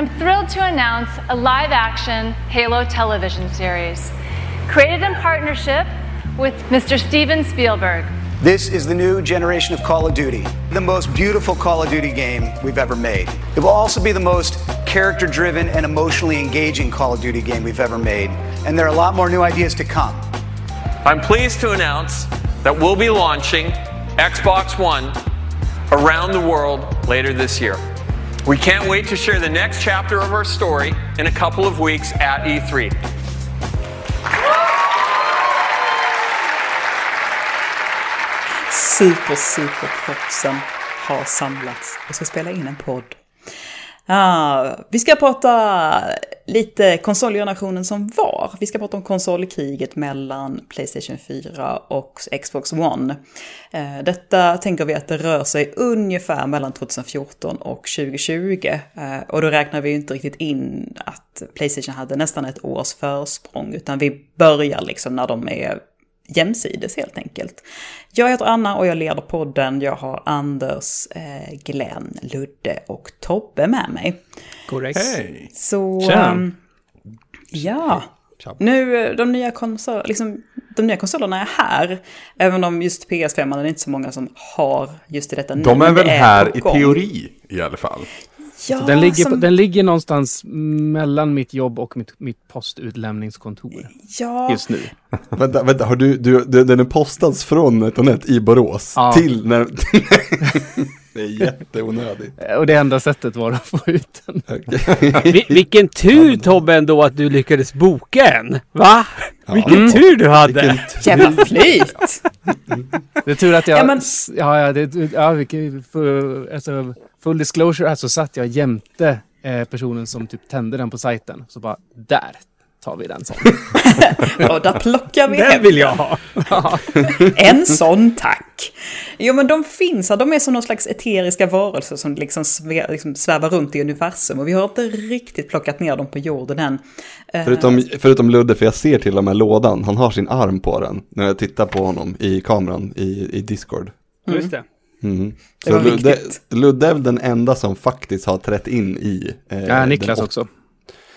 I'm thrilled to announce a live action Halo television series created in partnership with Mr. Steven Spielberg. This is the new generation of Call of Duty, the most beautiful Call of Duty game we've ever made. It will also be the most character driven and emotionally engaging Call of Duty game we've ever made. And there are a lot more new ideas to come. I'm pleased to announce that we'll be launching Xbox One around the world later this year. We can't wait to share the next chapter of our story in a couple of weeks at E E3. Super, super proffsen har samlats och ska spela in en podd. Ah, vi ska prata lite konsolgenerationen som var. Vi ska prata om konsolkriget mellan Playstation 4 och Xbox One. Eh, detta tänker vi att det rör sig ungefär mellan 2014 och 2020. Eh, och då räknar vi inte riktigt in att Playstation hade nästan ett års försprång, utan vi börjar liksom när de är jämsides helt enkelt. Jag heter Anna och jag leder podden. Jag har Anders, eh, Glenn, Ludde och Tobbe med mig. Korrekt. Hej! Så... Tja. ehm, ja. Nu, eh, de nya, konsol, liksom, de nya konsolerna är här. Även om just PS5 är det inte så många som har just i detta nu. De är väl det här i gång. teori i alla fall. Ja, Så den, ligger, på, som- den ligger någonstans mellan mitt jobb och mitt, mitt postutlämningskontor ja, just nu. Vänta, vänta, har du, du, du, den är postad från NetOnNet i Borås Ja. till när... det är jätteonödigt. Och det enda sättet var att få ut den. Vi, vilken tur Tobbe ändå att du lyckades boka en. Va? Vilken Mm. tur du hade. Vilken jävla flyt! Det är tur att jag... Ja, men- Ja, ja, det, ja vilket, för, alltså, full disclosure här så satt jag jämte eh, personen som typ tände den på sajten. Så bara, där tar vi den sån. Och där plockar vi Den hem vill jag ha. En sån tack! Jo men de finns här, de är som någon slags eteriska varelser som liksom, sve, liksom svävar runt i universum och vi har inte riktigt plockat ner dem på jorden än. Eh, Förutom, förutom Ludde, för jag ser till och med lådan, han har sin arm på den när jag tittar på honom i kameran i, i Discord. Just det. Mm. Det Så var Ludde, viktigt. Ludde är väl den enda som faktiskt har trätt in i... Eh, Ja, Niklas också.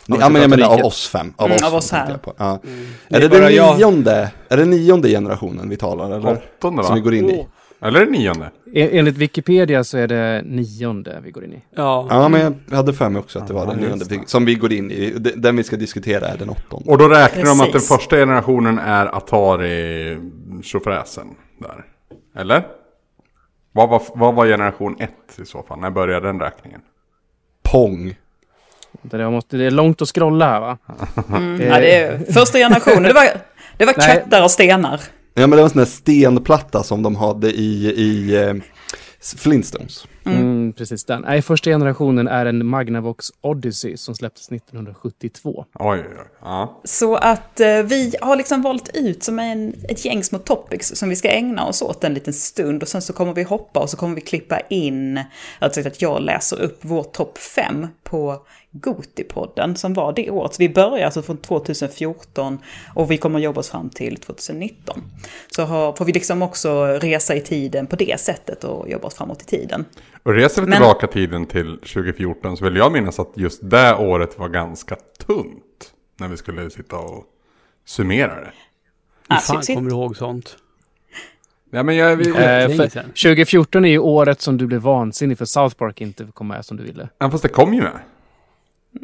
Ni, ja, men jag menar av oss fem. Av Mm, oss, av oss här. jag på. Ja. Det Är det bara den jag. nionde, är det nionde generationen vi talar eller? Åttonde Som vi va? går in i. Eller är det nionde? En, enligt Wikipedia så är det nionde vi går in i. Ja. Ja, men jag hade för mig också att det var Ja, den nionde det. vi- som vi går in i. Den- vi ska diskutera är den åttonde. Och då räknar de att den Precis. första generationen är Atari tjofräsen där. Eller? Vad var, vad var generation ett i så fall? När började den räkningen? Pong. Det, där måste, det är långt att scrolla här va? Mm. Ja, det är första generationen, det var, det var köttar och stenar. Ja, men det var en sån där stenplatta som de hade i, i eh, Flintstones. Mm. precis den. Nej, första generationen är en Magnavox Odyssey som släpptes 1972. Oj, oj, oj. Ja. Så att eh, vi har liksom valt ut som en, ett gäng små topics som vi ska ägna oss åt en liten stund och sen så kommer vi hoppa och så kommer vi klippa in, alltså att jag läser upp vår topp 5 på Gotipodden som var det året. Så vi börjar alltså från 2014 och vi kommer jobba oss fram till 2019. Så har, får vi liksom också resa i tiden på det sättet och jobba oss framåt i tiden. Och reser vi Men- tillbaka tiden till 2014 så vill jag minnas att just det året var ganska tunt. När vi skulle sitta och summera det. Hur Ah, fan kommer du ihåg sånt? Ja, men jag, vi, sedan. 2014 är ju året som du blev vansinnig för South Park inte kom med som du ville. ja, fast det kom ju med.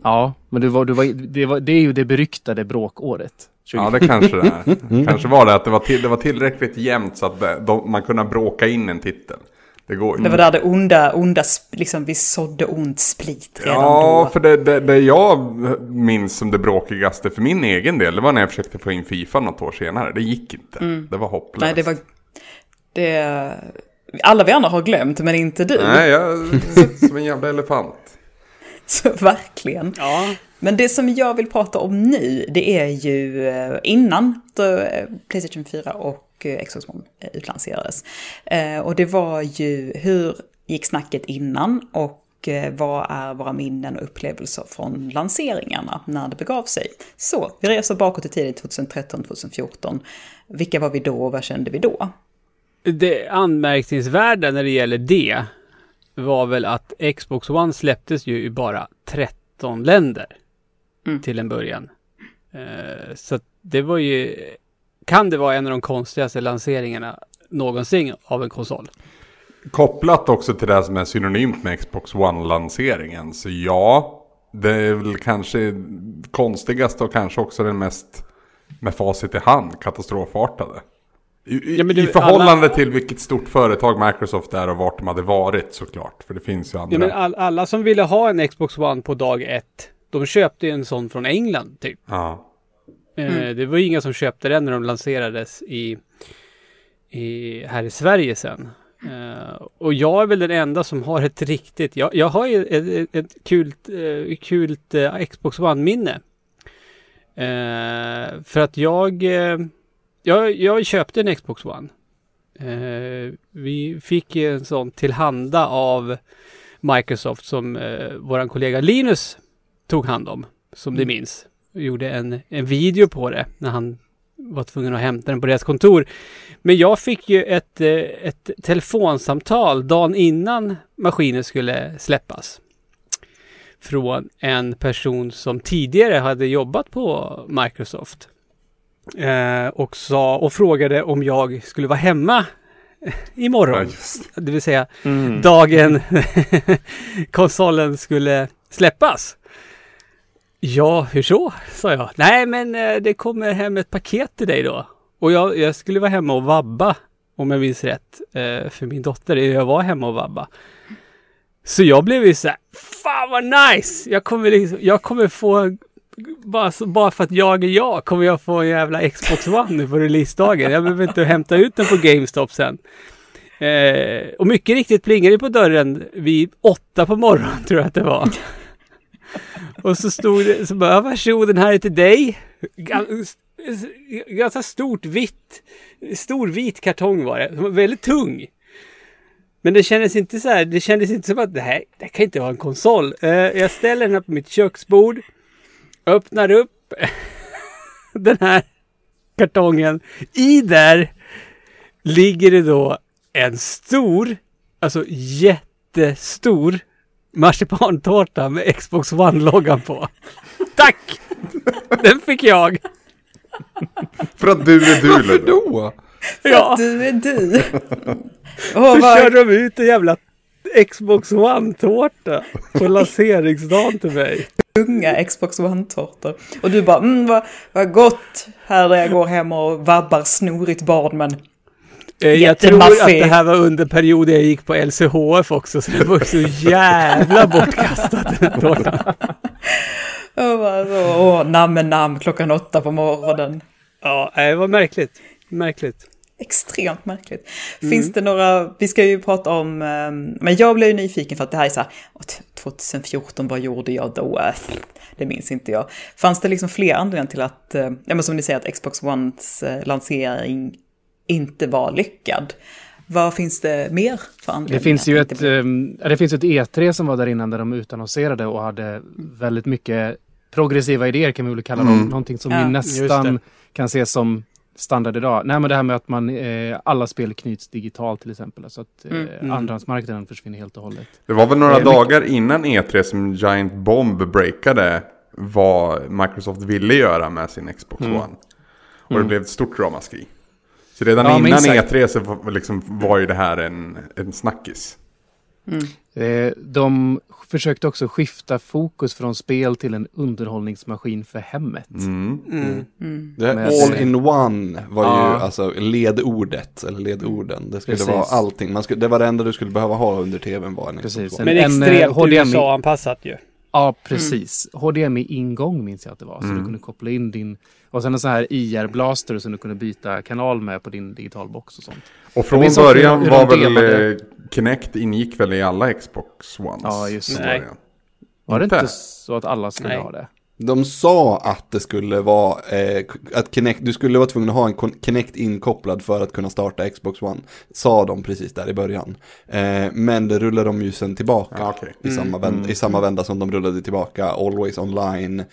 Ja, men du var, du var, det, var, det är ju det beryktade bråkåret. 2014. Ja, det kanske det är. kanske var det att det var, till, det var tillräckligt jämnt så att det, de, man kunde bråka in en titel. Det, går, Det var där det onda, onda, liksom vi sådde ont split redan Ja, då. för det, det, det jag minns som det bråkigaste för min egen del, det var när jag försökte få in Fifa något år senare. Det gick inte. Det var hopplöst. Nej, det var... Det... Alla vi andra har glömt, men inte du. Nej, jag sitter som en jävla elefant. Så verkligen. Ja. Men det som jag vill prata om nu, det är ju eh, innan eh, Playstation 4 och eh, Xbox One utlanserades. Och det var ju hur gick snacket innan och vad är våra minnen och upplevelser från lanseringarna när det begav sig. Så vi reser bakåt i tiden 2013-2014. Vilka var vi då och vad kände vi då? Det anmärkningsvärda när det gäller det var väl att Xbox One släpptes ju i bara 13 15 länder Mm. till en början. Eh, så det var ju, kan det vara en av de konstigaste lanseringarna någonsin av en konsol? Kopplat också till det som är synonymt med Xbox One-lanseringen. Så ja, det är väl kanske konstigast och kanske också den mest med facit i hand katastrofartade. I, Ja, men det- i förhållande till vilket stort företag Microsoft är och vart de hade varit såklart. För det finns ju andra. Ja, men all, alla som ville ha en Xbox One på dag ett, de köpte ju en sån från England typ. ja. Eh, Det var ju inga som köpte den när de lanserades i, i, här i Sverige sen. Eh, och jag är väl den enda som har ett riktigt, jag, jag har ju ett, ett, ett kul, uh, kult eh, Xbox One-minne. Eh, för att jag, eh, jag, jag köpte en Xbox One. Eh, vi fick ju en sån tillhanda av Microsoft som eh, våran kollega Linus tog hand om, som Mm. ni minns. Och gjorde en, en video på det när han var tvungen att hämta den på deras kontor. Men jag fick ju ett, eh, ett telefonsamtal dagen innan maskinen skulle släppas. Från en person som tidigare hade jobbat på Microsoft. Eh, och, sa, och frågade om jag skulle vara hemma ja, imorgon. just Det vill säga Mm. dagen konsolen skulle släppas. Ja, hur så? sa jag. Nej, men eh, det kommer hem ett paket till dig då. Och jag, jag skulle vara hemma och vabba, om jag minns rätt, eh, för min dotter. Jag var hemma och vabba. Så jag blev ju så här, fan vad nice! Jag kommer, liksom, jag kommer få, bara, bara för att jag är jag, kommer jag få en jävla Xbox One nu på releasedagen. Jag behöver inte hämta ut den på GameStop sen. Eh, och mycket riktigt plingade det på dörren vid åtta på morgonen tror jag att det var. och så stod det, så bara, varsågod den här är till dig. Ganska stort vitt, stor vit kartong var det, som var väldigt tung. Men det kändes inte så här, det kändes inte som att det här, det här kan inte vara en konsol. Eh, jag ställer den här på mitt köksbord, öppnar upp den här kartongen. I där ligger det då en stor, alltså jättestor marsipantårta med Xbox One-loggan på. Tack! Den fick jag. För att du är du Varför Ludde. då? Ja, Du är du. Åh, så vad körde de ut en jävla Xbox One-tårta på lanseringsdagen till mig. Tunga Xbox One-tårtor. Och du bara, mm, vad, vad gott här där jag går hem och vabbar snorigt barn, men Eh, Jag tror att det här var under perioden jag gick på LCHF också, så det var så jävla bortkastat jag bara så, åh, namn namn klockan åtta på morgonen. Ja, det var märkligt. Märkligt. Extremt märkligt. Finns det några, vi ska ju prata om, eh, men jag blev ju nyfiken för att det här är så här, åh, t- 2014, vad gjorde jag då? Det minns inte jag. Fanns det liksom fler anledningar till att, eh, ja men som ni säger, att Xbox Ones eh, lansering inte var lyckad? Vad finns det mer för anledningar? Det finns ju ett, det ehm, finns ett E3 som var där innan där de utannonserade och hade väldigt mycket progressiva idéer kan vi väl kalla dem. Mm. Någonting som Ja, vi nästan kan se som standard idag. Nej men det här med att man, eh, alla spel knyts digitalt till exempel. Så att eh, Mm. Mm. andrahandsmarknaden försvinner helt och hållet. Det var väl några Det är mycket- dagar innan E3 som Giant Bomb breakade vad Microsoft ville göra med sin Xbox Mm. One. Och det Mm. blev ett stort ramaskri. Så redan Ja, innan minst sagt. E3 så var, liksom, var ju det här en, en snackis. Eh, de försökte också skifta fokus från spel till en underhållningsmaskin för hemmet. Mm. Mm. Mm. Men- all in one var ju Ja. alltså ledordet, eller ledorden. Det skulle Precis. vara allting. Man skulle, det var det enda du skulle behöva ha under tvn var en Precis. En-. Men en, extremt eh. USA-anpassat ju. Ja, precis. HDMI-ingång minns jag att det var. Så Mm. du kunde koppla in din... Och sen en sån här IR-blaster som du kunde byta kanal med på din digitalbox och sånt. Och från början var väl Kinect ingick väl i alla Xbox Ones. Ja, just det. början. Var det Inte? så att alla skulle Nej. ha det? De sa att det skulle vara, eh, att Kinect, du skulle vara tvungen att ha en Kinect inkopplad för att kunna starta Xbox One. Sa de precis där i början. Eh, men det rullade de ju sen tillbaka. Ja, okej. I, samma vända, Mm. I samma vända som de rullade tillbaka Always Online.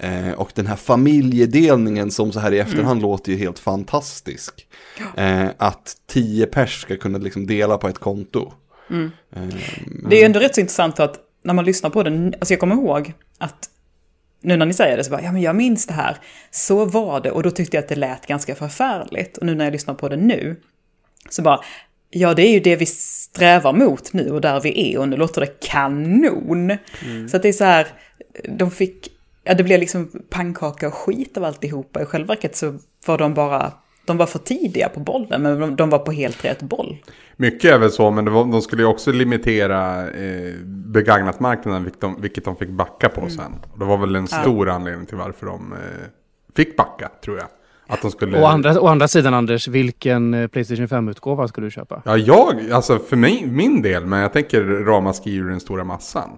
Eh, och den här familjedelningen som så här i efterhand låter ju helt fantastisk. Eh, att tio pers ska kunna liksom dela på ett konto. Mm. Eh, Det är ju ändå rätt så intressant att när man lyssnar på den, alltså jag kommer ihåg att nu när ni säger det så bara, ja men jag minns det här, så var det och då tyckte jag att det lät ganska förfärligt. Och nu när jag lyssnar på det nu, så bara, ja det är ju det vi strävar mot nu och där vi är och nu låter det kanon. Så att det är så här, de fick, ja det blev liksom pannkaka och skit av alltihopa. I själva verket så var de bara, de var för tidiga på bollen men de, de var på helt rätt boll. Mycket är väl så, men var, de skulle ju också limitera eh, begagnatmarknaden, vilket de, vilket de fick backa på sen. Och det var väl en stor anledning till varför de eh, fick backa, tror jag. Att de skulle... Å andra, å andra sidan Anders, vilken eh, Playstation 5-utgåva skulle du köpa? Ja, jag, alltså för mig, min del, men jag tänker ramaskri ur den stora massan.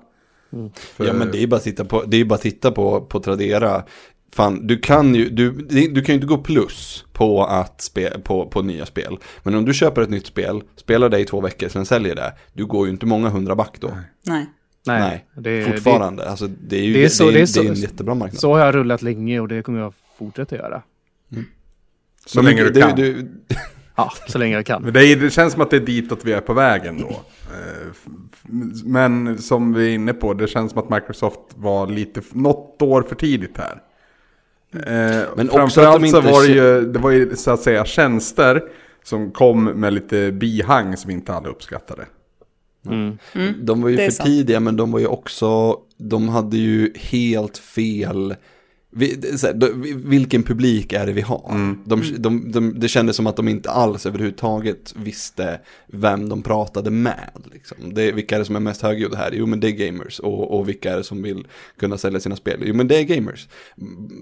För- Ja men det är bara att titta på, det är bara att titta på, på Tradera. Fan, du kan ju, du, du kan ju inte gå plus på att spe, på, på nya spel. Men om du köper ett nytt spel, spelar det i två veckor, sen säljer det. Du går ju inte många hundra back då. Nej. Nej, det, fortfarande. alltså, det är ju det är det så- är, det är det så- är en jättebra marknad. Så har jag rullat länge och det kommer jag fortsätta göra. Så länge du det, kan. Du, Ja, så länge jag kan. Men det, är, det känns som att det är ditåt vi är på vägen då. Eh, Men som vi är inne på, det känns som att Microsoft var lite, något år för tidigt här. Eh, Men också framförallt att de så var det ju, det var ju så att säga tjänster som kom med lite bihang som inte alla uppskattade. De var ju för sant. tidiga men de var ju också, de hade ju helt fel. Vi, här, vilken publik är det vi har? De, de, de, det kändes som att de inte alls överhuvudtaget visste vem de pratade med. Liksom. Det, vilka är det som är mest högljudda här? Jo men det är gamers. Och, och vilka är det som vill kunna sälja sina spel? Jo men det är gamers.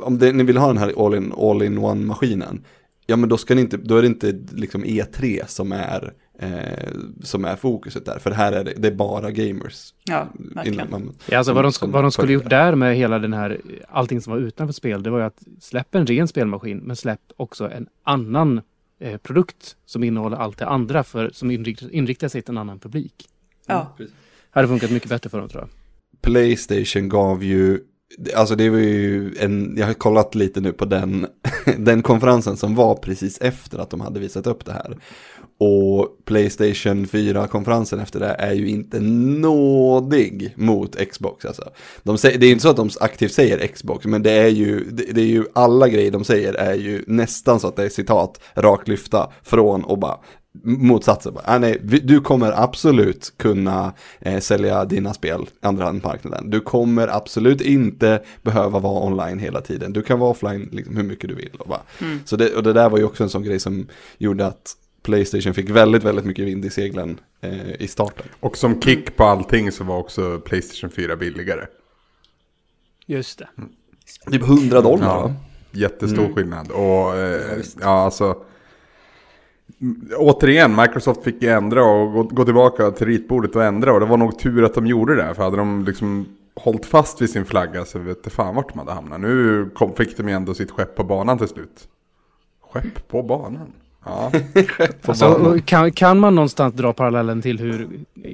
Om det, ni vill ha den här all-in all. Ja men då, ska ni inte, då är det inte liksom E3 som är, eh, som är fokuset där. För här är det, det är bara gamers. Ja, verkligen. Man- Ja, alltså vad de, vad de skulle gjort där med hela den här, allting som var utanför spel, det var ju att släpp en ren spelmaskin, men släpp också en annan eh, produkt som innehåller allt det andra, för, som inriktar, inriktar sig till en annan publik. Ja. Hade funkat mycket bättre för dem tror jag. Playstation gav ju, alltså det var ju en, jag har kollat lite nu på den, den konferensen som var precis efter att de hade visat upp det här. Och Playstation 4-konferensen efter det är ju inte nådig mot Xbox alltså. De säger, det är inte så att de aktivt säger Xbox, men det är ju, det, det är ju alla grejer de säger är ju nästan så att det är citat, rakt lyfta från och bara motsatsen. Bara, ah, nej, du kommer absolut kunna eh, sälja dina spel andrahandsmarknaden. Du kommer absolut inte behöva vara online hela tiden. Du kan vara offline liksom, hur mycket du vill. Och, bara. Så det, och det där var ju också en sån grej som gjorde att Playstation fick väldigt, väldigt mycket vind i seglen eh, i starten. Och som kick på allting så var också Playstation 4 billigare. Just det. Typ 100 dollar Ja, va? jättestor skillnad. Och eh, ja, alltså. Återigen, Microsoft fick ju ändra och gå, gå tillbaka till ritbordet och ändra. Och det var nog tur att de gjorde det. För hade de liksom hållit fast vid sin flagga så vet jag fan vart de hade hamnat. Nu kom, fick de ju ändå sitt skepp på banan till slut. Skepp på banan? Ja, Alltså, kan, kan man någonstans dra parallellen till hur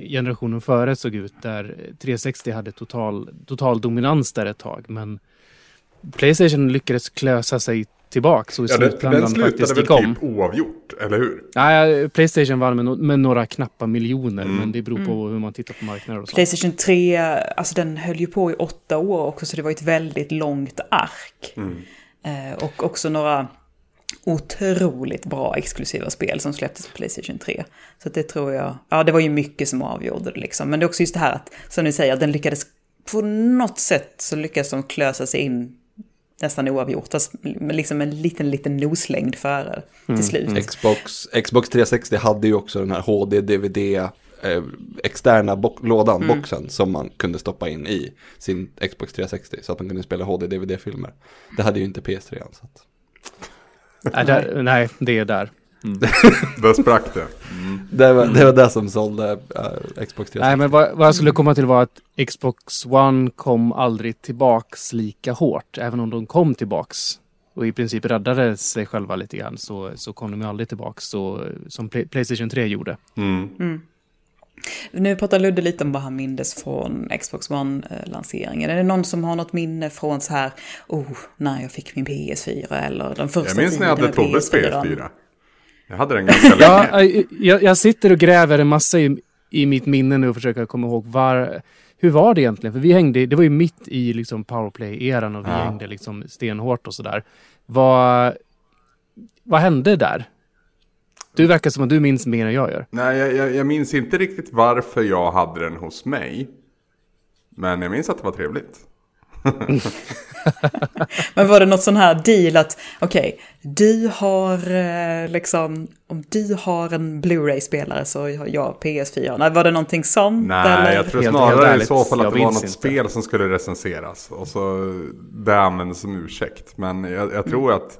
generationen före såg ut där 360 hade total, total dominans där ett tag men Playstation lyckades klösa sig i ja slutändan den slutade faktiskt väl om. typ oavgjort, eller hur? Nej, Playstation vann med, no med några knappa miljoner Mm. men det beror på hur man tittar på marknader och. Playstation 3, alltså den höll ju på i åtta år också, så det var ett väldigt långt ark. Eh, och också några otroligt bra exklusiva spel som släpptes på Playstation 3. Så det tror jag, ja det var ju mycket som avgjorde det liksom. Men det är också just det här att, som ni säger, den lyckades, på något sätt så lyckades de klösa sig in nästan oavgjort. Med liksom en liten, liten noslängd före till slut. Xbox, Xbox 360 hade ju också den här HD, DVD, eh, externa bo- lådan, boxen, som man kunde stoppa in i sin Xbox 360. Så att man kunde spela HD, DVD-filmer. Det hade ju inte PS3 än. Så att... Nej, där, nej, det är där. Där sprack det. det, var, det var det som sålde eh, Xbox 360. Nej, men vad, vad jag skulle komma till var att Xbox One kom aldrig tillbaks lika hårt. Även om de kom tillbaks och i princip räddade sig själva lite grann så, så kom de ju aldrig tillbaks så, som Play, Playstation 3 gjorde. Nu pratar Ludde lite om vad han mindes från Xbox One-lanseringen. Är det någon som har något minne från så här, oh, när jag fick min PS4 eller den första Jag minns när jag hade Tobbes PS4? PS4. Jag hade den ganska länge. Ja, jag, jag sitter och gräver en massa i, i mitt minne nu och försöker komma ihåg var... hur var det egentligen? För vi hängde, det var ju mitt i liksom powerplay-eran och vi Ja. hängde liksom stenhårt och sådär. Vad, vad hände där? Du verkar som att du minns mer än jag gör. Nej, jag, jag, jag minns inte riktigt varför jag hade den hos mig. Men jag minns att det var trevligt. Men var det något sån här deal att, okej, du har eh, liksom, om du har en Blu-ray-spelare så har jag PS4. Nej, var det någonting sånt? Nej, eller? jag tror Helt- snarare helt i så fall att det var något inte. spel som skulle recenseras. Och så det användes som ursäkt. Men jag, jag tror att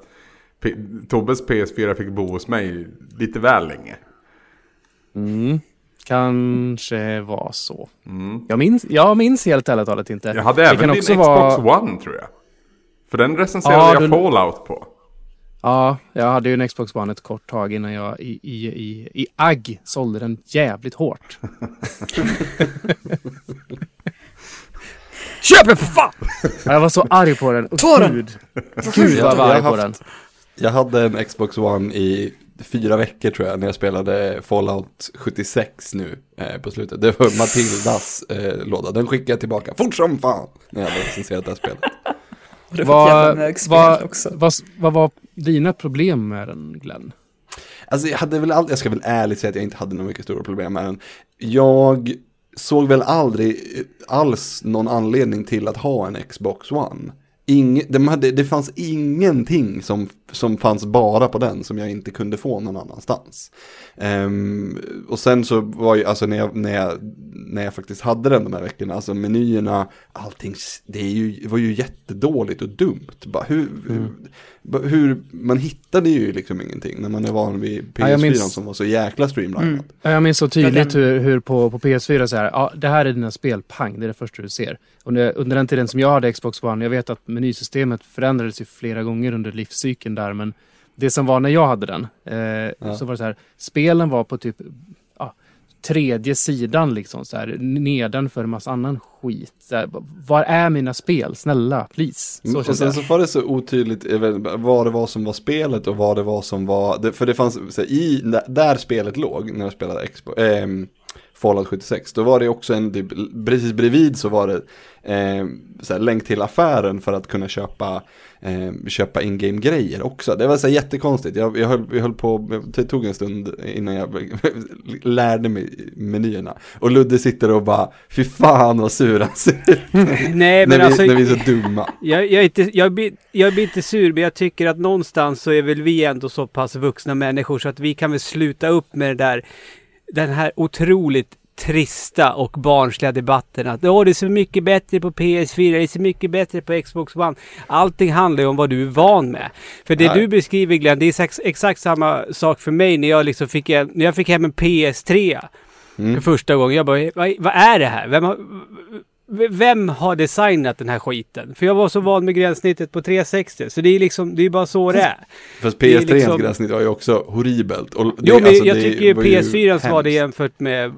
P- Tobbes PS4 fick bo hos mig lite väl länge. Mm. Kanske var så. Jag, minns, jag minns helt ärligt talat inte. Jag hade Det även kan din också Xbox vara- One tror jag. För den recenserade Ja, jag du- Fallout på. Ja, jag hade ju en Xbox One ett kort tag innan jag i, i, i, i agg sålde den jävligt hårt. Köp den för fan! Jag var så arg på den. Ta den! Gud, Gud vad jag var arg på den. Jag hade en Xbox One i fyra veckor tror jag när jag spelade Fallout 76 nu eh, på slutet. Det var Matildas eh, låda. Den skickade jag tillbaka fort som fan när jag hade recenserat det här spelet. Vad, också. vad, vad var dina problem med den, Glenn? Alltså jag hade väl aldrig, jag ska väl ärligt säga att jag inte hade några mycket stora problem med den. Jag såg väl aldrig eh, alls någon anledning till att ha en Xbox One. Ing, de hade, det fanns ingenting som, som fanns bara på den som jag inte kunde få någon annanstans. Ehm, och sen så var ju, alltså när jag, när, jag, när jag faktiskt hade den de här veckorna, alltså menyerna, allting, det är ju, var ju jättedåligt och dumt. Bara hur, hur, bara hur, man hittade ju liksom ingenting när man är van vid Ja, jag PS4 minns- som var så jäkla streamlinad. Ja, Jag minns så Ja, tydligt hur, hur på, på PS4 så här, ja, det här är dina spel, pang, det är det första du ser. Under, under den tiden som jag hade Xbox One, jag vet att menysystemet förändrades ju flera gånger under livscykeln där, men det som var när jag hade den, eh, så var det så här, spelen var på typ ja, tredje sidan liksom, så här, nedanför en massa annan skit. Så här, var är mina spel? Snälla, please. Så Mm, och sen så var det så otydligt vad det var som var spelet och vad det var som var, för det fanns, så här, i, där spelet låg när jag spelade Expo, ehm, Fallout 76, då var det också en, typ, precis bredvid så var det eh, så länk till affären för att kunna köpa, eh, köpa in-game grejer också. Det var så här, jättekonstigt, jag, jag, höll, jag höll på, det tog en stund innan jag lärde mig menyerna. Och Ludde sitter och bara, fy fan vad sur han ser ut. Nej, men när, vi, alltså... när vi är så dumma. Jag, jag, är inte, jag, blir, jag blir inte sur, men jag tycker att någonstans så är väl vi ändå så pass vuxna människor så att vi kan väl sluta upp med det där, den här otroligt trista och barnsliga debatten att Åh, det är så mycket bättre på PS4, det är så mycket bättre på Xbox One. Allting handlar ju om vad du är van med. För det Ja. du beskriver Glenn, det är exakt, samma sak för mig när jag liksom fick, en, när jag fick hem en PS3 Mm. för första gången. Jag bara, vad, vad är det här? Vem har, vem har designat den här skiten? För jag var så van med gränssnittet på 360, så det är liksom, det är bara så det är. Fast Det är PS3 liksom- gränssnitt var ju också horribelt. Och det, Jo, men alltså, jag tycker ju var ju PS4 var det jämfört med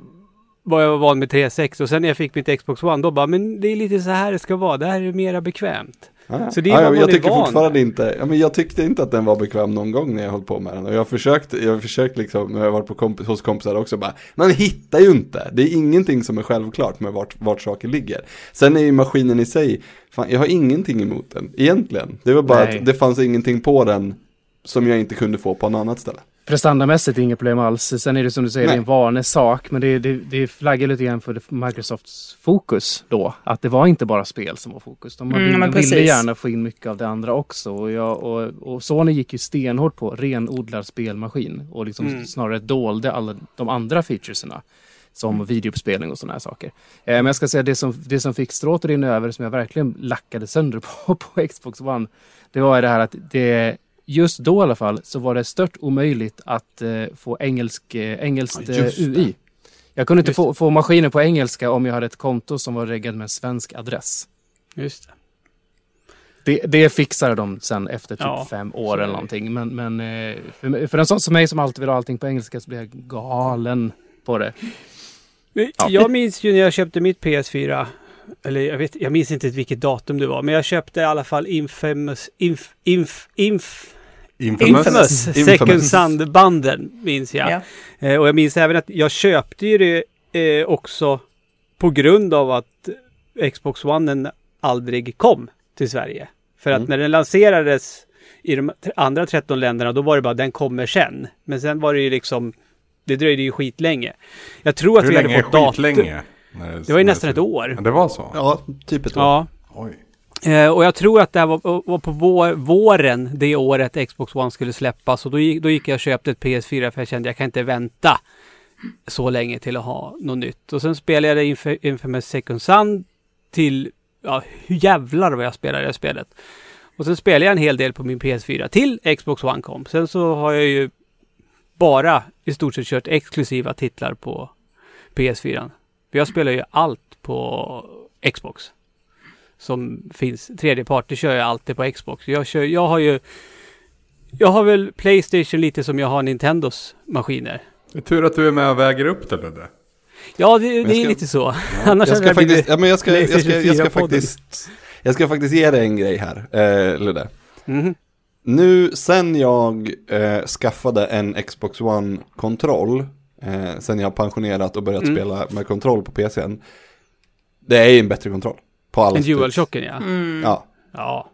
vad jag var van med 360 och sen när jag fick mitt Xbox One då bara, men det är lite så här det ska vara, det här är mera bekvämt. Ja, Så det är ja, vad ja, man jag är tycker van fortfarande inte, ja, men jag tyckte inte att den var bekväm någon gång när jag höll på med den. Och jag har försökt, jag har försökt liksom, när jag varit på kompis, hos kompisar också bara, man hittar ju inte. Det är ingenting som är självklart med vart, vart saker ligger. Sen är ju maskinen i sig, fan, jag har ingenting emot den, egentligen. Det var bara Nej. att det fanns ingenting på den som jag inte kunde få på något annat ställe. Prestandamässigt inget problem alls. Sen är det som du säger, det är en Nej. vanesak. Men det, det, det flaggar lite grann för Microsofts fokus då. Att det var inte bara spel som var fokus. De, Mm, de ville gärna få in mycket av det andra också. Och, jag, och, och Sony gick ju stenhårt på renodlad spelmaskin. Och liksom Mm. snarare dolde alla de andra featureserna. Som videouppspelning och sådana här saker. Eh, men jag ska säga det som, det som fick stråt att rinna över, som jag verkligen lackade sönder på, på Xbox One. Det var det här att det just då i alla fall så var det stört omöjligt att eh, få engelsk, eh, engelskt Ja, eh. UI. Jag kunde inte få, få maskinen på engelska om jag hade ett konto som var reggad med en svensk adress. Just det. Det, det fixade de sen efter typ Ja, fem år eller någonting. Men, men eh, för, för en sån som mig som alltid vill ha allting på engelska så blir jag galen på det. Men Jag minns ju när jag köpte mitt PS4. Eller jag, vet, jag minns inte vilket datum det var. Men jag köpte i alla fall Infamous... Inf, inf, inf, Infamous. Infamous, Infamous. Second Sun-banden minns jag. Ja. Eh, och jag minns även att jag köpte ju det eh, också på grund av att Xbox One aldrig kom till Sverige. För att Mm. när den lanserades i de andra 13 länderna, då var det bara den kommer sen. Men sen var det ju liksom, det dröjde ju skitlänge. Jag tror att Hur vi länge hade fått datum. skitlänge? När Det var ju nästan ett år. Det var så? Ja, typ ett år. Ja. Oj. Eh, och jag tror att det här var, var på vår, våren det året Xbox One skulle släppas. Och då gick, då gick jag och köpte ett PS4 för jag kände jag kan inte vänta så länge till att ha något nytt. Och sen spelade jag Inf- Infamous Second Sun till, ja hur jävlar vad jag spelade det spelet. Och sen spelade jag en hel del på min PS4 till Xbox One kom. Sen så har jag ju bara i stort sett kört exklusiva titlar på PS4. För jag spelar ju allt på Xbox som finns. Tredjepart, det kör jag alltid på Xbox. Jag, kör, jag har ju... Jag har väl Playstation lite som jag har Nintendos maskiner. Det är tur att du är med och väger upp det Ludde. Ja, det, det är ska- lite så. Annars Jag ska faktiskt, ja, men jag ska, jag ska, jag ska, PlayStation 4-podden. faktiskt, jag ska faktiskt ge dig en grej här, eh, Ludde. Mhm. Nu, sen jag eh, skaffade en Xbox One-kontroll, eh, sen jag pensionerat och börjat Mm. spela med kontroll på PCn, det är ju en bättre kontroll. På alla En och. DualShocken ja. Ja. Ja.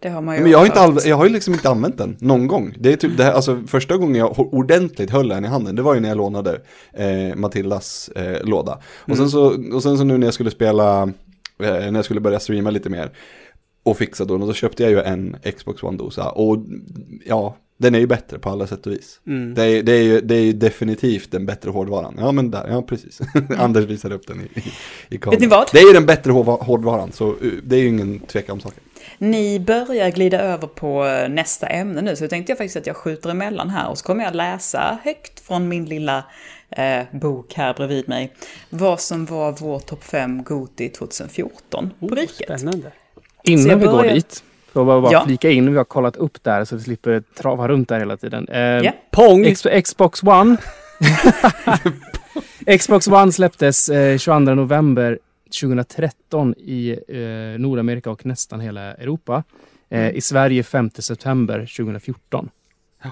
Det har man ju Men jag har, inte all, jag har ju liksom inte använt den någon gång. Det är typ det här, alltså första gången jag ordentligt höll den i handen, det var ju när jag lånade eh, Matildas eh, låda. Och, sen så, och sen så nu när jag skulle spela, eh, när jag skulle börja streama lite mer och fixa då, då köpte jag ju en Xbox One-dosa. Och ja, den är ju bättre på alla sätt och vis. Mm. Det, är, det, är ju, det är ju definitivt den bättre hårdvaran. Ja men där, ja precis. Anders visade upp den i, i, i kameran. Vet ni vad? Det är ju den bättre hårdva- hårdvaran, så uh, det är ju ingen tvekan om saken. Ni börjar glida över på eh, nästa ämne nu, så tänkte jag faktiskt att jag skjuter emellan här och så kommer jag läsa högt från min lilla eh, bok här bredvid mig vad som var vår topp 5 Goti 2014 på Oh, riket. spännande. Innan vi går börjar- dit, jag bara, bara Ja. flika in, vi har kollat upp där så vi slipper trava runt där hela tiden. Eh, Ja. Pong! X- Xbox One. Xbox One släpptes eh, 22 november 2013 i eh, Nordamerika och nästan hela Europa. Eh, I Sverige 5 september 2014.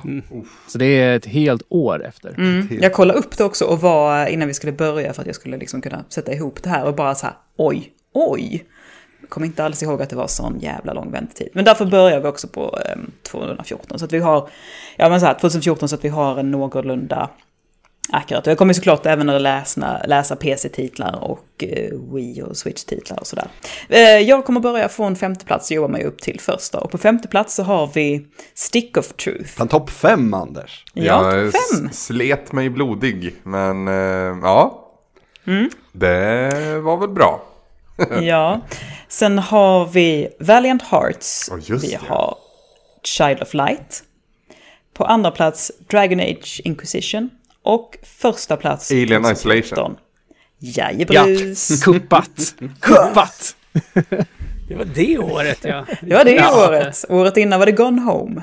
Mm. Så det är ett helt år efter. Mm. Jag kollade upp det också och var innan vi skulle börja för att jag skulle liksom kunna sätta ihop det här och bara så här oj, oj. Kommer inte alls ihåg att det var sån jävla lång väntetid. Men därför börjar vi också på eh, 214. Så att vi har, ja men så här 2014 så att vi har en någorlunda akkurat. Och jag kommer såklart även att läsa, läsa PC-titlar och eh, Wii och Switch-titlar och sådär. Eh, jag kommer börja från femte plats och jobbar mig upp till första. Och på femte plats så har vi Stick of Truth. Fan, topp fem Anders. Ja, jag fem. slet mig blodig, men eh, ja. Mm. Det var väl bra. Ja. Sen har vi Valiant Hearts. Ja, just vi det. har Child of Light. På andra plats Dragon Age Inquisition. Och första plats Alien 2014. Isolation. Jajebrus. Kuppat! Kuppat! Det var det året ja. Det var det Ja. året. Året innan var det Gone Home.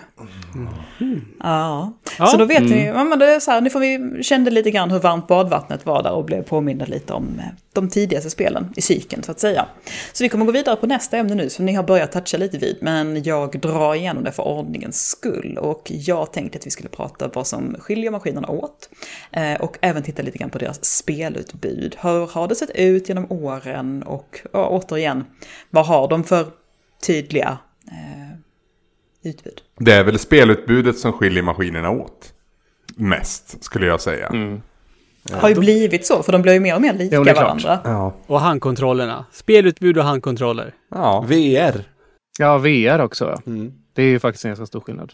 Ja. Ja. så då vet ni, ja, men det är så här, nu får vi kände lite grann hur varmt badvattnet var där och blev påminna lite om eh, de tidigaste spelen i cykeln så att säga. Så vi kommer gå vidare på nästa ämne nu som ni har börjat toucha lite vid, men jag drar igenom det för ordningens skull. Och jag tänkte att vi skulle prata vad som skiljer maskinerna åt. Eh, och även titta lite grann på deras spelutbud. Hur har det sett ut genom åren? Och återigen, vad har de för tydliga eh, utbud? Det är väl spelutbudet som skiljer maskinerna åt. Mest, skulle jag säga. har ju blivit så, för de blir ju mer och mer lika Jo, varandra. Ja. Och handkontrollerna. Spelutbud och handkontroller. ja, VR. Ja, VR också. Mm. Det är ju faktiskt en ganska stor skillnad.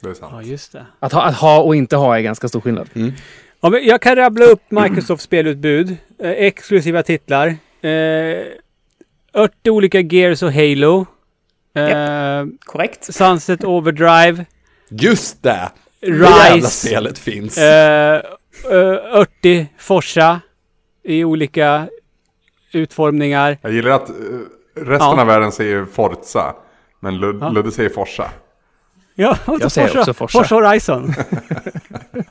det är sant. Ja, just det. Att ha, att ha och inte ha är ganska stor skillnad. Ja, men jag kan rabbla upp Microsofts spelutbud. Eh, exklusiva titlar. Eh, 80 olika Gears och Halo. Eh, Korrekt. Sunset Overdrive. Just det! Det jävla Rise. spelet finns. Eh, eh, 80 Forsa. I olika utformningar. Jag gillar att resten Ja. av världen säger Forza. Men Lud- Ja. Ludde säger Forsa. Ja, Jag säger också Forza. Forza Horizon.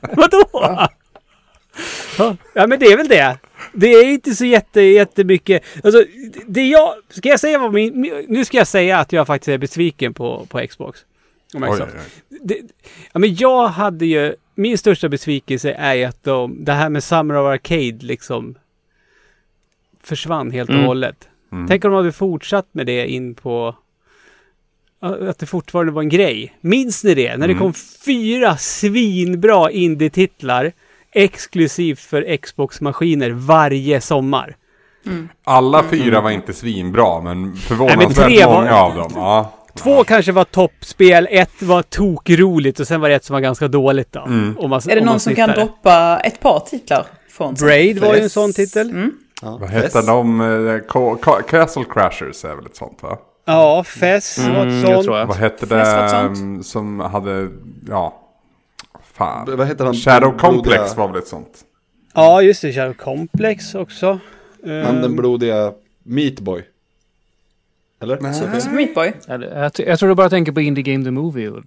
Vadå? Ja. ja, men det är väl det. Det är inte så jätte, jättemycket. Alltså, det jag... Ska jag säga vad min... Nu ska jag säga att jag faktiskt är besviken på, på Xbox. Och Oj, Microsoft. oj, oj. Det, ja, men jag hade ju... Min största besvikelse är ju att de... Det här med Summer of Arcade liksom... försvann helt och Mm. hållet. Mm. Tänk om de hade fortsatt med det in på... Att det fortfarande var en grej. Minns ni det? När det Mm. kom fyra svinbra indie-titlar exklusivt för Xbox-maskiner varje sommar. Alla fyra var inte svinbra, men Nej, förvånansvärt men tre var- många av dem. Ja. Två kanske var toppspel, ett var tokroligt och sen var det ett som var ganska dåligt då. Mm. Om man, Är det någon som kan droppa ett par titlar från? Braid var ju en sån titel. Mm. Ja, Vad hette de? Eh, Ca- Ca- Castle Crashers är väl ett sånt va? Ja, Fess var Mm, ett jag sånt. Vad hette var det mm, som hade, ja, fan. Vad heter han? Shadow Den blodiga- Complex var väl ett sånt? Ja, just det. Shadow Complex också. Han den Ehm, blodiga Meatboy. Eller? Super Super Meat Boy. Jag, tror du bara tänker på Indie Game The Movie och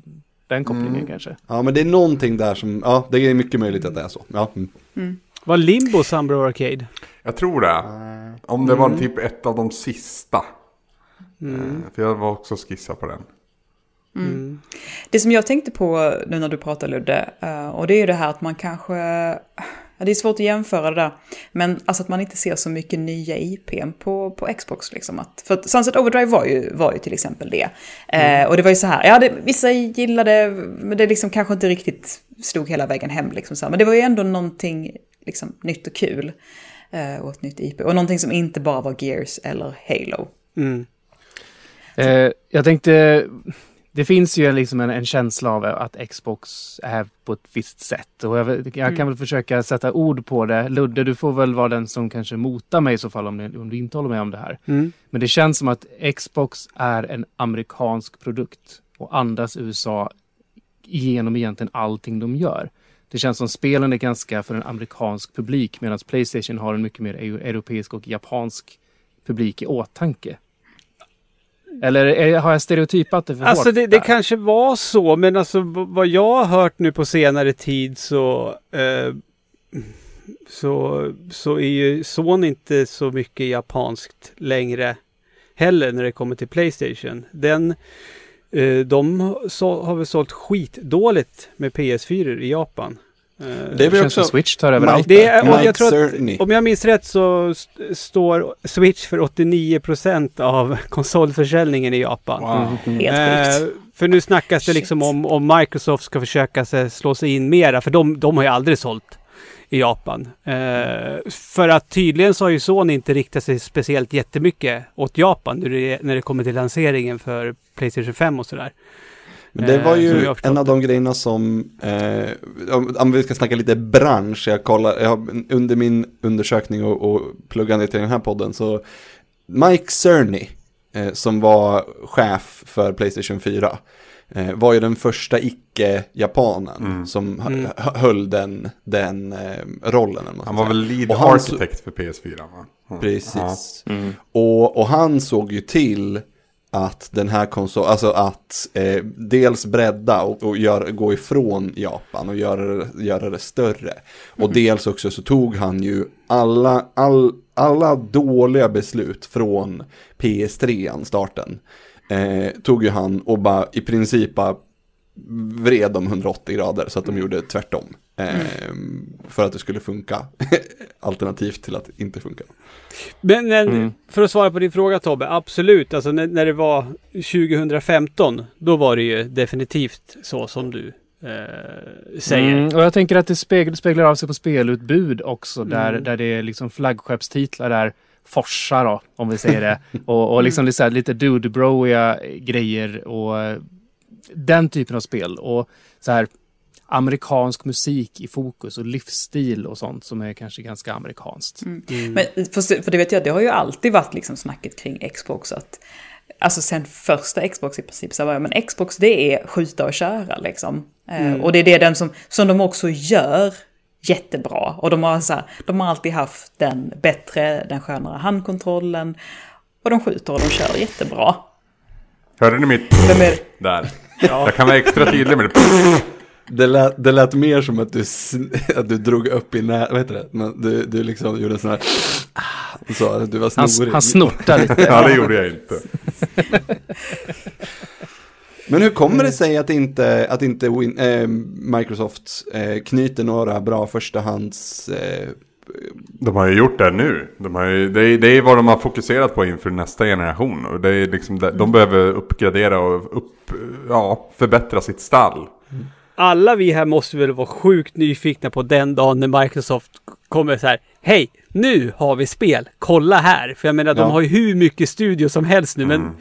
den kopplingen Mm. kanske. Ja, men det är någonting där som, ja, det är mycket möjligt att det är så. Ja. Mm. Var Limbo Sunbro Arcade? Jag tror det. Om det var typ ett av de sista. Mm. Eh, För jag var också skissa på den. Det som jag tänkte på nu när du pratar Ludde, eh, och det är ju det här att man kanske, ja, det är svårt att jämföra det där, men alltså att man inte ser så mycket nya IPn på, på Xbox liksom. Att, för att Sunset Overdrive var ju, var ju till exempel det. Eh, och det var ju så här, ja det, vissa gillade, men det liksom kanske inte riktigt slog hela vägen hem liksom så här. Men det var ju ändå någonting liksom nytt och kul. eh, och ett nytt IP. Och någonting som inte bara var Gears eller Halo. Mm. Eh, jag tänkte, det finns ju liksom en, en känsla av att Xbox är på ett visst sätt. Och jag, jag kan väl försöka sätta ord på det. Ludde, du får väl vara den som kanske motar mig i så fall om, om du inte håller med om det här. Mm. Men det känns som att Xbox är en amerikansk produkt och andas USA genom egentligen allting de gör. Det känns som spelen är ganska för en amerikansk publik medan Playstation har en mycket mer eu- europeisk och japansk publik i åtanke. Eller är, har jag stereotypat det för Alltså hårt det, det kanske var så, men alltså vad jag har hört nu på senare tid så eh, så, så är ju Sony inte så mycket japanskt längre heller när det kommer till Playstation. Den, eh, de så, har väl sålt skitdåligt med PS4 i Japan. Eh, Det som också Switch tar över allt. det är, jag tror att, om jag minns rätt så st- står Switch för 89% av konsolförsäljningen i Japan. Wow. Helt Eh, sjukt. för nu snackas det liksom om, om Microsoft ska försöka sig, slå sig in mera, för de, de har ju aldrig sålt i Japan. Eh, för att tydligen så har ju Sony inte riktat sig speciellt jättemycket åt Japan när det, när det kommer till lanseringen för Playstation 5 och sådär. Men det Eh, var jag ju förstått en av de grejerna som, eh, om, om vi ska snacka lite bransch, jag kollar, jag under min undersökning och, och pluggande till den här podden så Mike Cerny, eh, som var chef för Playstation 4, eh, var ju den första icke-japanen Mm. som Mm. höll den, den eh, rollen. Han man var ska väl säga. lead Och architect för PS4 va? Mm. Precis. Mm. Och, och han såg ju till att den här konsolen, alltså att eh, dels bredda och, och gör, gå ifrån Japan och göra, det- göra det större. Och dels också så tog han ju alla, all, alla dåliga beslut från PS3, starten. Eh, tog ju han och bara i princip bara vred dem 180 grader så att de gjorde tvärtom. Eh, För att det skulle funka. Alternativt till att inte funka. Men, men Mm. för att svara på din fråga Tobbe, absolut. Alltså när, när det var 2015, då var det ju definitivt så som du eh, säger. Mm, och jag tänker att det speglar, speglar av sig på spelutbud också, där, Mm. där det är liksom flaggskeppstitlar där Forsa då, om vi säger det. Och, och liksom lite, lite dude-broiga grejer och den typen av spel. Och så här amerikansk musik i fokus och livsstil och sånt som är kanske ganska amerikanskt. Mm. Men för, för det vet jag, det har ju alltid varit liksom snacket kring Xbox att Alltså sen första Xbox i princip så var jag, men Xbox det är skjuta och köra liksom. Eh, och det är det den som, som de också gör jättebra. Och de har, så här, de har alltid haft den bättre, den skönare handkontrollen. Och de skjuter och de kör jättebra. Hörde ni mitt Vem är, där? Jag kan vara extra tydlig med det. Det lät, det lät mer som att du, att du drog upp i nä, vad heter det? Men du, du liksom gjorde en sån här, ah, så du var Han, snorig. han snortar lite. Ja, det gjorde jag inte. Men hur kommer det sig att inte, att inte Win, eh, Microsoft eh, knyter några bra förstahands eh, De har ju gjort det nu. De har ju, det, är, det är vad de har fokuserat på inför nästa generation. Och det är liksom, det- de behöver uppgradera och upp, ja, förbättra sitt stall. Alla vi här måste väl vara sjukt nyfikna på den dagen när Microsoft kommer så här. Hej, nu har vi spel. Kolla här. För jag menar, de Ja. har ju hur mycket studio som helst nu, men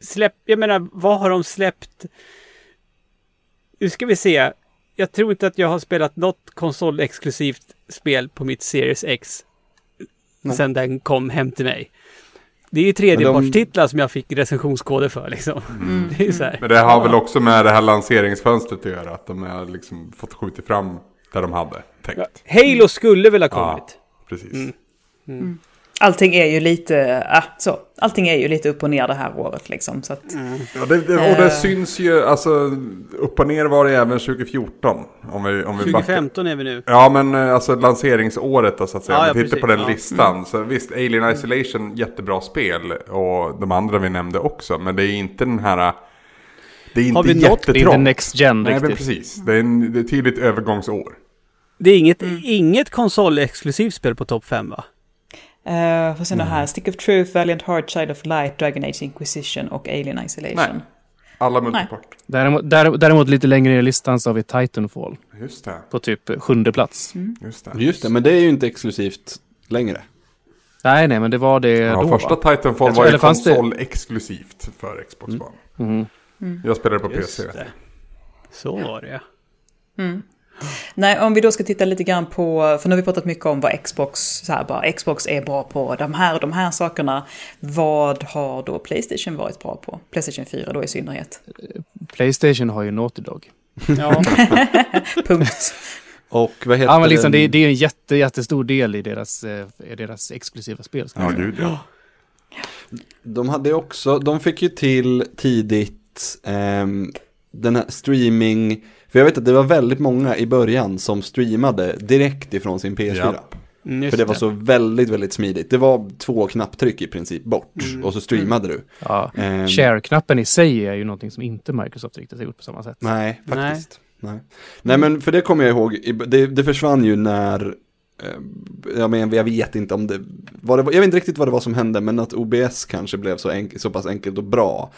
släpp, jag menar, vad har de släppt? Nu ska vi se. Jag tror inte att jag har spelat något konsolexklusivt spel på mitt Series X Nej. sen den kom hem till mig. Det är ju tredjepartstitlar som jag fick recensionskoder för liksom. Det är så här. Men det har väl också med det här lanseringsfönstret att göra. Att de har liksom fått skjuta fram där de hade tänkt. Halo skulle väl ha kommit. Ja, precis. Allting är ju lite, äh, så. Allting är ju lite upp och ner det här året liksom. Så att, Ja, det, det, och det Eh. syns ju, alltså upp och ner var det även 2014. Om vi, om vi backar. 2015 är vi nu. Ja men eh, alltså lanseringsåret då så att säga. Ja, Om ja, vi tittar på den Ja. listan. Så visst, Alien Isolation, jättebra spel. Och de andra vi nämnde också. Men det är inte den här... Det är inte Har vi jättetrångt. Det är inte Next Gen Nej men riktigt. precis. Det är, en, det är ett tydligt övergångsår. Det är inget, inget konsolexklusivt spel på topp 5 va? Uh, får se nu här, Stick of Truth, Valiant Heart, Child of Light, Dragon Age Inquisition och Alien Isolation. Nej. Alla multiport. Däremot, där- däremot lite längre ner i listan så har vi Titanfall Just det. på typ sjunde plats. Just det. Just det, men det är ju inte exklusivt längre. Nej, nej, men det var det Ja, då. första va? Titanfall var ju eller fanns det- konsol exklusivt för Xbox One. Mhm. Jag spelade på Just PC. det. Så var det ja. Nej, om vi då ska titta lite grann på, för nu har vi pratat mycket om vad Xbox, så här bara, Xbox är bra på, de här och de här sakerna. Vad har då Playstation varit bra på? Playstation 4 då i synnerhet. Playstation har ju Naughty Dog. ja. Punkt. Och vad heter Ja, men liksom, det, det är en jätte, jättestor del i deras, eh, i deras exklusiva spel. Ja, gud ja. De hade också, de fick ju till tidigt ehm, den här streaming, för jag vet att det var väldigt många i början som streamade direkt ifrån sin PS4. Ja. Mm, just För det var så väldigt, väldigt smidigt. Det var två knapptryck i princip bort och så streamade du. Ja. Ehm, Share-knappen i sig är ju någonting som inte Microsoft riktigt har gjort på samma sätt. Nej, faktiskt. Nej. Nej, men för det kommer jag ihåg, det, det försvann ju när, eh, jag, men, jag vet inte om det, det jag vet inte riktigt vad det var som hände, men att OBS kanske blev så, enk, så pass enkelt och bra.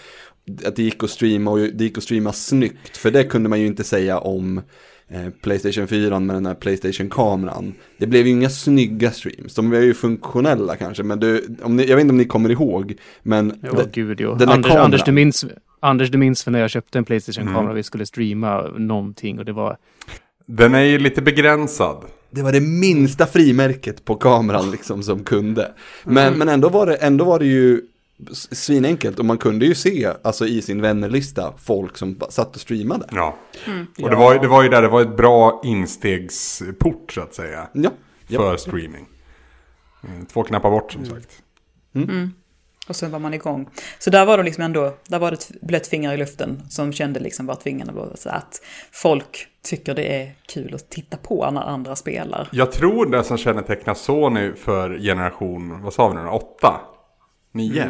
Att det gick att streama och det gick att streama snyggt, för det kunde man ju inte säga om eh, Playstation 4 med den här Playstation-kameran. Det blev ju inga snygga streams, de var ju funktionella kanske, men du, om ni, jag vet inte om ni kommer ihåg, men Jo, det- gud jo. den här Anders, kameran. Anders, du minns, Anders, du minns för när jag köpte en Playstation-kamera Mm. och vi skulle streama någonting och det var... Den är ju lite begränsad. Det var det minsta frimärket på kameran liksom som kunde. Men, men ändå, var det, ändå var det ju svinenkelt och man kunde ju se alltså i sin vännerlista folk som satt och streamade. Ja. Och det var, ju- det var ju där, det var ett bra instegsport så att säga. Ja, ja. För streaming. Mm, Två knappar bort som sagt. Och sen var man igång. Så där var det liksom ändå, där var det ett blött finger i luften som kände liksom vart fingrarna blåste. Så att folk tycker det är kul att titta på när andra spelar. Jag tror det som kännetecknar Sony för generation, vad sa vi nu? Åtta? Nio?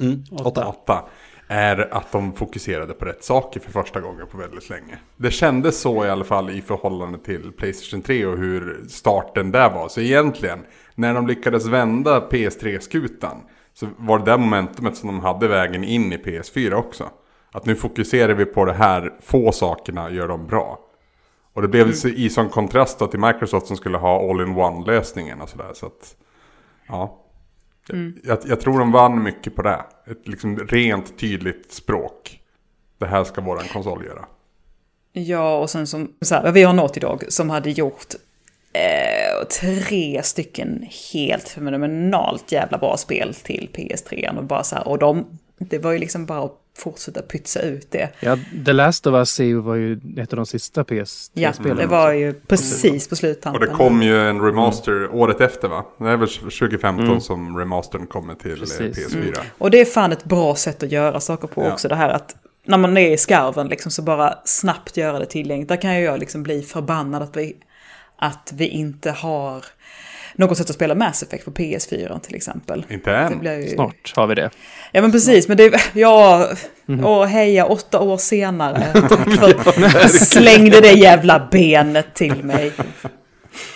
Mm, åtta. Åtta. Är att de fokuserade på rätt saker för första gången på väldigt länge. Det kändes så i alla fall i förhållande till Playstation 3 och hur starten där var. Så egentligen, när de lyckades vända PS3-skutan så var det det momentumet som de hade vägen in i PS4 också. Att nu fokuserar vi på det här, få sakerna gör de bra. Och det blev så i sån kontrast då till Microsoft som skulle ha all-in-one-lösningen och sådär. Så att, ja. Jag, jag tror de vann mycket på det. Ett liksom rent tydligt språk. Det här ska våran konsol göra. Ja, och sen som, så här, vi har Naughty Dog som hade gjort eh, tre stycken helt fenomenalt jävla bra spel till PS3. Och bara så här, och de, det var ju liksom bara att fortsätta pytsa ut det. Ja, The Last of Us EU var ju ett av de sista Ja, PS3-spelen. det var ju precis på Och sluttampen. det kom ju en remaster året efter va? Det är väl 2015 som remastern kommer till eh, Precis. PS4. Och det är fan ett bra sätt att göra saker på Ja. också. Det här att när man är i skarven liksom så bara snabbt göra det tillgängligt. Där kan ju jag liksom bli förbannad att vi, att vi inte har något sätt att spela Mass Effect på PS4 till exempel. Inte Det än. blir ju... Snart har vi det. Ja men precis, men det, ja, och heja åtta år senare. Tack för slängde det jävla benet till mig.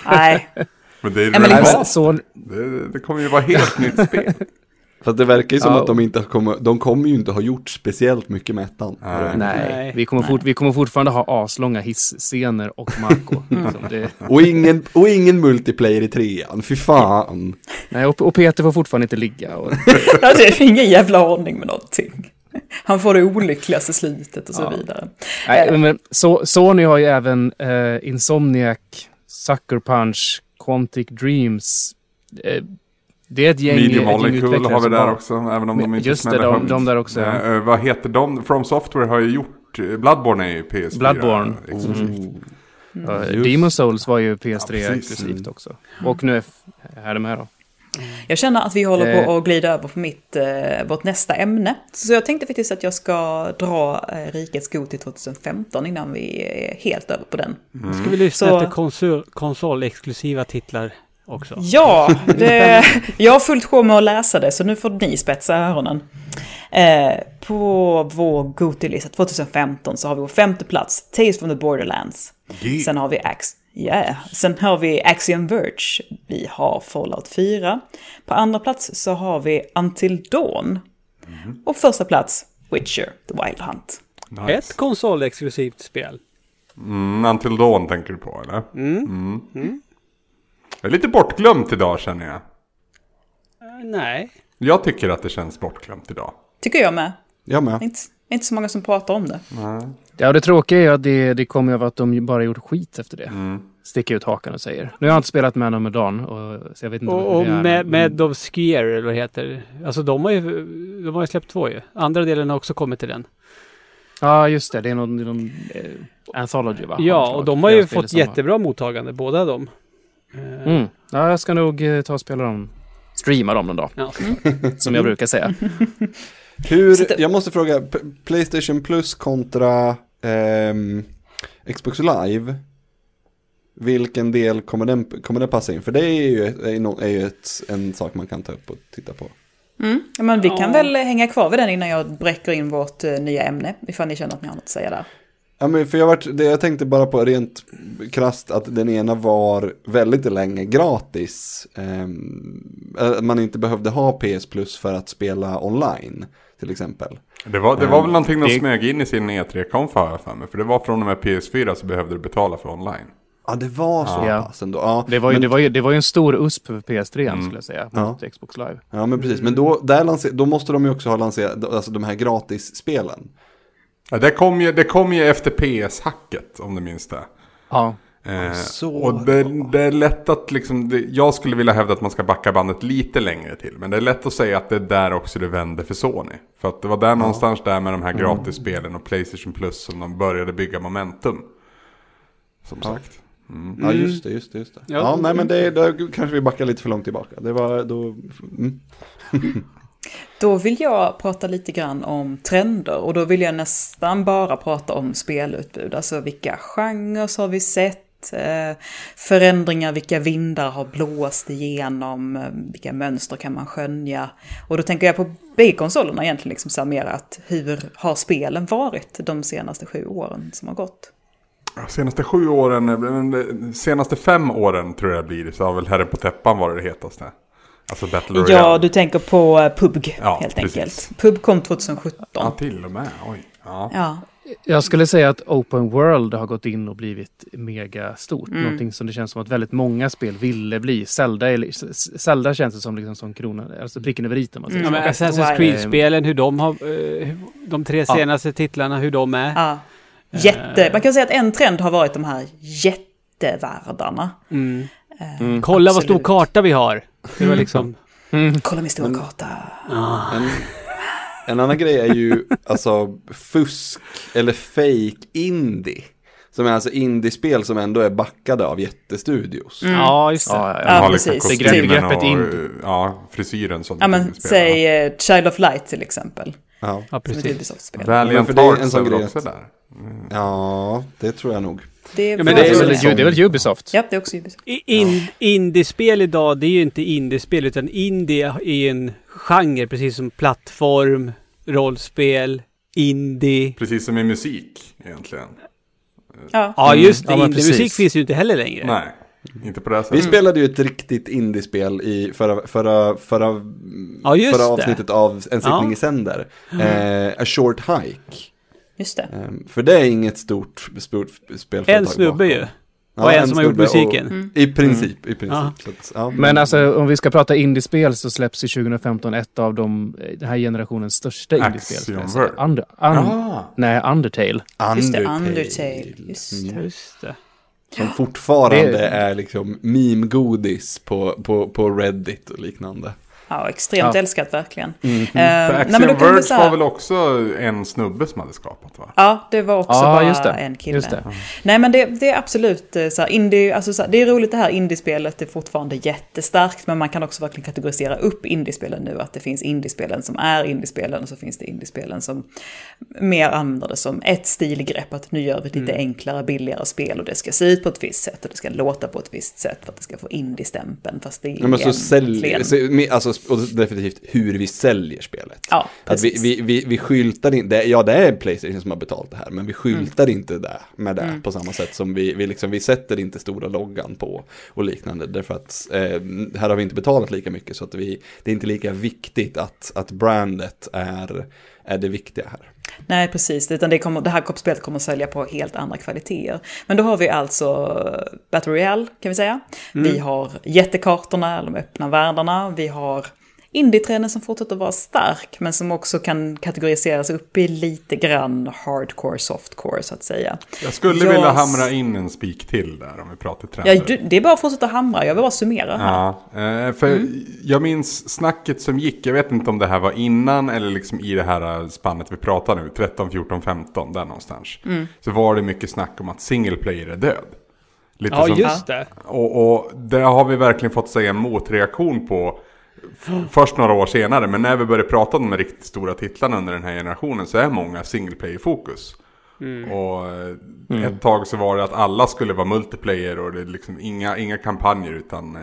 Nej, Men det är men redan liksom- det, det kommer ju vara helt nytt spel. Fast det verkar ju som Ja. att de inte kommit, de kommer ju inte ha gjort speciellt mycket med ettan. Nej. nej, Nej. Vi, kommer fort, vi kommer fortfarande ha aslånga hissscener och Marco. liksom. det, Och ingen, och ingen multiplayer i trean, fy fan. nej, och, och Peter får fortfarande inte ligga. Och, Ja, det är ingen jävla ordning med någonting. Han får det olyckligaste slutet och så Ja. vidare. nej, men, så, Sony har ju även eh, Insomniac, Sucker Punch, Quantic Dreams. Eh, det är ett gäng, Medium ett gäng Molecule utvecklare har vi där också, även om de inte just det, de- de där också, ja. Eh, vad heter de? From Software har ju gjort, eh, Bloodborne är ju PS4. Bloodborne. exklusivt. Just. Demon Souls var ju PS3 Ja, exklusivt också. Och nu är är de här då. Jag känner att vi håller Eh. på att glida över på mitt, eh, vårt nästa ämne. Så jag tänkte faktiskt att jag ska dra eh, Rikets Go till 2015 innan vi är helt över på den. Ska vi lyssna Så- efter konsol, konsolexklusiva titlar också? Ja, det, jag har fullt sjå med att läsa det så nu får ni spetsa öronen. Eh, på vår Goty-lista 2015 så har vi på femte plats Tales from the Borderlands. Yeah. Sen har vi Ax yeah. Sen har vi Axiom Verge. Vi har Fallout 4. På andra plats så har vi Until Dawn. Och första plats Witcher, The Wild Hunt. Nice. Ett konsolexklusivt spel. Mm, Until Dawn tänker du på eller? Mm. Jag är lite bortglömt idag känner jag. Eh, Nej. Jag tycker att det känns bortglömt idag. Tycker jag med. Jag med. inte, inte så många som pratar om det. Ja, det tråkiga är att det, det kommer av att de bara gjort skit efter det. Mm. Sticker ut hakan och säger. Nu har jag inte spelat Man of Medan, och, så jag vet inte Och, och med, med of Skier, eller vad det heter. Alltså de har ju, de har ju släppt två ju. Andra delen har också kommit till den. Ja, just det. Det är någon, någon eh, Anthology va? Ja, och de har ju fått jättebra mottagande, båda de. Eh, Mm. Ja, jag ska nog eh, ta och spela dem. Streama dem någon dag, Ja. som jag brukar säga. Hur, jag måste fråga, Playstation Plus kontra ehm, Xbox Live. Vilken del kommer den, kommer den passa in? För det är ju, är, ju ett, en sak man kan ta upp och titta på. Mm. Men vi kan Ja. väl hänga kvar vid den innan jag bräcker in vårt eh, nya ämne. Ifall ni känner att ni har något att säga där. Ja men för jag, vart, det, jag tänkte bara på rent krasst att den ena var väldigt länge gratis. Ehm, att man inte behövde ha PS Plus för att spela online till exempel. Det var, det var väl någonting de det- smög in i sin E3-konf har jag för mig. För det var från och med PS4 så behövde du betala för online. Ja det var så Ja. pass ändå. Ja, Det var ju, men, det var ju, det var ju en stor USP för PS3 Mm. skulle jag säga, Ja. mot Xbox Live. ja men precis, men då, där lanser, då måste de ju också ha lanserat alltså de här gratisspelen. Ja, det, kom ju, det kom ju efter PS-hacket om du minns det. Ja. Eh, så och det, det är lätt att liksom, det, jag skulle vilja hävda att man ska backa bandet lite längre till. Men det är lätt att säga att det är där också det vände för Sony. För att det var där någonstans där med de här gratisspelen och Playstation Plus som de började bygga momentum. Som sagt. Ja just det, just det, just det. Ja, Ja. nej men det, då kanske vi backar lite för långt tillbaka. Det var då, mm. Då vill jag prata lite grann om trender och då vill jag nästan bara prata om spelutbud. Alltså vilka genrer har vi sett? Eh, förändringar, vilka vindar har blåst igenom? Eh, vilka mönster kan man skönja? Och då tänker jag på bägge-konsolerna egentligen, liksom så mer att hur har spelen varit de senaste sju åren som har gått? Senaste sju åren, eh, senaste fem åren tror jag det blir. Så har väl Herren på täppan varit det hetaste. Alltså Battle Royale. Ja, du tänker på eh, PUBG Ja, helt precis. enkelt. PUBG kom 2017. Ja, till och med. Oj. Ja. Ja, Jag skulle säga att Open World har gått in och blivit mega stort. Mm. Någonting som det känns som att väldigt många spel ville bli. Zelda, är, Zelda känns det som, liksom som kronan, alltså pricken över i Mm. Ja, men så. Assassin's Creed-spelen, hur de har... eh, hur- de tre Ja. senaste titlarna, hur de är. ja. Jätte, man kan säga att en trend har varit de här jättevärldarna. Mm. Eh, Kolla vad stor absolut. karta vi har. Det var liksom... Kolla min stora karta. En, en annan grej är ju alltså fusk eller fake indie. Som är alltså indiespel som ändå är backade av jättestudios. Ja, just det. Ja, ja, De ja. Ja, har liksom precis. Begreppet och indie. ja, frisyren som Ja men säg eh, Child of Light till exempel. Ja. Ja, precis. Valiant för det är en Hearts sån är grej också där. ja, det tror jag nog. Det, Ja, men det är är väl som- det är väl Ubisoft? Ja, det är också Ubisoft. In, Indiespel idag, det är ju inte indiespel utan indie är en genre precis som plattform, rollspel, indie. Precis som i musik egentligen. Ja. Ja just det, Ja, indie-musik finns ju inte heller längre. Nej. Inte på det här Vi sättet. spelade ju ett riktigt indiespel i förra, förra, förra, Ja, just förra det. avsnittet av En sittning Ja. i sänder. Eh, A Short Hike. Just det. Eh, för det är inget stort, stort spelföretag En snubbe bakom. Ju. Och en som har gjort musiken. Och, I princip, i princip. Ja. Så att, ja. Men alltså om vi ska prata indiespel så släpps ju 2015 ett av de, eh, den här generationens största indiespel. Under, un, Ah. Nej, Undertale. Just det, Undertale. Undertale. Just det. Just det. Som fortfarande Det- är liksom meme-godis på, på, på Reddit och liknande. Ja, extremt Ja. älskat verkligen. Eh, För nej, men Axiom Verge här- var väl också en snubbe som hade skapat va? Ja, det var också Ja, bara just det. en kille. Just det. Nej, men det, det är absolut eh, så här, indie, alltså så här, det är roligt det här indiespelet, det är fortfarande jättestarkt, men man kan också verkligen kategorisera upp indiespelen nu, att det finns indiespelen som är indiespelen och så finns det indiespelen som mer använder det som ett stilgrepp, att nu gör vi ett lite Mm. enklare, billigare spel och det ska se ut på ett visst sätt och det ska låta på ett visst sätt för att det ska få indie-stämpeln, fast det är Ja, men så så, me- alltså, och definitivt hur vi säljer spelet. Ja, Att vi, vi, vi, vi skyltar inte, ja det är Playstation som har betalt det här, men vi skyltar Mm. inte det med det på samma sätt som vi, vi, liksom, vi sätter inte stora loggan på och liknande. Därför att eh, här har vi inte betalat lika mycket så att vi, det är inte lika viktigt att, att brandet är, är det viktiga här. Nej, precis. Utan det, kommer, det här spelet kommer att sälja på helt andra kvaliteter. Men då har vi alltså Battle Royale, kan vi säga. Vi har jättekartorna, de öppna världarna. Vi har indie-trenden som fortsätter vara stark, men som också kan kategoriseras upp i lite grann hardcore, softcore, så att säga. Jag skulle Jag- vilja hamra in en spik till där om vi pratar trender. Ja, du, det är bara att fortsätta hamra, jag vill bara summera här. Ja, eh, för jag minns snacket som gick, jag vet inte om det här var innan eller liksom i det här spannet vi pratar nu, 13, 14, 15, där någonstans. Så var det mycket snack om att single player är död. Lite Ja, som, just det. Och, och det har vi verkligen fått säga en motreaktion på först några år senare. Men när vi började prata om de riktigt stora titlarna under den här generationen så är många single player-fokus. Och eh, ett tag så var det att alla skulle vara multiplayer och det är liksom inga, inga kampanjer utan eh,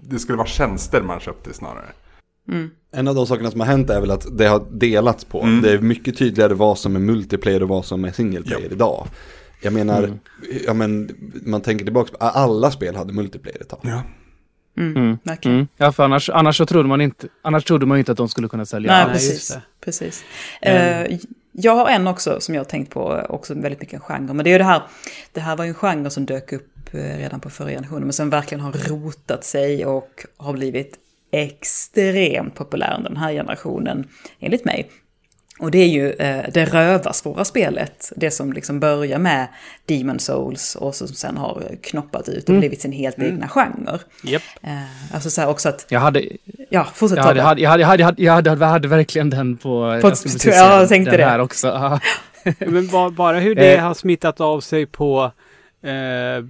det skulle vara tjänster man köpte snarare. En av de sakerna som har hänt är väl att det har delats på. Det är mycket tydligare vad som är multiplayer och vad som är single player idag. Jag menar, ja, men, man tänker tillbaka alla spel hade multiplayer ett tag. Ja. Verkligen. Mm. Ja, för annars, annars så trodde man inte, annars trodde man inte att de skulle kunna sälja Nej, alls. precis. precis. Eh, jag har en också som jag har tänkt på, också väldigt mycket en genre. Men det är ju det här, det här var ju en genre som dök upp eh, redan på förra generationen, men som verkligen har rotat sig och har blivit extremt populär under den här generationen, enligt mig. Och det är ju eh, det rövarsvåra spelet, det som liksom börjar med Demon Souls och som sen har knoppat ut och blivit sin helt egna genre. Japp. Eh, alltså så här också att, Jag hade, ja, fortsätt jag hade, jag hade, jag hade, jag hade, jag hade, jag hade, jag hade verkligen den på... På- jag precis ja, jag tänkte den det. här också. Men ba, bara hur det Eh. har smittat av sig på eh,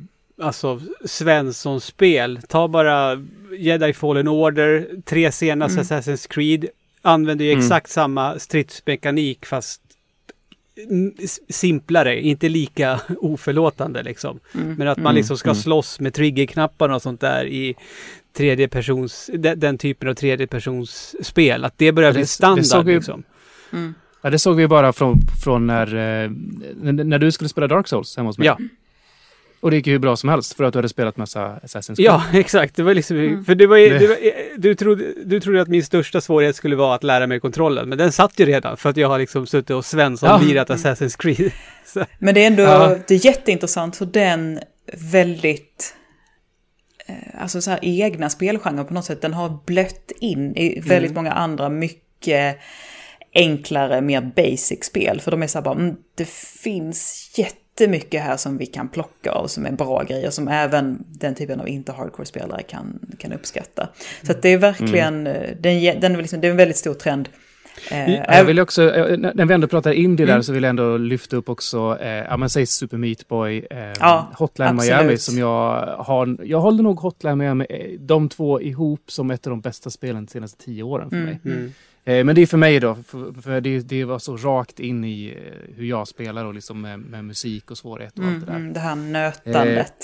alltså Svenssons spel. Ta bara Jedi Fallen Order, tre senaste Assassin's Creed. Använder ju exakt samma stridsmekanik fast mm, simplare, inte lika oförlåtande liksom. Men att man liksom ska slåss med triggerknapparna och sånt där i tredje persons, den, den typen av tredje persons spel. Att det börjar Ja, det- bli det standard vi- liksom. ja, det såg vi bara från, från när, eh, när, när du skulle spela Dark Souls hemma hos mig. Ja. Och det gick ju hur bra som helst för att du hade spelat massa Assassin's Creed. Ja, exakt. Det var liksom, för det var, ju- det var, du, trodde, du trodde att min största svårighet skulle vara att lära mig kontrollen, men den satt ju redan för att jag har liksom suttit och Svensson-lirat Assassin's Creed. Så, Men det är ändå Ja. det är jätteintressant hur den väldigt eh, alltså så här egna spelgenren på något sätt, den har blött in i väldigt många andra mycket enklare, mer basic spel. För de är så här bara, mm, det finns jättemycket här som vi kan plocka av som är bra grejer som även den typen av inte hardcore-spelare kan, kan uppskatta. Så att det är verkligen, eh, den, den är liksom, det är en väldigt stor trend. Eh, Jag vill också, eh, när vi ändå pratar indie Mm. där så vill jag ändå lyfta upp också, eh, ja men säg Super Meat Boy, eh, Ja, Hotline absolut. Miami som jag har, jag håller nog Hotline Miami, de två ihop som ett av de bästa spelen de senaste tio åren för mig. mm. Eh, men det är för mig då, för, för det, det var så rakt in i eh, hur jag spelar och liksom med, med musik och svårighet och allt det där. mm, det här nötandet.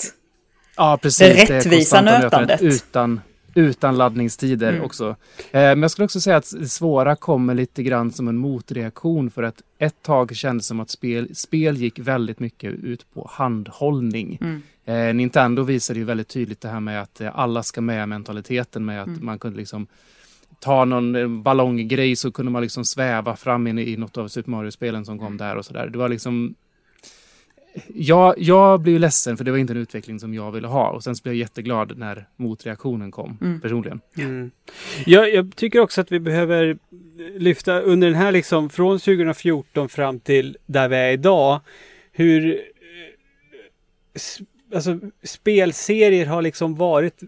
Ja, precis. Det rättvisa konstanta nötandet. Utan, utan laddningstider Mm. också. Eh, men jag skulle också säga att det svåra kommer lite grann som en motreaktion för att ett tag kändes som att spel, spel gick väldigt mycket ut på handhållning. Mm. Eh, Nintendo visade ju väldigt tydligt det här med att eh, alla ska med mentaliteten med att Mm. man kunde liksom ta någon eh, ballonggrej så kunde man liksom sväva fram in i något av Super Mario-spelen som kom där och sådär. Det var liksom jag, jag blev ledsen för det var inte en utveckling som jag ville ha och sen så blev jag jätteglad när motreaktionen kom Mm. personligen. Mm. Jag, jag tycker också att vi behöver lyfta under den här liksom från 2014 fram till där vi är idag. Hur eh, alltså, spelserier har liksom varit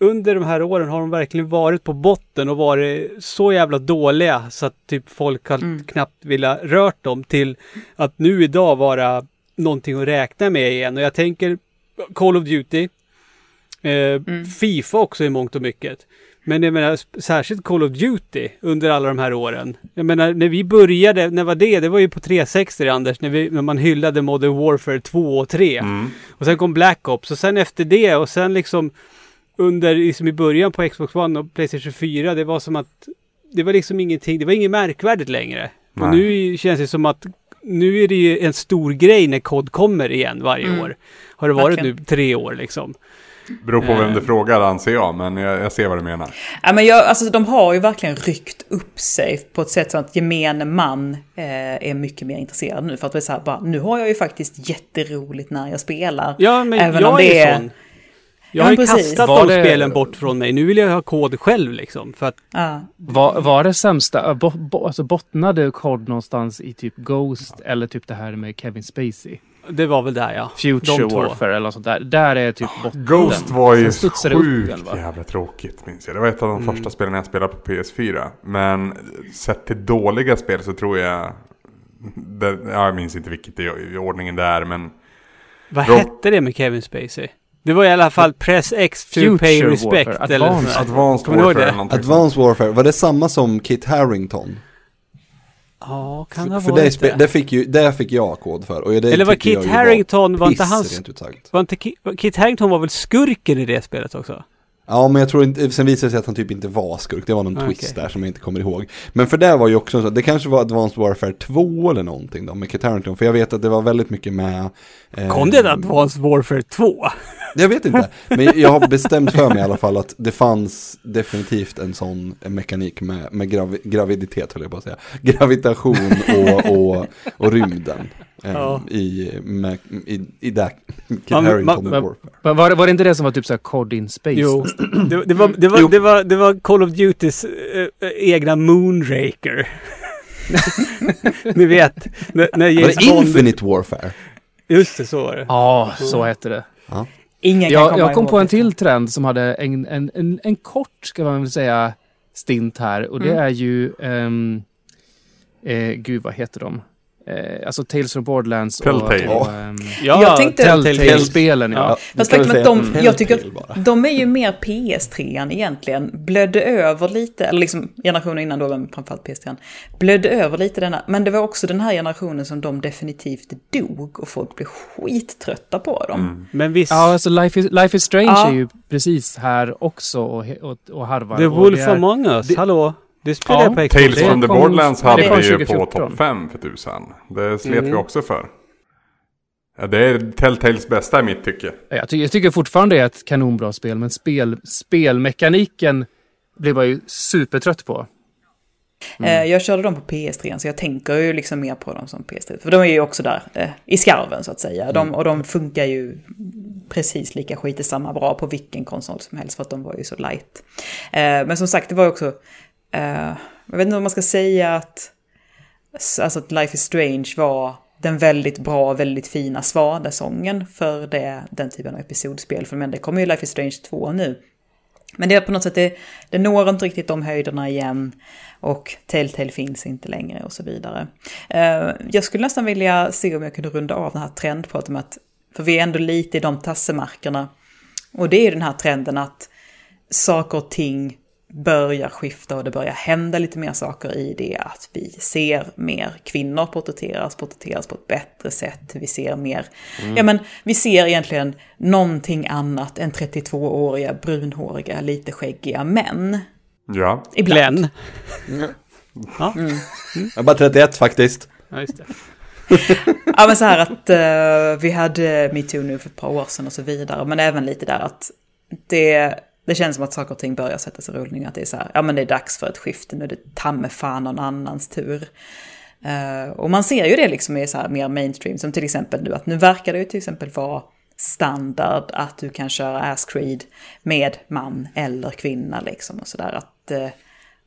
under de här åren har de verkligen varit på botten och varit så jävla dåliga så att typ folk har Mm. knappt velat rört dem till att nu idag vara någonting att räkna med igen. Och jag tänker Call of Duty, eh, Mm. Fifa också i mångt och mycket. Men jag menar särskilt Call of Duty under alla de här åren. Jag menar när vi började, när var det? Det var ju på 360 Anders, när, vi, när man hyllade Modern Warfare 2 och 3. Mm. Och sen kom Black Ops och sen efter det och sen liksom under, liksom i början på Xbox One och Playstation 4, det var som att det var liksom ingenting, det var inget märkvärdigt längre. Och Nej. nu känns det som att nu är det ju en stor grej när kod kommer igen varje Mm. år. Har det varit Verkligen. nu tre år liksom. Beror på vem Eh. du frågar anser jag, men jag, jag ser vad du menar. Ja, men jag, alltså, de har ju verkligen ryckt upp sig på ett sätt så att gemene man eh, är mycket mer intresserad nu. För att det är så här, bara, nu har jag ju faktiskt jätteroligt när jag spelar. Ja, men Även jag om det är är- sån. Ja, Jag har ju kastat Var de det- spelen bort från mig. Nu vill jag ha kod själv liksom. För att, Ja. Var, var det sämsta, bo, bo, alltså bottnade COD någonstans i typ Ghost eller typ det här med Kevin Spacey? det var väl där ja. Future De. Warfare eller något sånt där. Där är typ botten. Ghost var ju det sjukt igen, va? jävla tråkigt minns jag. Det var ett av de Mm. första spelen jag spelade på PS4. Men sett till dåliga spel så tror jag... Det, ja, jag minns inte vilket i, i ordningen det är men... Vad Rob- hette det med Kevin Spacey? Det var i alla fall Press X to Future pay respect. Warfare, eller Advanced- där. Advanced Warfare det? eller någonting sånt. Advanced Warfare, var det samma som Kit Harrington? Ja, kan det ha För det, varit det? det, fick ju, det fick jag kod för. Och det Eller var Kit ju Harington, var inte hans... Var inte Ki- var- Kit Harington var väl skurken i det spelet också? Ja, men jag tror inte, sen visade det sig att han typ inte var skurk. Det var någon Ah, twist där som jag inte kommer ihåg. Men för det var ju också så, det kanske var Advanced Warfare 2 eller någonting då med Harington. För jag vet att det var väldigt mycket med... eh, Kom det ett Advanced Warfare 2? Jag vet inte, men jag har bestämt för mig i alla fall att det fanns definitivt en sån mekanik med, med gravi, graviditet, höll jag på att säga. Gravitation och, och, och rymden. Eh, Ja. I, med, i, i det Kit Ja, Harington man- men- Warfare. Var, var, det- var inte det som var typ såhär COD in Space? Jo, det, det, var, det, var, Jo. det, var, det var Call of Dutys äh, egna Moonraker. Ni vet, när, när Var James det Bond... Infinite Warfare? Just det, så var det. Ja, så hette det. Ingen kan Jag, komma jag kom på en till trend som hade en, en, en, en kort, ska man väl säga, stint här. Och det Mm. är ju, ehm, eh, gud vad heter de? Eh, alltså Tales from Borderlands Telltale. och, och ehm, Ja, Jag tänkte- Telltale-spelen. Ja. Ja. Fast faktum att säga de, jag tycker de är ju mer PS3 egentligen. Blödde över lite, eller liksom generationen innan då, men framförallt PS3. Blödde över lite denna, men det var också den här generationen som de definitivt dog och folk blev skittrötta på dem. Mm. Men visst, Ja, alltså Life is, Life is Strange Ja. är ju precis här också och, och, och harvar. The och Wolf det är- Among Us, det- hallå? Det spelar Ja, jag på Xbox. Tales Det from the Borderlands hade vi ju på 2014. topp 5 för tusan. Det slet Mhm. vi också för. Ja, det är Telltales bästa i mitt tycke. Jag tycker, jag tycker fortfarande det är ett kanonbra spel, men spel, spelmekaniken blev jag ju supertrött på. Eh, Jag körde dem på PS3, så jag tänker ju liksom mer på dem som PS3. För de är ju också där eh, i skarven så att säga. De, och de funkar ju precis lika skitesamma bra på vilken konsol som helst för att de var ju så light. Eh, Men som sagt, det var ju också eh, Jag vet inte om man ska säga att... Alltså att Life is Strange var den väldigt bra, väldigt fina svada-sången för det, den typen av episodspel. För men det kommer ju Life is Strange 2 nu. Men det är på något sätt, det, det når inte riktigt de höjderna igen. Och Telltale finns inte längre och så vidare. Eh, jag skulle nästan vilja se om jag kunde runda av den här trendpratet. med att, för vi är ändå lite i de tassemarkerna. Och det är ju den här trenden att saker och ting börjar skifta och det börjar hända lite mer saker i det. Att vi ser mer kvinnor porträtteras, porträtteras på ett bättre sätt. Vi ser mer, ja men vi ser egentligen någonting annat än 32-åriga brunhåriga, lite skäggiga män. Ja. Ibland. Glenn. Jag är bara 31 faktiskt. Ja, just det. Ja men så här att eh, vi hade metoo nu för ett par år sedan och så vidare. Men även lite där att det, det känns som att saker och ting börjar sätta sig i rullning. Att det är så här, ja men det är dags för ett skifte. Nu är det ta fan någon annans tur. Uh, och man ser ju det liksom i så här mer mainstream. Som till exempel nu att nu verkar det ju till exempel vara standard att du kan köra Ass Creed med man eller kvinna liksom och sådär. Att, eh,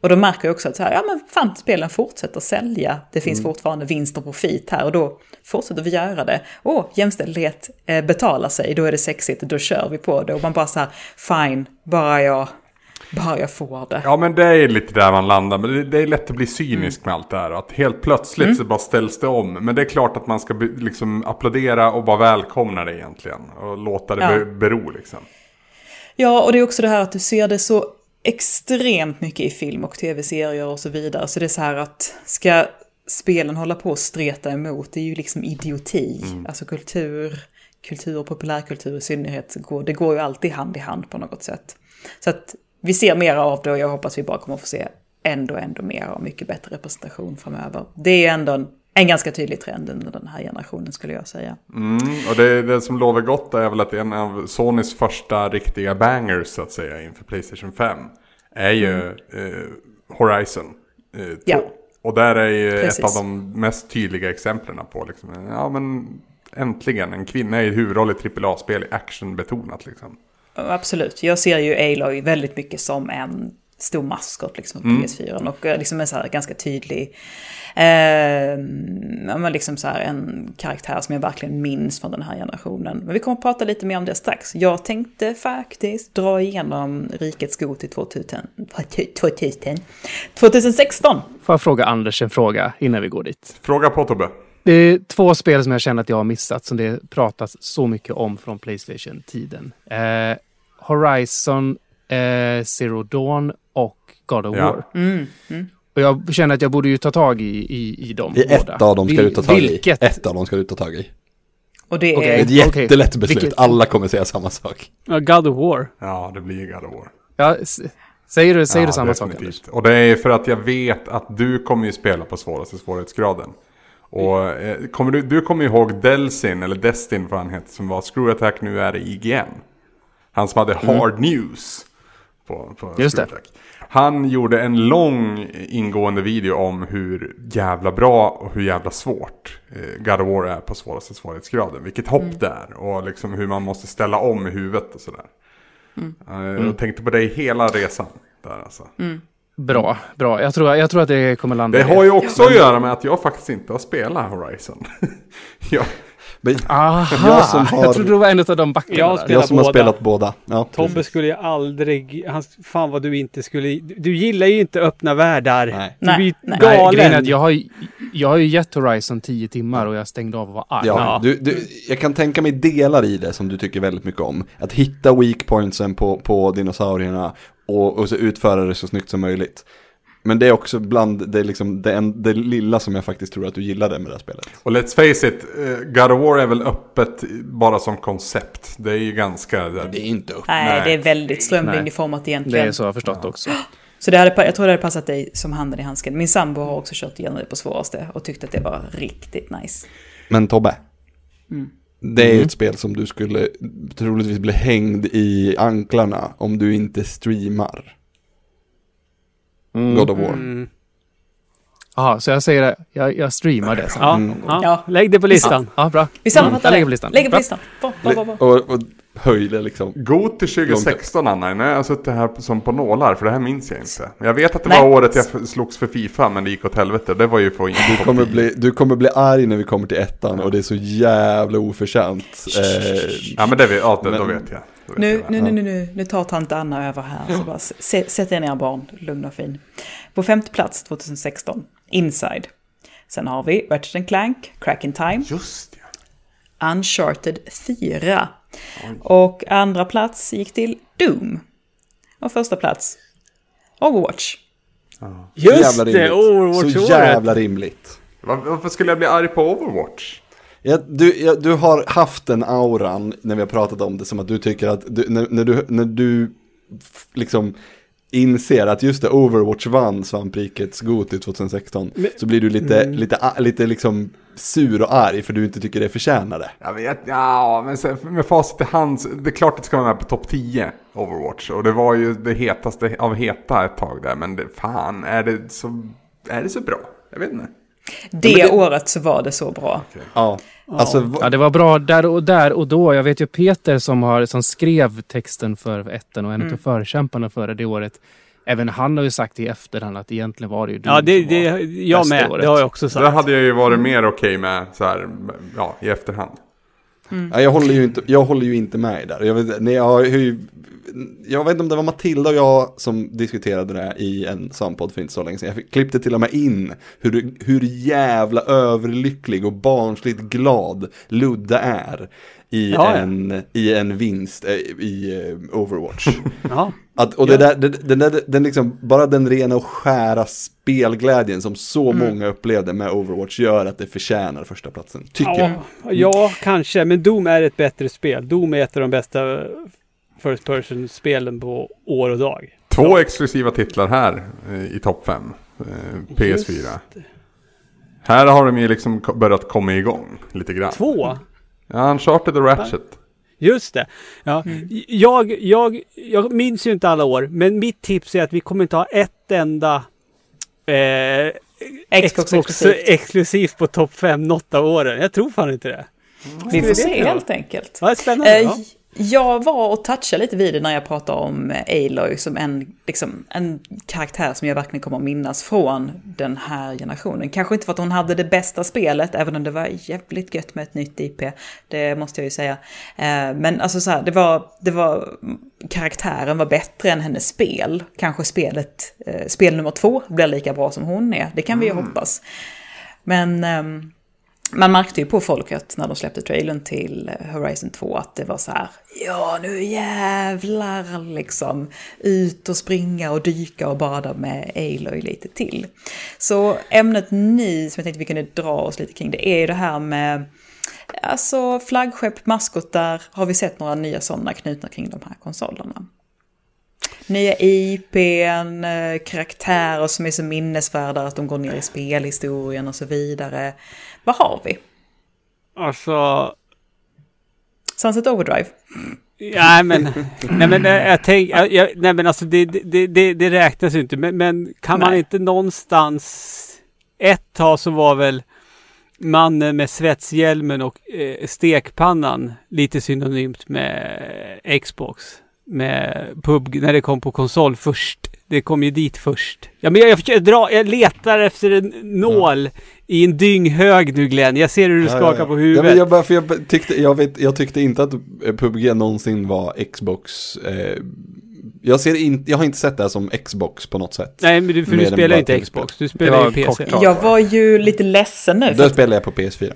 och då märker jag också att så här, ja men fan, spelen fortsätter sälja. Det finns fortfarande vinst och profit här och då fortsätter vi göra det. Åh, jämställdhet eh, betalar sig, då är det sexigt, då kör vi på det. Och man bara så här, fine, bara jag, bara jag får det. Ja men det är lite där man landar. Men det, det är lätt att bli cynisk med allt det här. Att helt plötsligt så bara ställs det om. Men det är klart att man ska liksom applådera och bara välkomna det egentligen. Och låta det Ja. be, bero liksom. Ja, och det är också det här att du ser det så extremt mycket i film och tv-serier och så vidare. Så det är så här att ska spelen hålla på och streta emot, det är ju liksom idioti. Alltså kultur, kultur och populärkultur i synnerhet, går, det går ju alltid hand i hand på något sätt. Så att vi ser mer av det och jag hoppas vi bara kommer få se ändå, ändå mer och mycket bättre representation framöver. Det är ändå en, en ganska tydlig trend under den här generationen skulle jag säga. Mm, och det, det som lovar gott är väl att en av Sonys första riktiga bangers så att säga inför Playstation 5 är ju eh, Horizon eh, 2. Ja. Och där är ju Precis. ett av de mest tydliga exemplen på liksom, ja men äntligen en kvinna i huvudroll i AAA-spel actionbetonat liksom. Absolut, jag ser ju Aloy väldigt mycket som en stor maskot liksom på PS4 och eh, liksom en så här ganska tydlig, eh, men liksom så här en karaktär som jag verkligen minns från den här generationen. Men vi kommer att prata lite mer om det strax. Jag tänkte faktiskt dra igenom Rikets Go till 2000, 2000, 2016. Får jag fråga Anders en fråga innan vi går dit? Fråga på Tobbe. Det är två spel som jag känner att jag har missat som det pratas så mycket om från Playstation-tiden. Eh, Horizon, eh, Zero Dawn och God of Ja. War. Och jag känner att jag borde ju ta tag i, i, i dem I ett båda. av dem ska Vil- du ta tag i. Vilket? Ett av dem ska du ta tag i. Och det. Det är ett jättelätt beslut. Vilket- Alla kommer säga samma sak. Ja, God of War. Ja, det blir God of War. Ja, säger du, säger Ja, du samma sak definitivt. Anders? Och det är för att jag vet att du kommer ju spela på svåraste svårighetsgraden. Och eh, kommer du, du kommer ihåg Delsin, eller Destin vad han heter, som var Screw Attack, nu är det IGN. Han som hade Hard News på, på Just Screw det. Attack. Han gjorde en lång ingående video om hur jävla bra och hur jävla svårt eh, God of War är på svåraste svårighetsgraden. Vilket hopp det är och liksom hur man måste ställa om i huvudet och sådär. Eh, Jag tänkte på dig hela resan. Där alltså. Bra, bra. Jag tror, jag tror att det kommer landa Det har ju också att göra med att jag faktiskt inte har spelat Horizon. jag, Aha! Jag som har- Jag trodde det var en av de backarna Jag jag som har båda. spelat båda. Ja, Tobbe precis. skulle ju aldrig, han, fan vad du inte skulle, du, gillar ju inte öppna världar. Nej. Du blir Nej, Nej, galen. att jag har, ju- jag har ju gett Horizon 10 timmar och jag stängde av och var arg. Ja, Du, du, jag kan tänka mig delar i det som du tycker väldigt mycket om. Att hitta weak pointsen på, på dinosaurierna och, och så utföra det så snyggt som möjligt. Men det är också bland det, liksom, det, en, det lilla som jag faktiskt tror att du gillade med det här spelet. och let's face it, eh, God of War är väl öppet bara som koncept. Det är ju ganska... Det är inte upp. Nej, Nej. det är väldigt strömlinjeformat Det egentligen. är så jag har förstått också. Så det hade, jag tror det hade passat dig som handen i handsken. Min sambo har också kört igenom det på svåraste och tyckte att det var riktigt nice. Men Tobbe. Mm. Det är ju ett spel som du skulle troligtvis bli hängd i anklarna om du inte streamar. God of War. Mm. Så jag säger det. Jag, jag streamar det sen. Ja, Mm. ja, Ja. lägg det på listan. Ja, bra. Vi sammanfattar lägger det. på listan. Lägger på listan. Bra, bra, bra, bra. Och, och höj det liksom. God till 2016 Anna, nu har jag suttit här som på nålar för det här minns jag inte. Jag vet att det Nej. var året jag slogs för Fifa men det gick åt helvete. Det var ju för Du kommer, bli, du kommer bli arg när vi kommer till ettan och det är så jävla oförtjänt. Eh, Ja men det vet, ja, det, Men-. Då vet jag. Nu, nu, nu, nu, nu tar tant Anna över här. Så bara sätt er ner barn, lugn och fin. På femte plats 2016, Inside. Sen har vi Ratchet Clank, Crack in Time, Just ja. Uncharted 4. Och andra plats gick till Doom. Och första plats, Overwatch. Just jävla det, rimligt. Overwatch Så jävla rimligt. Var, varför skulle jag bli arg på Overwatch? Ja, du, ja, du har haft den auran när vi har pratat om det som att du tycker att du, när, när du, när du liksom inser att just det, Overwatch vann svamprikets Goti 2016 så blir du lite, lite, a- lite liksom sur och arg för du inte tycker det förtjänar det. Jag vet, ja, men sen, med facit i hand, det är klart att det ska vara med på topp 10 Overwatch. Och det var ju det hetaste av heta ett tag där, men det, fan, är det så, är det så bra? Jag vet inte. Det året så var det så bra. Ja, alltså Ja, det var bra där och där och då. Jag vet ju Peter som, har, som skrev texten för etten och en av förkämparna för det, det året. Även han har ju sagt i efterhand att egentligen var det ju du Ja, det, som det, var jag med. året. Det har jag också Så sagt. det hade jag ju varit mer okej med så här, ja, i efterhand. Mm. Ja, jag, håller ju inte, jag håller ju inte med där. Jag vet, nej, jag, hur, jag vet inte om det var Matilda och jag som diskuterade det i en sampodd för inte så länge sedan. Jag klippte till och med in hur, hur jävla överlycklig och barnsligt glad Ludde är i, Ja, ja. en, i en vinst eh, i eh, Overwatch. Ja. Att, och det där, det, den, där, den liksom, bara den rena och skära spelglädjen som så många upplevde med Overwatch gör att det förtjänar första platsen tycker jag. Ja, ja, kanske. Men Doom är ett bättre spel. Doom är ett av de bästa First Person-spelen på år och dag. Två exklusiva titlar här eh, i topp 5. Eh, PS4. Här har de ju liksom börjat komma igång lite grann. Två? Ja, Uncharted och Ratchet. Just det. Ja, jag, jag, jag minns ju inte alla år, men mitt tips är att vi kommer inte ha ett enda eh, Xbox exklusivt. exklusivt på topp 5 något av åren. Jag tror fan inte det. Vi får se helt enkelt. Ja, spännande. Eh, ja. Jag var och touchade lite vid det när jag pratade om Aloy som en, liksom, en karaktär som jag verkligen kommer att minnas från den här generationen. Kanske inte för att hon hade det bästa spelet, även om det var jävligt gött med ett nytt IP. Det måste jag ju säga. Eh, Men alltså så här, det var, det var, karaktären var bättre än hennes spel. Kanske spelet, eh, spel nummer två blir lika bra som hon är. Det kan vi ju hoppas. Men ehm, man märkte ju på folket när de släppte trailern till Horizon 2 att det var så här, ja nu jävlar liksom, ut och springa och dyka och bada med Aloy lite till. Så ämnet nu som jag tänkte vi kunde dra oss lite kring det är ju det här med Alltså flaggskepp, maskotar, har vi sett några nya sådana knutna kring de här konsolerna? Nya IPn, eh, karaktärer som är så minnesvärda att de går ner i spelhistorien och så vidare. Vad har vi? Alltså, Sunset Overdrive? nej men, nej men jag tänker, jag, jag, nej men alltså det, det, det, det räknas ju inte. Men, men kan man Nej. inte någonstans, ett tag så var väl mannen med svetshjälmen och eh, stekpannan lite synonymt med Xbox. Med PUBG när det kom på konsol först. Det kom ju dit först. Ja men jag, jag, försöker dra, jag letar efter en nål i en dynghög nu Glenn. Jag ser hur du skakar på Ja, huvudet. men jag, bara, för jag, tyckte, jag, vet, jag tyckte inte att eh, PubG någonsin var Xbox. Eh, jag, ser in, jag har inte sett det här som Xbox på något sätt. Nej men du, för Mer du spelar inte. Xbox. Du spelar ju PC. kort. Jag var ju lite ledsen nu. Då att spelar jag på PS4.